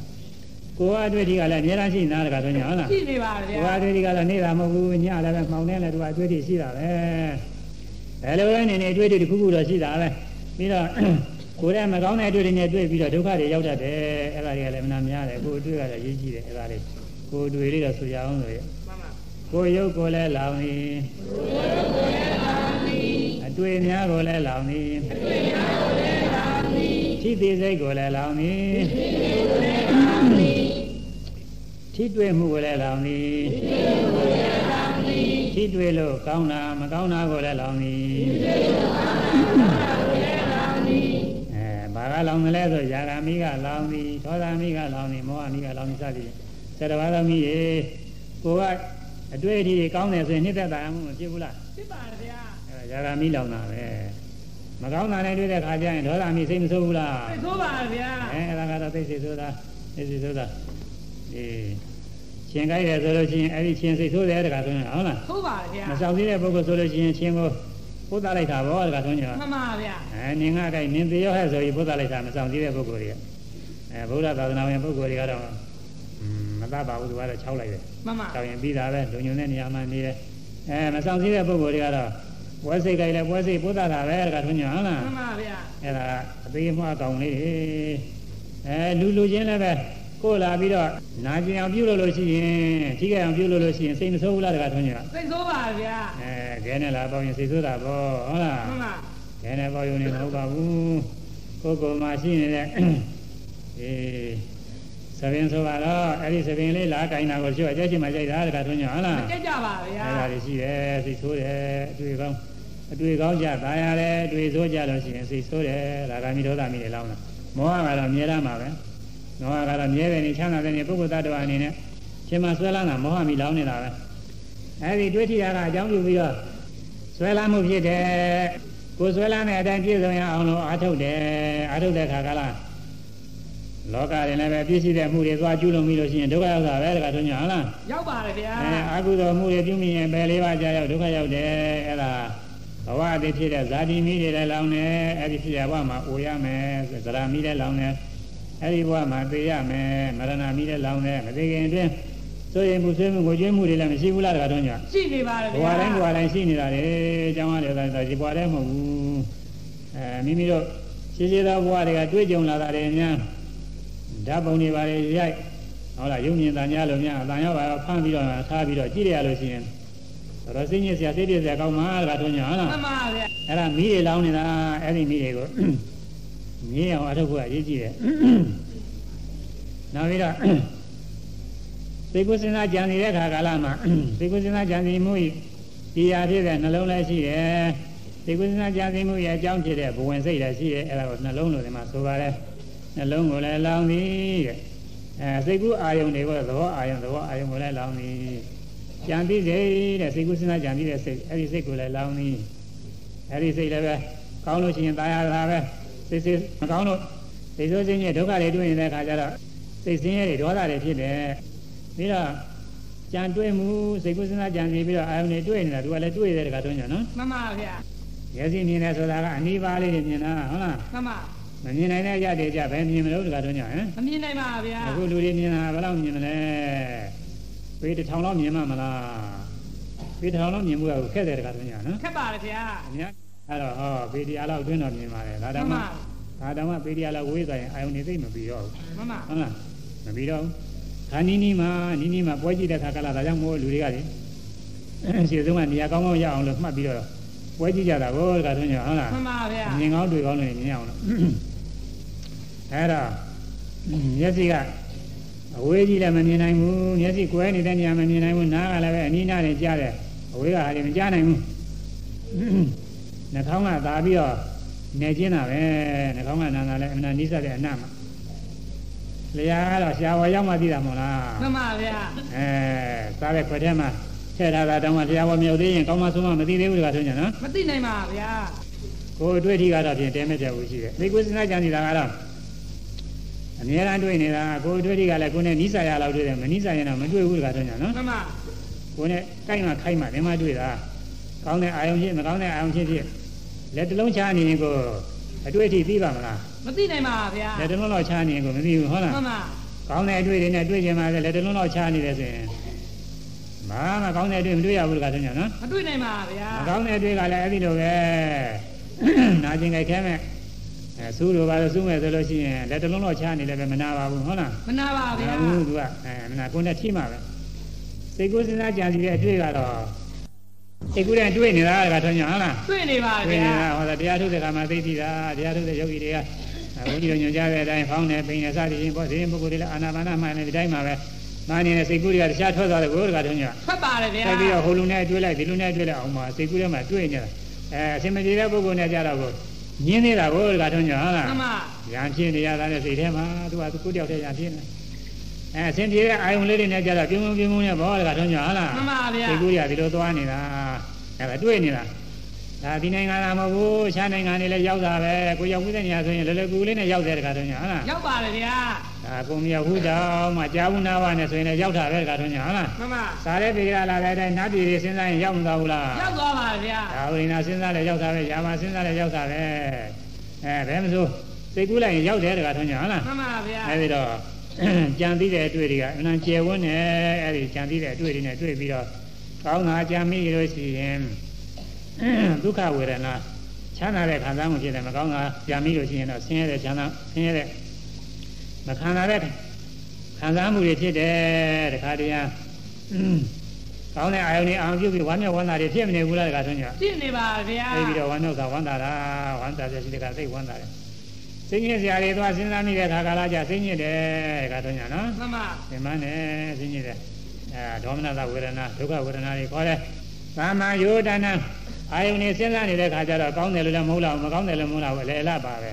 ကိုယ်ကအတွေ့အထိကလည်းအများကြီးရှိနေတာတခါဆိုညာဟုတ်လားရှိနေပါဗျာကိုယ်ကအတွေ့အထိကတော့နေတာမဟုတ်ဘူးညလည်းပဲမှောင်နေလည်းသူကအတွေ့အထိရှိတာပဲဘယ်လိုလဲနေနေအတွေ့အထိတစ်ခုခုတော့ရှိတာပဲပြီးတော့ကိုယ်ရဲ့မကောင်းတဲ့အတွေ့အထိနဲ့တွေ့ပြီးတော့ဒုက္ခတွေရောက်တတ်တယ်အဲ့ဒါတွေကလည်းမနာများတယ်ကိုယ်အတွေ့ကလည်းရေးကြည့်တယ်အဲ့ဒါလေး ကိုယ်အတွေ့လေးတော့ဆိုရအောင်လို့ရမှန်ပါကိုယ်ရုပ်ကိုလည်းလောင်နေအတွေ့အများကိုလည်းလောင်နေထိသေးစိတ်ကိုလည်းလောင်နေထိတွေ့မှုကိုလည်းလောင်နေထိတွေ့လို့ကောင်းတာမကောင်းတာကိုလည်းလောင်နေအဲဘာကလောင်တယ်လဲဆိုຢာဂာမိကလောင်နေသောတာမိကလောင်နေမောဟမိကလောင်နေစသည် ဆယ်တပါးသောမိရေကိုကအတွေ့အထိကောင်းတယ်ဆိုရင်နှစ်သက်တာမှုမဖြစ်ဘူးလားဖြစ်ပါဗျာအဲဒါຢာဂာမိလောင်တာပဲမကောင်းတာနဲ့တွေ့တဲ့ခါကျရင်ဒေါသမိစိတ်မဆိုးဘူးလားသိဆိုးပါဗျာအဲအဲ့ဒါကတော့သိစိတ်ဆိုတာသိစိတ်ဆိုတာဒီရှင်ကြိုက်တယ်ဆိုလို့ရှိရင်အဲ့ဒီရှင်စိတ်ဆိုးတယ်တခါဆိုရင်ဟုတ်လားဆိုးပါဗျာမဆောင်သေးတဲ့ပုဂ္ဂိုလ်ဆိုလို့ရှိရင်ရှင်ကိုပို့သလိုက်တာဘောတခါဆိုရင်မှန်ပါဗျာအဲနင်ကကြိုက်နင်သေးရောဟဲ့ဆိုပြီးပို့သလိုက်တာမဆောင်သေးတဲ့ပုဂ္ဂိုလ်တွေကအဲဗုဒ္ဓသာသနာဝင်ပုဂ္ဂိုလ်တွေကတော့ မတတ်ပါဘူးသူကတော့၆လိုက်တယ်မှန်ပါဆောင်းရင်ပြီးတာပဲလုံညုံတဲ့နေရာမှာနေတယ်အဲမဆောင်သေးတဲ့ပုဂ္ဂိုလ်တွေကတော့ပွဲစိတ်ကြိုက်လဲပွဲစိတ်ပို့သတာပဲတခါဆိုရင်ဟုတ်လားမှန်ပါဗျာအဲ့ဒါအသေးမွှားကောင်လေးတွေအဲလူလူချင်းလည်းပဲကိုယ်လာပြီးတော့နာကျင်အောင်ပြုလို့လို့ရှိရင်ထိခိုက်အောင်ပြုလို့လို့ရှိရင်စိတ်မဆိုးဘူးလားတခါထွန်းကြီးကသိဆိုးပါဗျာအဲခဲနဲ့လာပေါင်းရင်စိတ်ဆိုးတာပေါ့ဟုတ်လားမှန်ပါခဲနဲ့ပေါင်းရင်မဟုတ်ပါဘူးကိုယ်ကိုယ်မှာရှိနေတဲ့အေး သဘင်ဆိုပါတော့အဲ့ဒီသဘင်လေးလာကင်တာကိုချို့အကျက်ချင်းမှကြိုက်တာတခါထွန်းညဟုတ်လားကြိုက်ကြပါဗျာအဲ့ဒါတွေရှိတယ်စိတ်ဆိုးတယ်အတွေ့ကောင်းအတွေ့ကောင်းကြသာရတယ်အတွေ့ဆိုးကြလို့ရှိရင်စိတ်ဆိုးတယ်ဒါကမိဒေါသမိတွေလောင်းတာမောဟကတော့မြဲရမှာပဲမောဟကတော့မြဲတယ်နေချမ်းသာတယ်နေပုဂ္ဂိုလ်သတ္တဝါအနေနဲ့ရှင်မဆွဲလာတာမောဟမိလောင်းနေတာပဲအဲ့ဒီတွေ့ထီရတာအကြောင်းပြုပြီးတော့ဆွဲလာမှုဖြစ်တယ်ကိုဆွဲလာတဲ့အတိုင်းပြည့်စုံရအောင်လို့အားထုတ်တယ်အားထုတ်တဲ့ခါကလား လောကရင်လည်းပဲပြည့်စုံတဲ့မှုတွေသွားကျူးလွန်ပြီးလို့ရှိရင်ဒုက္ခရောက်တာပဲတခါထွန်းညဟုတ်လားရောက်ပါတယ်ဗျာအဲအာဟုသောမှုတွေပြုမိရင်ပယ်လေးပါးကြာရောက်ဒုက္ခရောက်တယ်အဲ့ဒါဘဝအတိဖြစ်တဲ့ဇာတိမိတွေလည်းလောင်းတယ်အဲ့ဒီဖြစ်ရဘဝမှာအိုရမယ်ဇရာမိလည်းလောင်းတယ်အဲ့ဒီဘဝမှာသိရမယ်မရဏမိလည်းလောင်းတယ်မသိခင်အတွင်းဆိုရင်မှုဆွေးမှုကိုကျွေးမှုတွေလည်းမရှိဘူးလားတခါတော့ညရှိနေပါတယ်ဘဗျာဝတိုင်းဘဝတိုင်းရှိနေတာလေအကြောင်းရတယ်ဆိုဒီဘဝတိုင်းမဟုတ်ဘူးအဲမိမိတို့ရှိရှိသောဘဝတွေကတွေ့ကြုံလာတာတွေအများ ဓာတ်ပုံတွေပါလေရိုက်ဟုတ်လားယုံမြင်တန်ကြလို့များအတန်ရောက်ပါဖမ်းပြီးတော့ထားပြီးတော့ကြည့်ရလို့ရှိရင်တော့စိတ်ညစ်စရာစိတ်ပြည့်စရာကောင်းမှာတခါတော့ညဟုတ်လားမှန်ပါဗျာအဲ့ဒါမီးတွေလောင်းနေတာအဲ့ဒီမီးတွေကိုမြင်းအောင်အထုပ်ကအရေးကြီးတယ်နောက်ပြီးတော့သိကုစဉ်းစားကြံနေတဲ့ခါကာလမှာသိကုစဉ်းစားကြံစီမှုဤဒီရာဖြစ်တဲ့နှလုံးလည်းရှိတယ်သိကုစဉ်းစားကြံစီမှုရဲ့အကြောင်းဖြစ်တဲ့ဘဝင်စိတ်လည်းရှိတယ်အဲ့ဒါကိုနှလုံးလို့ဒီမှာဆိုပါတယ် နှလုံးကိုလည်းလောင်းသည်တဲ့အဲစိတ်ကူးအာယုန်တွေကိုသဘောအာယုန်သဘောအာယုန်ကိုလည်းလောင်းသည်ကြံသိစေတဲ့စိတ်ကူးစဉ်းစားကြံသိတဲ့စိတ်အဲ့ဒီစိတ်ကိုလည်းလောင်းသည် အဲ့ဒီစိတ်လည်းပဲကောင်းလို့ရှိရင်ตายရတာပဲစိတ်စိတ်မကောင်းလို့စိတ်ဆိုးခြင်းရဲ့ဒုက္ခတွေတွေ့နေတဲ့အခါကျတော့စိတ်ဆင်းရဲတွေဒေါသတွေဖြစ်တယ်ပြီးတော့ကြံတွေ့မှုစိတ်ကုသနာကြံစီပြီးတော့အာယုန်တွေတွေ့နေတာသူကလည်းတွေ့တဲ့တခါတွန်းကြနော် မှန်ပါဗျာ မျက်စိမြင်တယ်ဆိုတာကအနိဗ္ဗာန်လေးတွေမြင်တာဟုတ်လား မှန်ပါ မမြင်နိုင်တဲ့အရာတွေကြဘယ်မြင်မလို့တခါတွန်းကြဟမ်မမြင်နိုင်ပါဗျာအခုလူတွေမြင်တာဘယ်လောက်မြင်မလဲပေတစ်ထောင်လောက်မြင်မှမလားပေတစ်ထောင်လောက်မြင်မှုကခက်တယ်တခါတွန်းကြနော်ခက်ပါတယ်ဗျာအများအဲ့တော့ဟောပေတရားလောက်တွင်းတော့မြင်ပါတယ်ဒါမှတောန်င်မှပါဒါတောင်မှပေတရားလောက်ဝေးသွားရင်အာယုန်နေသိမ့်မပြီးတော့ဘူးမှန်ပါဟုတ်လားမပြီးတော့ဘူးခါနီးနီးမှာနီးနီးမှာပွဲကြည့်တဲ့ခါကလာဒါကြောင့်မို့လူတွေကလေရှေ့ဆုံးကနေရာကောင်းကောင်းရအောင်လို့မှတ်ပြီးတော့ ပွဲကြည့်ကြတာကိုဒါဆိုရင်ဟုတ်လားမှန်ပါဗျာမြင်ကောင်းတွေ့ကောင်းလို့မြင်အောင်လို့အဲ့တော့မျက်စိကအဝေးကြီးလည်းမမြင်နိုင်ဘူးမျက်စိကွဲနေတဲ့နေရာမမြင်နိုင်ဘူးနားကလည်းပဲအနီးနားနေကြားတယ်အဝေးကဟာလည်းမကြားနိုင်ဘူးနှာခေါင်းကသာပြီးတော့နေကျင်းတာပဲနှာခေါင်းကနာနာလည်းအမှန်တန်နီးစပ်တဲ့အနတ်မှာလျာကတော့ရှားဝါရောက်မှသိတာမဟုတ်လားမှန်ပါဗျာအဲစားတဲ့ခွက်ထဲမှာ ထည့်ထားတာတောင်မှလျာဝါမြုပ်သေးရင်ကောင်းမှဆုံးမမသိသေးဘူးတခါဆိုညာနော်မသိနိုင်ပါဗျာကိုယ်အတွေ့အထိကတော့ဖြင့်တဲမဲ့တဲ့ဘူးရှိတယ်။ဒီကိုယ်စဉ်းစားကြံနေတာကတော့အများအားတွေ့နေတာကိုယ်အတွေ့အထိကလည်းကိုယ်နဲ့နီးစာရလောက်တွေ့တယ်မနီးစာရင်တော့မတွေ့ဘူးတခါတော့ညာနော်မှန်ပါ။ကိုယ်နဲ့ကိုက်မှခိုက်မှဒီမှာတွေ့တာ။ကောင်းတဲ့အာယုံဖြစ်မကောင်းတဲ့အာယုံဖြစ်ဖြစ်လက်တစ်လုံးချားနေရင်ကိုအတွေ့အထိသိပါမလားမသိနိုင်ပါဗျာ။လက်တစ်လုံးလောက်ချားနေရင်ကိုမသိဘူးဟုတ်လားမှန်ပါ။ကောင်းတဲ့အတွေ့တွေနဲ့တွေ့ကြမှာလက်တစ်လုံးလောက်ချားနေတယ်ဆိုရင် ဘာမှကောင်းတဲ့အတွေ့မတွေ့ရဘူးတခါတော့ညာနော်။မတွေ့နိုင်ပါဗျာမကောင်းတဲ့အတွေ့ကလည်းအဲ့ဒီလိုပဲနာကျင်ကြိုက်ခဲမဲ့အဲစူးလိုပါလို့စူးမဲ့ဆိုလို့ရှိရင်လက်တစ်လုံးတော့ချားနေလည်းပဲမနာပါဘူးဟုတ်လားမနာပါဗျာမနာဘူးသူကအဲမနာကိုယ်နဲ့ထိမှာပဲစိတ်ကူးစဉ်းစားကြံစီတဲ့အတွေ့ကတော့စိတ်ကူးတဲ့တွေ့နေတာကထွန်းညာဟုတ်လားတွေ့နေပါတွေ့ဗျာနေတာဟောတာတရားထုတ်တဲ့ခါမှာသိသိတာတရားထုတ်တဲ့ယောဂီတွေကဘုန်းကြီးတို့ညွှန်ကြားတဲ့အတိုင်းဖောင်းနေပိန်နေစသည်ချင်းပေါ့ဒီရင်ပုဂ္ဂိုလ်တွေလည်းအာနာပါနမှန်နေဒီတိုင်းမှာပဲ မာနေတဲ့စိတ်ကူးတွေကတခြားထွက်သွားတယ်ကိုယ်ကထွန်းညာဖတ်ပါတယ်ဗျာဆက်ပြီးတော့ဟိုလူနဲ့တွေ့လိုက်ဒီလူနဲ့တွေ့လိုက်အောင်ပါစိတ်ကူးထဲမှာတွေ့နေတာအဲအစင်မပြေတဲ့ပုဂ္ဂိုလ်နဲ့ကြတော့ကိုညင်းနေတာကိုတခါထုံးကြဟုတ်လားမှန်ပါရံဖြစ်နေရတာနဲ့စိတ်ထဲမှာသူကသူကိုတယောက်တည်းရံဖြစ်နေအဲအစင်ပြေတဲ့အာယုံလေးတွေနဲ့ကြတော့ပြုံးပြုံးပြုံးပြုံးနဲ့ဘောတခါထုံးကြဟုတ်လားမှန်ပါဗျာစိတ်ကူးရဒီလိုသွားနေတာအဲဒါတွေ့နေတာဒါဒီနိုင်ငံလာမဟုတ်ဘူးခြားနိုင်ငံတွေလည်းရောက်တာပဲကိုရောက်ပြီးတဲ့နေရာဆိုရင်လောလောကူလေးနဲ့ရောက်တဲ့တခါထုံးကြဟုတ်လားရောက်ပါတယ်ဗျာ ဒါကိုမရောက်ဘူးတော့မှကြာဘူးနာပါနဲ့ဆိုရင်လည်းရောက်တာပဲတခါထုံးကြဟုတ်လားမှန်ပါစားတဲ့ပေကလာတဲ့အတိုင်းနတ်ပြည်တွေစဉ်းစားရင်ရောက်မသွားဘူးလားရောက်သွားပါဗျာဒါဝိညာဉ်စဉ်းစားလဲရောက်တာပဲယာမစဉ်းစားလဲရောက်တာပဲအဲဘယ်မစိုးစိတ်ကူးလိုက်ရင်ရောက်တယ်တခါထုံးကြဟုတ်လားမှန်ပါဗျာအဲဒီတော့ကြံသိတဲ့အတွေ့တွေကအမှန်ကျယ်ဝန်းနေအဲဒီကြံသိတဲ့အတွေ့တွေနဲ့တွေ့ပြီးတော့ကောင်းတာကြံမိလို့ရှိရင်ဒုက္ခဝေဒနာချမ်းသာတဲ့ခံစားမှုဖြစ်တယ်မကောင်းတာကြံမိလို့ရှိရင်တော့ဆင်းရဲတဲ့ချမ်းသာဆင်းရဲတဲ့ မခံစားတဲ့ခံစားမှုတွေဖြစ်တယ်တခါတည်းကောင်းတဲ့အာယုန်တွေအောင်ပြုပြီးဝမ်းမြောက်ဝမ်းသာတွေဖြစ်မနေဘူးလားတခါထုံးကြသိနေပါဗျာသိပြီးတော့ဝမ်းမြောက်တာဝမ်းသာတာဝမ်းသာတဲ့စိတ်ကသိဝမ်းသာတယ်စိတ်ညစ်စရာတွေသွားစဉ်းစားမိတဲ့ခါကာလကြစိတ်ညစ်တယ်ကတော့ညာနော်မှန်ပါသင်္မန်းနဲ့စိတ်ညစ်တယ်အဲဒေါမနတဝေဒနာဒုက္ခဝေဒနာတွေခေါ်တယ်သာမန်ယောဒနာအာယုန်နဲ့စဉ်းစားနေတဲ့ခါကျတော့ကောင်းတယ်လို့လည်းမဟုတ်လားမကောင်းတယ်လည်းမဟုတ်လားပဲလေအလားပါပဲ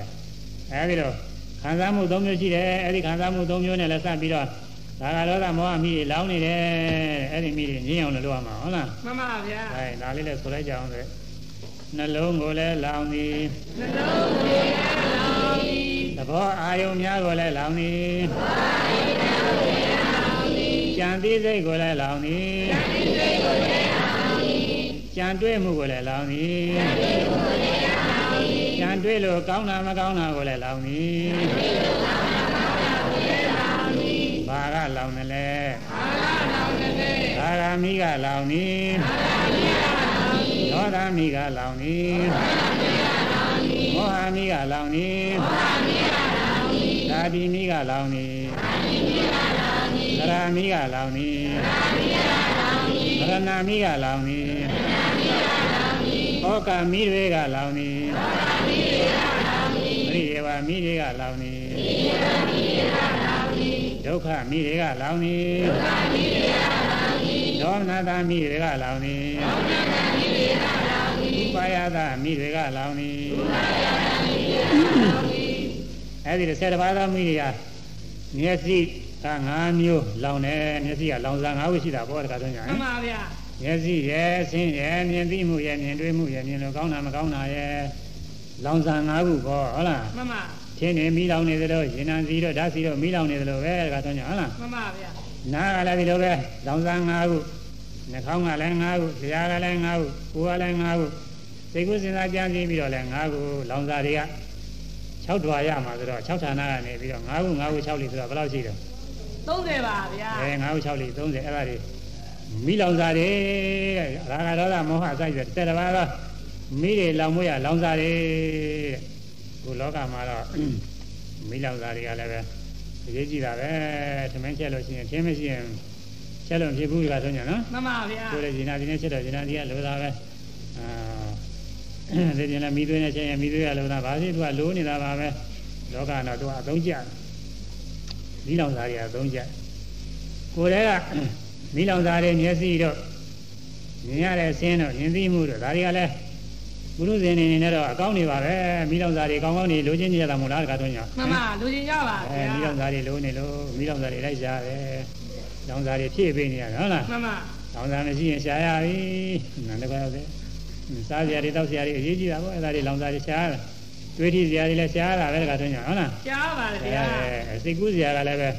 အဲဒီတော့ ခံစားမှု၃မျိုးရှိတယ်အဲဒီခံစားမှု၃မျိုးနဲ့လည်းစပ်ပြီးတော့ဒါကလောကမောဟမိတွေလောင်းနေတယ်အဲဒီမိတွေငြင်းအောင်လို့လုပ်ရမှာဟုတ်လားမှန်ပါဗျာအဲဒါလေးလည်းဆိုလိုက်ကြအောင်ဆိုနှလုံးကိုလည်းလောင်းသည်နှလုံးသွင်းလောင်းသည်သဘောအာယုံများကိုလည်းလောင်းသည်ကြံသိစိတ်ကိုလည်းလောင်းသည်ကြံတွေ့မှုကိုလည်းလောင်းသည်ကြံတွေ့လို့ ကောင်းတာမကောင်းတာကိုလည်းလောင်းသည်ဘာကလောင်းတယ်လဲအာရလောင်းတဲ့ဘာကမိကလောင်းသည်ဒေါသမိကလောင်းသည်မောဟမိကလောင်းသည်သာတိမိကလောင်းသည်သရမိကလောင်းသည်သရဏမိကလောင်းသည်ဩကမိတွေကလောင်းသည်ပရိယေဝ မိတွေကလောင်းသည်ဒုက္ခမိတွေကလောင်းသည်ဒေါမနတာမိတွေကလောင်းသည်ဥပါယတာမိတွေကလောင်းသည်အဲ့ဒီ၁၀ပါးသောမိတွေကမျက်စိက၅မျိုးလောင်တယ်မျက်စိကလောင်စာ၅ခုရှိတာပေါ့တခါတော့ညာမှန်ပါဗျာမျက်စိရဲ့ဆင်းရဲ့မြင်သိမှုရဲ့မြင်တွေ့မှုရဲ့မြင်လို့ကောင်းတာမကောင်းတာရဲ့ လောင်စာ၅ခုပေါ့ဟုတ်လားမှန်ပါထင်းနေမိလောင်နေသလိုရင်နံစီတော့ဓာတ်စီတော့မိလောင်နေသလိုပဲတခါတော့ညာဟုတ်လားမှန်ပါဗျာနားကလည်းဒီလိုပဲလောင်စာ၅ခုနှာခေါင်းကလည်း၅ခုလျှာကလည်း၅ခုကိုယ်ကလည်း၅ခုစိတ်ကူးစဉ်းစားကြံစည်ပြီးတော့လည်း၅ခုလောင်စာတွေက6ဓွာရမှာဆိုတော့6ဌာနကနေပြီးတော့5ခု5ခု6လိဆိုတော့ဘယ်လောက်ရှိတော့30ပါဗျာအဲ5ခု6လိ30အဲ့ဒါတွေမိလောင်စာတွေတဲ့ရာဂဒေါသမောဟအစရှိတဲ့တစ်ပါးသော မိတွေလောင်မွေးရလောင်စာတွေတဲ့ကိုလောကမှာတော့မိလောင်စာတွေကလည်းပဲအရေးကြီးတာပဲထမင်းချက်လို့ရှိရင်ထင်းမရှိရင်ချက်လို့မဖြစ်ဘူးကဆိုညာနော်မှန်ပါဗျာကိုယ်လည်းဂျင်နာဒီနဲ့ချက်တော့ဂျင်နာဒီကလိုတာပဲအာဒီကျင်လည်းမိသွေးနဲ့ချက်ရင်မိသွေးကလိုတာဘာဖြစ်သူကလိုနေတာပါပဲလောကတော့သူကအသုံးကျမိလောင်စာတွေကအသုံးကျကိုယ်လည်းကမိလောင်စာတွေမျက်စိတော့မြင်ရတဲ့အစင်းတော့မြင်သိမှုတော့ဒါတွေကလည်း ဘုရုဇင်နေနေတော့အကောင်းနေပါပဲမိလောင်စာတွေကောင်းကောင်းနေလိုချင်ကြရတာမို့လားတခါတော့ညာမှန်ပါလူချင်းကြပါအဲဗျာမိလောင်စာတွေလိုနေလို့မိလောင်စာတွေလိုက်ရှာတယ်လောင်စာတွေဖြည့်ပေးနေရတယ်ဟုတ်လားမှန်ပါ။တောင်းစားမရှိရင်ရှားရပြီ။နန္ဒကောရောက်တယ်။စားစရာတွေတောက်စရာတွေအရေးကြီးတာပေါ့။အဲ့ဒါတွေလောင်စားတွေရှားတာ။တွေးထီစရာတွေလည်းရှားတာပဲတခါတွင်းကြဟုတ်လားကြားပါတယ်။ဗျာအဲစိတ်ကူးစရာကလည်းပဲ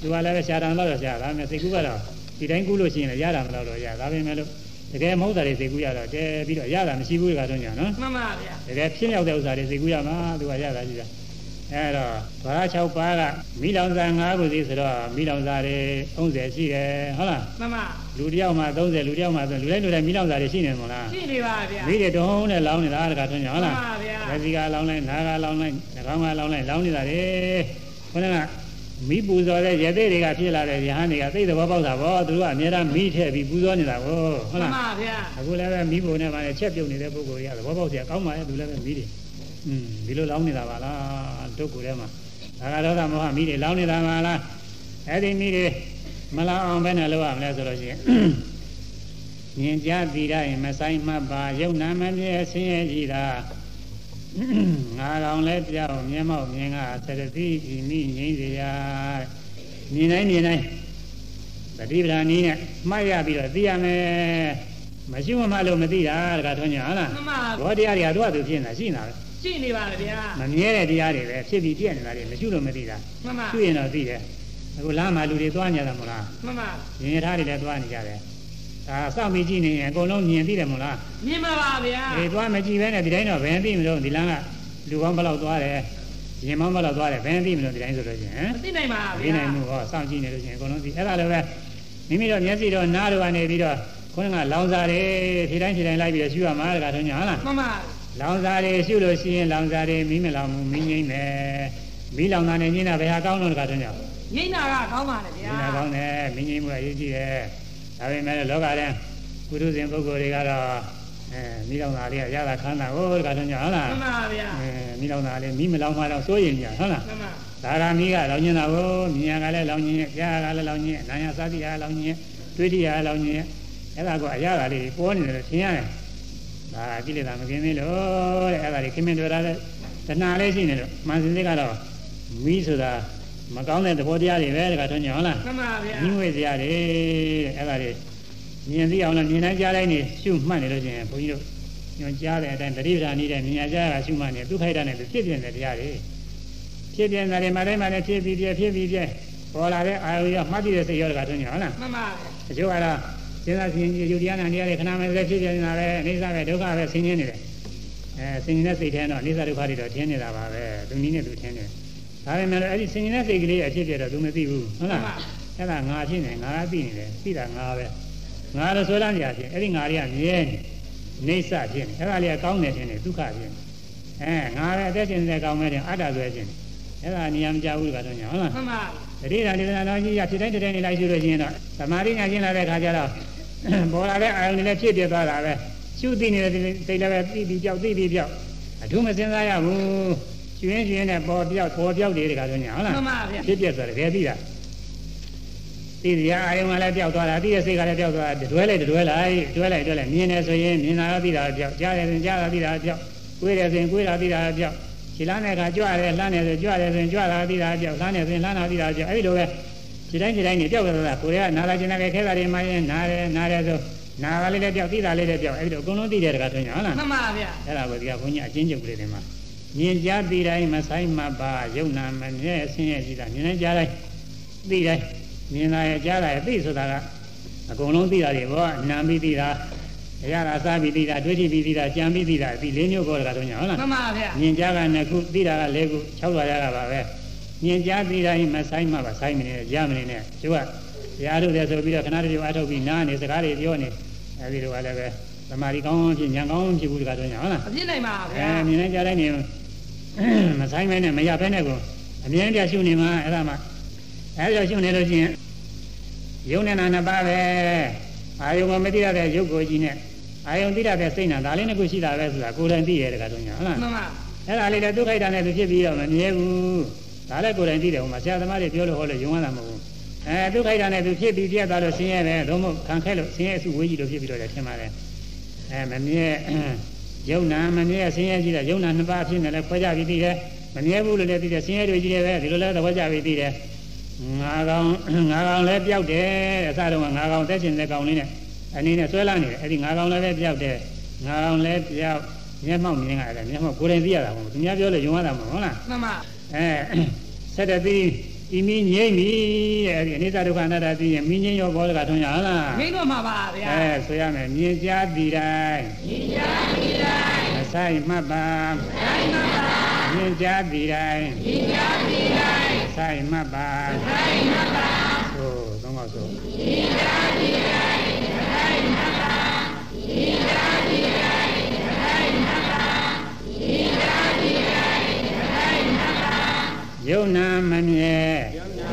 သူကလည်းပဲရှားတယ်တော့ရှားတာ။ဒါပေမဲ့စိတ်ကူးကတော့ဒီတိုင်းကူးလို့ရှိရင်လည်းရတာမလို့တော့ရ။ဒါပေမဲ့လို့ တကယ်မဟုတ်တာတွေစိတ်ကူးရတော့တဲပြီးတော့ရတာမရှိဘူးတခါတွင်းကြနော်မှန်ပါဗျာ။တကယ်ဖြစ်ရောက်တဲ့ဥစ္စာတွေစိတ်ကူးရမှာသူကရတာရှိတာ။အဲတော့ဘာသာ6ပါးကမိလောင်စာ5ခုစီဆိုတော့မိလောင်စာတွေ30ရှိတယ်ဟုတ်လားမှန်ပါလူတစ်ယောက်မှ30လူတစ်ယောက်မှ30လူတိုင်းလူတိုင်းမိလောင်စာတွေရှိနေမလားရှိနေပါဗျာမိတွေတုံးနဲ့လောင်းနေတာတခါထွန်းကြဟုတ်လားမှန်ပါဗျာလက်စီကလောင်းလိုက်နားကလောင်းလိုက်နှာခေါင်းကလောင်းလိုက်လောင်းနေတာလေခုနက မိပူဇော်တဲ့ရသေးတွေကဖြစ်လာတဲ့ရဟန်းတွေကသိတဲ့ဘောပေါက်တာဗောသူတို့ကအများအားမိထည့်ပြီးပူဇော်နေတာဗောဟုတ် မှ လား န်ပါဗျာ အခုလည်းပဲမိဖို့နဲ့ဗာနဲ့ချက်ပြုတ်နေတဲ့ပုဂ္ဂိုလ်တွေကသဘောပေါက်เสียကောင်းပါရဲ့သူလည်းပဲမိတွေอืมဒီလိုလောင်းနေတာပါလားဒုက္ခထဲမှာဒါကတော့မောဟမိတွေလောင်းနေတာပါလားအဲ့ဒီမိတွေမလောင်းအောင်ဘယ်နဲ့လုပ်ရမလဲဆိုလို့ရှိရင် မြင်ကြသိရရင်မဆိုင်မှတ်ပါယုံနာမမြဲဆင်းရဲကြည်သာ ငါကောင်လဲပြောင်းမျက်မှောက်မြင်ကသရတိဤမိငိမ့်စေရမြင်တိုင်းမြင်တိုင်းတတိပဌာနီးနဲ့မှတ်ရပြီးတော့သိရမယ်မရှိမမှလို့မသိတာတခါထွန်းညာဟုတ်လားမှန်ပါဘောတရားတွေကသူ့အတူဖြစ်နေတာရှိနေတာပဲရှိနေပါဗျာမမြဲတဲ့တရားတွေပဲဖြစ်ပြီးပြည့်နေတာတွေမရှိလို့မသိတာမှန်ပါသူ့ရင်တော့သိတယ်အခုလမ်းမှာလူတွေသွားကြတာမဟုတ်လားမှန်ပါရင်ရထားတွေလည်းသွားနေကြတယ် ဒါစောင့်ပြီးကြည့်နေရင်အကုန်လုံးမြင်သိတယ်မဟုတ်လားမြင်ပါပါဗျာအေးသွားမကြည့်ပဲနဲ့ဒီတိုင်းတော့ဘယ်သိမလို့ဒီလမ်းကလူကောင်းဘယ်လောက်သွားတယ်ရင်မောင်းဘယ်လောက်သွားတယ်ဘယ်သိမလို့ဒီတိုင်းဆိုလို့ရှိရင်မသိနိုင်ပါဟမ်ဗျာသိနိုင်မှုဟောစောင့်ကြည့်နေလို့ရှိရင်အကုန်လုံးသိအဲ့ဒါလည်းပဲမိမိတို့မျက်စိတော့နားတော့ကနေပြီးတော့ခုနကလောင်စာတွေဖြေတိုင်းဖြေတိုင်းလိုက်ပြီးတော့ရှုရမှာတခါထုံးညာဟုတ်လားမှန်ပါလောင်စာတွေရှုလို့ရှိရင်လောင်စာတွေမိမလောင်ဘူးမိငိမ့်မယ်မိလောင်တာနဲ့ညင်းတာဘယ်ဟာကောင်းလို့တခါထုံးညာငိမ့်တာကကောင်းပါလေဗျာညင်းတာကောင်းတယ်မိငိမ့်မှုအရေးကြီးတယ် ဒါပေမဲ့လောကထဲကုသဇင်ပုဂ္ဂိုလ်တွေကတော့အဲမိလောင်သားလေးကရတာခမ်းတာဟိုတခါတော့ညဟုတ်လားမှန်ပါဗျာအဲမိလောင်သားလေးမိမလောင်မှတော့စိုးရင်ကြဟုတ်လားမှန်ပါဒါကမိကလောင်နေတာကိုမြညာကလည်းလောင်ညင်ကြားကလည်းလောင်ညင်နာယသတိကလောင်ညင်တွေးတိကလောင်ညင်အဲ့ဒါကအရာကလေးပေါ်နေတယ်လို့ထင်ရတယ်ဒါကိလေသာမကင်းသေးလို့တဲ့အဲ့ဒါလေးခင်မင်တွေ့တာလည်းတဏှာလေးရှိနေလို့မှန်စင်စစ်ကတော့မိဆိုတာ မကောင်းတဲ့သဘောတရားတွေပဲတခါတော့ညဟုတ်လားမှန်ပါဗျာညီငွေစရာတွေတဲ့အဲ့ဒါတွေမြင်သိအောင်လို့မြင်နိုင်ကြားတိုင်းနေရှုမှတ်နေလို့ချင်းဘုန်းကြီးတို့ညွန်ကြားတဲ့အတိုင်းတတိပ္ပာနေတဲ့မြင်ကြားကရှုမှတ်နေသူခိုက်တာနဲ့သူဖြစ်ပြတဲ့တရားတွေဖြစ်ပြတဲ့မှာတိုင်းမှာလည်းဖြစ်ပြီးပြဖြစ်ပြီးပြပေါ်လာတဲ့အာယုရမှတ်တည်တဲ့စိတ်ရောတကထွန်းညဟုတ်လားမှန်ပါဗျာတချို့ကတော့စဉ်းစားဆင်ခြင်ယူတရားနာတရားတွေခဏမဲ့လည်းဖြစ်ပြနေတာပဲအိဋ္ဌပဲဒုက္ခပဲဆင်းရဲနေတယ်အဲဆင်ခြင်တဲ့စိတ်ထဲတော့အိဋ္ဌဒုက္ခတွေတော့ထင်းနေတာပါပဲသူနည်းနဲ့သူထင်းနေတယ် ဒါပေမဲ့လည်းအဲ့ဒီဆင်ခြင်တဲ့စိတ်ကလေးအဖြစ်ပြတော့သူမသိဘူးဟုတ်လားအဲ့ဒါငါဖြစ်နေငါကသိနေတယ်သိတာငါပဲငါလို့ဆိုလာနေရဖြစ်အဲ့ဒီငါတွေကမြဲနေနေဆဖြစ်နေအဲ့ဒါလေးကကောင်းတယ်ဖြစ်နေဒုက္ခဖြစ်နေအဲငါပဲအသက်ရှင်နေတဲ့ကောင်းမဲ့တဲ့အတ္တဆွဲဖြစ်နေအဲ့ဒါနေရာမကြဘူးကတော့ညာဟုတ်လားမှန်ပါတတိယဒေသနာတော်ကြီးရဖြစ်တိုင်းတည်းနေလိုက်ရှိလို့ရှိရင်တော့သမာဓိညာကျင်းလာတဲ့ခါကျတော့ပေါ်လာတဲ့အာယုန်တွေလည်းဖြစ်ပြသွားတာပဲရှုသိနေတဲ့စိတ်လည်းပဲသိပြီးကြောက်သိပြီးကြောက်အထူးမစင်စားရဘူး ကျွင်းကျွင်းနဲ့ပေါ်ပြောက်ပေါ်ပြောက်တွေတခါတော့ညာဟုတ်လားမှန်ပါဗျာဖြစ်ပြဆိုတယ်တကယ်သိတာသိစရာအာယုံကလည်းပျောက်သွားတာသိတဲ့စိတ်ကလည်းပျောက်သွားတာတွဲလိုက်တွဲလိုက်တွဲလိုက်တွဲလိုက်မြင်တယ်ဆိုရင်မြင်တာသိတာပျောက်ကြားတယ်ဆိုရင်ကြားတာသိတာပျောက်ကိုယ်တယ်ဆိုရင်ကိုယ်တာသိတာပျောက်ခြေလမ်းတဲ့အခါကြွတယ်လှမ်းတယ်ဆိုကြွတယ်ဆိုရင်ကြွတာသိတာပျောက်လှမ်းတယ်ဆိုရင်လှမ်းတာသိတာပျောက်အဲ့ဒီလိုပဲခြေတိုင်းခြေတိုင်းနေပျောက်သွားတာကိုယ်ကနာလာကျင်လာခဲတာတွေမှရင်နားတယ်နားတယ်ဆိုနာကလေးလည်းပျောက်သိတာလေးလည်းပျောက်အဲ့ဒီလိုအကုန်လုံးသိတယ်တခါထွင်ညာဟုတ်လားမှန်ပါဗျာအဲ့ဒါကိုဒီကဘုန်းကြီးအချင်းချုပ်ကလေးတွေမှာ မြင်ကြားသိတိုင်းမဆိုင်မပါယုံနာမမြဲအဆင်းရဲရှိတာမြင်နေကြားတိုင်းသိတိုင်းမြင်လာရကြားလာရသိဆိုတာကအကုန်လုံးသိတာတွေဘောနာပြီးသိတာအရာသာစားပြီးသိတာတွေးကြည့်ပြီးသိတာကြံပြီးသိတာဒီလေးမျိုးခေါ်တာကတော့ညာဟုတ်လားမှန်ပါဗျာမြင်ကြားကနှစ်ခုသိတာကလေးခု၆လွာရတာပါပဲမြင်ကြားသိတိုင်းမဆိုင်မပါဆိုင်မနေရမနေနဲ့ကျိုးကရားတို့လည်းဆိုပြီးတော့ခဏတည်းအထုတ်ပြီးနားနေစကားတွေပြောနေအဲဒီလိုကလည်းပဲသမာဓိကောင်းဖြစ်ဉာဏ်ကောင်းဖြစ်ဘူးတကားတော့ညာဟုတ်လားအပြစ်နိုင်ပါအဲဗျာမြင်နေကြတိုင်းနေ မဆိုင်မဲနဲ့မရဖဲနဲ့ကိုအမြဲတမ်းရှုနေမှာအဲ့ဒါမှအဲ့ဒါရှုနေလို့ရှိရင်ယုံနဲ့နာနှစ်ပါးပဲအာယုံကမသိရတဲ့ရုပ်ကိုကြီးနဲ့အာယုံသိရတဲ့စိတ်နာဒါလေးနှစ်ခုရှိတာပဲဆိုတာကိုယ်တိုင်သိရတဲ့ကတော့ညာဟုတ်လားမှန်ပါအဲ့ဒါလေးလည်းဒုက္ခိတနဲ့သူဖြစ်ပြီးတော့မမြဲဘူးဒါလည်းကိုယ်တိုင်သိတယ်ဟိုမှာဆရာသမားတွေပြောလို့ဟောလို့ယုံရတာမဟုတ်ဘူးအဲဒုက္ခိတနဲ့သူဖြစ်ပြီးပြတ်သွားလို့ဆင်းရဲပဲသို့မဟုတ်ခံခဲလို့ဆင်းရဲအစုဝေးကြီးလို့ဖြစ်ပြီးတော့လည်းထင်ပါတယ်အဲမမြဲ ယုံနာမမြဲဆင်းရဲကြီးတဲ့ယုံနာနှစ်ပါးဖြစ်နေလဲခွဲကြပြီးသိတယ်မမြဲဘူးလို့လည်းသိတယ်ဆင်းရဲတွေကြီးတယ်ပဲဒီလိုလဲသဘောကျပြီးသိတယ်ငါကောင်ငါကောင်လည်းပျောက်တယ်အစတုန်းကငါကောင်တက်ချင်တဲ့ကောင်လေးနဲ့အနေနဲ့ဆွဲလာနေတယ်အဲ့ဒီငါကောင်လည်းပဲပျောက်တယ်ငါကောင်လည်းပျောက်မျက်မှောက်မြင်ရတယ်မျက်မှောက်ကိုယ်တိုင်သိရတာမဟုတ်ဘူးသူများပြောလို့ယုံရတာမဟုတ်ဟုတ်လားမှန်ပါအဲဆက်တဲ့ပြီး ဤမီငိမ့်ပြီတဲ့အဲ့ဒီအနိစ္စဒုက္ခအနတ္တသိရင်မင်းငိမ့်ရောဘောဓကထွန်းရဟုတ်လားမင်းတို့မှာပါဗျာအဲဆိုရမယ်မြင်ကြားတည်တိုင်းညီညာညီတိုင်းမဆိုင်မှတ်ပါတိုင်းမှာပါမြင်ကြားတည်တိုင်းညီညာညီတိုင်းမဆိုင်မှတ်ပါတိုင်းမှာပါသို့သုံးပါဆိုညီညာညီတိုင်းတိုင်းမှာပါညီညာညီတိုင်းတိုင်းမှာပါညီညာညီတိုင်းတိုင်းမှာပါ ယုံနာမမြဲ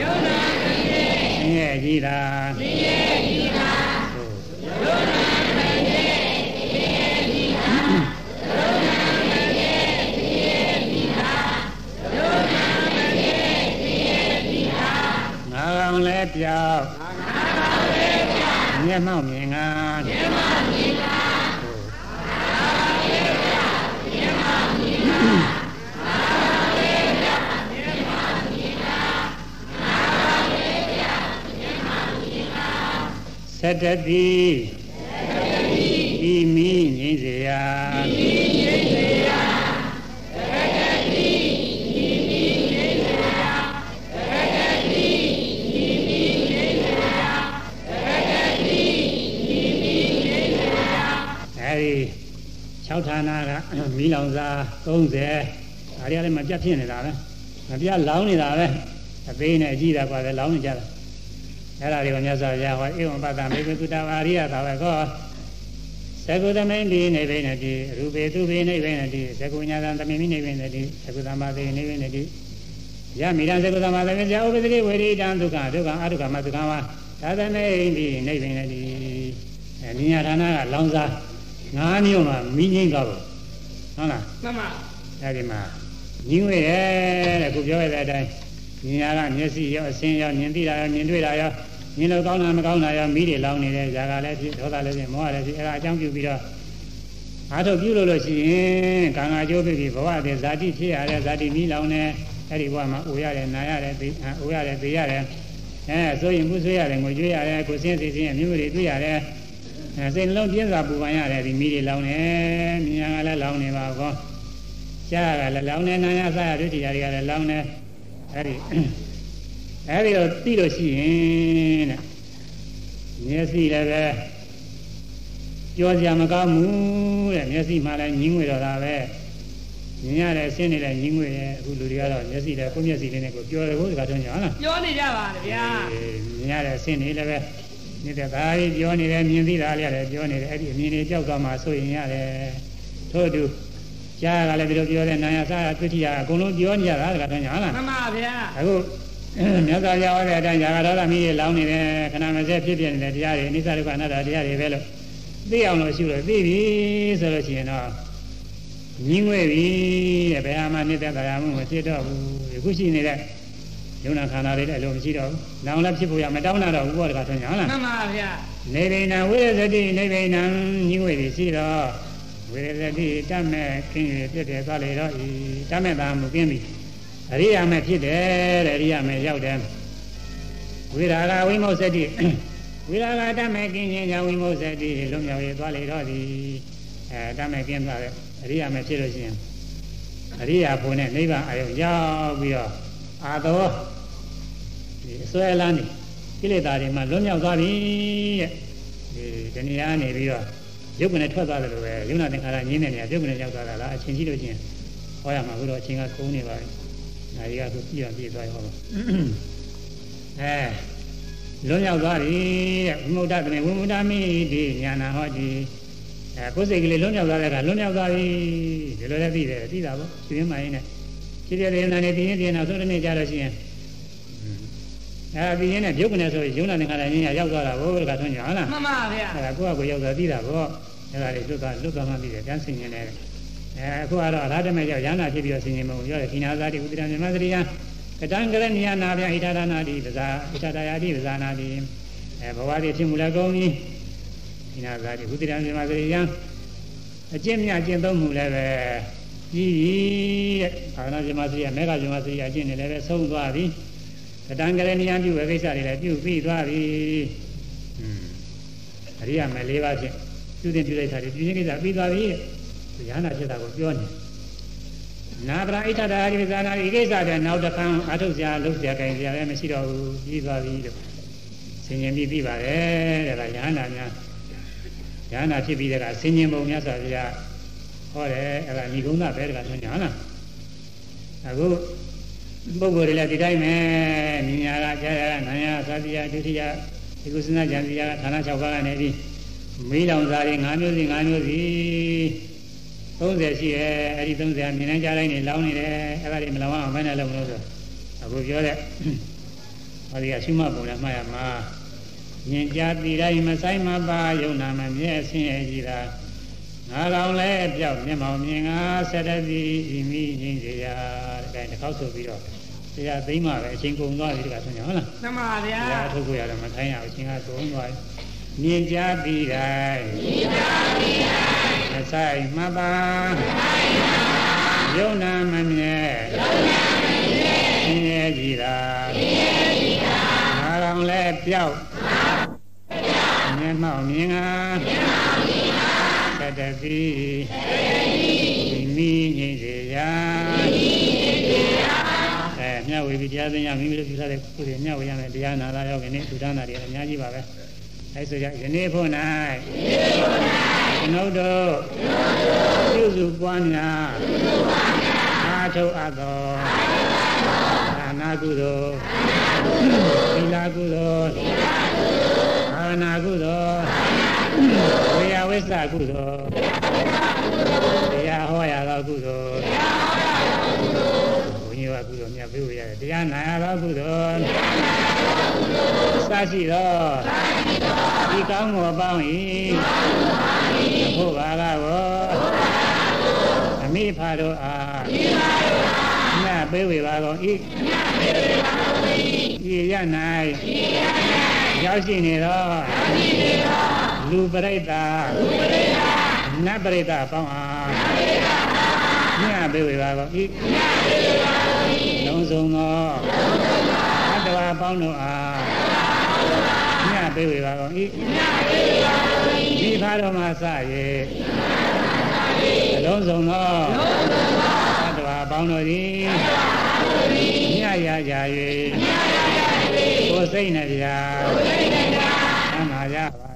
ယုံနာမင်းရဲ့ဆင်းရဲကြီးတာမင်းရဲ့ဒီပါသို့ယုံနာမင်းရဲ့မင်းရဲ့ဒီပါယုံနာမင်းရဲ့မင်းရဲ့ဒီပါယုံနာမင်းရဲ့မင်းရဲ့ဒီပါငါကောင်လည်းပြောက်ငါပါလေဗျာမျက်မှောက်မြင်ငါမြမမြင်ပါသို့မြမမြင်ပါငါ သတ္တတိဤမိငိမ့်စေရာဒီရိတ်စေရာတရကတိဒီမိရိတ်စေရာတရကတိဒီမိရိတ်စေရာတရကတိဒီမိရိတ်စေရာအဲဒီ6ဌာနကမီးလောင်စာ30ဒါတွေကလည်းမပြတ်ဖြစ်နေတာပဲမပြတ်လောင်းနေတာပဲအသေးနဲ့အကြည့်တာကွာပဲလောင်းနေကြတာ အဲ့ဒါတွေကိုမြတ်စွာဘုရားဟောဧဝံပတ္တမေကုတဝါရိယသာဝကောသကုသမိန်ဒီနေဗိနတိရူပေသူပေနေဗိနတိသကုညာသံသမိမိနေဗိနတိသကုသမသေနေဗိနတိယမိရံသကုသမသေဇာဥပဒတိဝေရိတံဒုက္ခဒုက္ခအဒုက္ခမဒုက္ခဝါသာသမိန်ဒီနေဗိနတိအဲနိညာဌာနကလောင်စာငါးမျိုးမှာမိငိမ့်ကောက်ဟုတ်လားမှန်ပါအဲဒီမှာညီငွေတယ်တဲ့ခုပြောရတဲ့အတိုင်းမြင်ရတာမျက်စိရောအစင်းရောမြင်သိတာရောမြင်တွေ့တာရော မြင်လို့ကောင်းတာမကောင်းတာရောမိတွေလောင်းနေတယ်ဇာကလည်းဖြစ်ဒေါသလည်းဖြစ်မောဟလည်းဖြစ်အဲဒါအကြောင်းပြုပြီးတော့အားထုတ်ပြုလို့လို့ရှိရင်ကံကကျိုးဖြစ်ပြီးဘဝတည်းဇာတိဖြစ်ရတဲ့ဇာတိမိလောင်နေအဲ့ဒီဘဝမှာအိုရတယ်နာရတယ်သိအိုရတယ်သိရတယ်အဲဆိုရင်မှုဆွေးရတယ်ငွေကြွေးရတယ်ကိုစင်းစီစင်းအမျိုးတွေတွေ့ရတယ်အဲစိတ်နှလုံးပြင်းစွာပူပန်ရတယ်ဒီမိတွေလောင်နေမြင်ရကလည်းလောင်နေပါကောရှားကလည်းလောင်နေနာရစားရဒုတိယတွေကလည်းလောင်နေအဲ့ဒီ အဲ့ဒီတော့သိလို့ရှိရင်တဲ့မျက်စိလည်းပဲကြောစရာမကောင်းဘူးတဲ့မျက်စိမှလည်းညင်းငွေတော့တာပဲမြင်ရတဲ့အဆင်းနေတဲ့ညင်းငွေရဲ့အခုလူတွေကတော့မျက်စိလည်းကိုယ်မျက်စိလေးနဲ့ကိုပြောတယ်ဘုရားတော်ညာဟုတ်လားပြောနေကြပါလေဗျာမြင်ရတဲ့အဆင်းတွေလည်းပဲနေတဲ့ဒါကြီးပြောနေတယ်မြင်သိတာလည်းလည်းပြောနေတယ်အဲ့ဒီအမြင်တွေကြောက်သွားမှဆိုရင်ရတယ်ထို့အတူကြားကလည်းဒီလိုပြောတဲ့နာယစာတွေ့ထီရအကုန်လုံးပြောနေကြတာတခါတော့ညာဟုတ်လားမှန်ပါဗျာအခု မြတ်စွာဘုရားဟောတဲ့အတိုင်းဇာကတော်သမီးတွေလောင်းနေတယ်ခဏမစဲဖြစ်ဖြစ်နေတဲ့တရားတွေအနိစ္စဒုက္ခအနတ္တတရားတွေပဲလို့သိအောင်လို့ရှုလို့သိပြီဆိုလို့ရှိရင်တော့ညီငွေပြီတဲ့ဘယ်ဟာမှနေတဲ့တရားမှုမဖြစ်တော့ဘူးအခုရှိနေတဲ့ယုံနာခန္ဓာတွေလည်းအလိုမရှိတော့ဘူး။နောင်လည်းဖြစ်ဖို့ရမတောင်းတာတော့ဘူးပေါ့တခါဆိုရင်ဟုတ်လားမှန်ပါဗျာ။နေဗိဏဝိရဇတိနေဗိဏညီငွေပြီရှိတော့ဝိရဇတိတတ်မဲ့ခင်းရဖြစ်တယ်သွားလေတော့ဤတတ်မဲ့သာမူကင်းပြီ။ အရိယာမဲ့ဖြစ်တယ်တဲ့အရိယာမဲ့ရောက်တယ်။ဝိရာဂဝိမု ssati ဝိရာဂတတ်မဲ့ကင်းခြင်းကြောင့်ဝိမု ssati လွန်မြောက်ရသွားလေတော့သည်အဲတတ်မဲ့ကင်းသွားတဲ့အရိယာမဲ့ဖြစ်လို့ရှိရင်အရိယာဖို့နဲ့နိဗ္ဗာန်အယုံရောက်ပြီးတော့အာသောဒီအစွဲလန်းနေကိလေသာတွေမှလွန်မြောက်သွားပြီတဲ့ဒီတဏှာနေပြီးတော့ရုပ်ကနဲ့ထွက်သွားတယ်လို့ပဲယုံနာသင်္ခါရငြင်းတဲ့နေရာရုပ်ကနဲ့ရောက်သွားတာလားအချင်းကြီးလို့ချင်းဟောရမှာဘုတော့အချင်းကကုန်းနေပါပြီ။ ဒါတွေကဆိုပြည့်အောင်ပြည့်သွားရောအဲလွန်ရောက်သွားပြီတဲ့ဝိမုဒ္ဒတမေဝိမုဒ္ဒမိတိညာနာဟောတိအဲကိုယ်စိတ်ကလေးလွန်ရောက်သွားတဲ့အခါလွန်ရောက်သွားပြီဒီလိုလည်းသိတယ်သိတာပေါ့ရှင်ရင်းမရင်းနဲ့ဖြစ်တဲ့ရင်နာနဲ့ပြင်းပြင်းနောက်ဆုံးတစ်နေ့ကြာလို့ရှိရင်အဲပြင်းနဲ့ပြုတ်ကနေဆိုရုံနာနေခါတိုင်းရောက်သွားတာဘို့တခါဆုံးညာဟုတ်လားမှန်ပါဗျာအဲကိုယ့်အကိုရောက်သွားသိတာပေါ့အဲ့ဒါလေးလွတ်သွားလွတ်သွားမှသိတယ်ပြန်ဆင်နေတယ် အဲအခုကတော့အရဟတမေရောက်ရဟနာဖြစ်ပြီးတော့ဆင်ញင်မုံပြောတယ်ခိနာဇာတိဥဒိရမြမသရိယကတံကရဏီယနာဗျဣထာဒနာတိပဇာဣထာဒယာတိပဇာနာတိအဲဘဝတိဖြစ်မှုလည်းကောင်းပြီခိနာဇာတိဥဒိရမြမသရိယအကျင့်မြတ်အကျင့်သုံးမှုလည်းပဲကြီးပြီတဲ့အာနာဇမသရိယမေဃဇမသရိယအကျင့်တွေလည်းပဲဆုံးသွားပြီကတံကရဏီယပြုဝေကိစ္စတွေလည်းပြုပြီးသွားပြီอืม အရိယာမယ်၄ပါးဖြင့်ပြုတင်ပြုလိုက်တာဒီပြုခြင်းကိစ္စပြီးသွားပြီတဲ့ ရဟနာဖြစ်တာကိုပြောနေနာပရာဣဋ္ဌတာရိပဇာနာဒီကိစ္စတဲ့နောက်တစ်ခါအထုတ်စရာလုပ်စရာကြင်စရာလည်းမရှိတော့ဘူးပြီးသွားပြီလို့ဆင်ញင်ပြီးပြီးပါတယ်တဲ့ဒါရဟနာများရဟနာဖြစ်ပြီးတဲ့ကဆင်ញင်ပုံများဆိုပြဟောတယ်အဲ့ဒါညီကုန်းသားပဲတကဆိုညာဟုတ်လားအခုပုဂ္ဂိုလ်တွေလည်းဒီတိုင်းပဲမြညာကကြာရနာယသတိယဒုတိယဒီကုသနာကြံစီယကဌာန6ပါးကနေပြီးမီးလောင်စားတွေ9မျိုးစီ9မျိုးစီ 30ရှိရဲ့အဲ့ဒီ30မြင်နိုင်ကြတိုင်းနေလောင်းနေတယ်အဲ့ဒါတွေမလောင်အောင်မနဲ့လုံးလို့ဆိုအခုပြောတဲ့ဟောဒီကရှုမှတ်ပုံနဲ့မှားရမှာမြင်ကြပြီးတိုင်းမဆိုင်မပါယုံနာမမြဲဆင်းရဲကြည်တာငါကောင်လဲပြောက်မျက်မှောင်မြင်ငါဆက်တည်းဤမိငိမ့်စေရတဲ့တစ်ခေါက်ဆိုပြီးတော့တရားသိမ့်မှပဲအချိန်ကုန်သွားပြီတကဆိုညာဟုတ်လားမှန်ပါဗျာတရားထုတ်ကိုရတယ်မထိုင်းရဘူးအချိန်ကသုံးသွားပြီမြင်ကြပြီးတိုင်းမြင်ကြပြီးတိုင်းမ ဆိုင်မပါယုံနာမမြဲယုံနာမမြဲဆင်းရဲကြည်တာဆင်းရဲကြည်တာငါကောင်လဲပြောက်မျက်မှောက်မြင်ငါမျက်မှောက်မြင်ငါသတ္တတိသတ္တတိဒီမိငိမ့်စေရာမိငိမ့်စေရာအဲမြတ်ဝေပြီးတရားသိညာမိမိတို့ပြုထားတဲ့ကုသိုလ်မြတ်ဝေရမယ်တရားနာလာရောက်ခင်းထူထမ်းတာတွေအများကြီးပါပဲအဲဆိုကြယနေ့ဖို့၌ယနေ့ဖို့၌ ကျွန်ုပ်တို့ပြုစုပွားများပြုစုပွားများအာထုအပ်သောအာနာကုသိုလ်သီလကုသိုလ်သီလကုသိုလ်အာနာကုသိုလ်ဝေယဝိစ္စကုသိုလ်တရားဟောရသောကုသိုလ်ဝန်းကြီးကအခုတော့မြတ်ပေးဝရတယ်တရားနာရသောကုသိုလ်စရှိသောဒီကောင်းမှုအပေါင်း ဤဘုရားကကိုအမိဖာတို့အားမြတ်ပေးဝပါကုန်ဤဤရ၌ရောက်ရှိနေသောလူပရိသတ်နတ်ပရိသတ်အပေါင်းအားမြတ်ပေးဝပါကုန်ဤလုံးစုံသောအတ္တဝါပေါင်းတို့အားမြတ်ပေးဝပါကုန်ဤ ဒီဖာတော်မှာစ၍အလုံးစုံသောအတ္တဝါပေါင်းတို့သည်မြတ်ရကြ၍ကိုယ်စိတ်နှပြာသံဃာကြပါ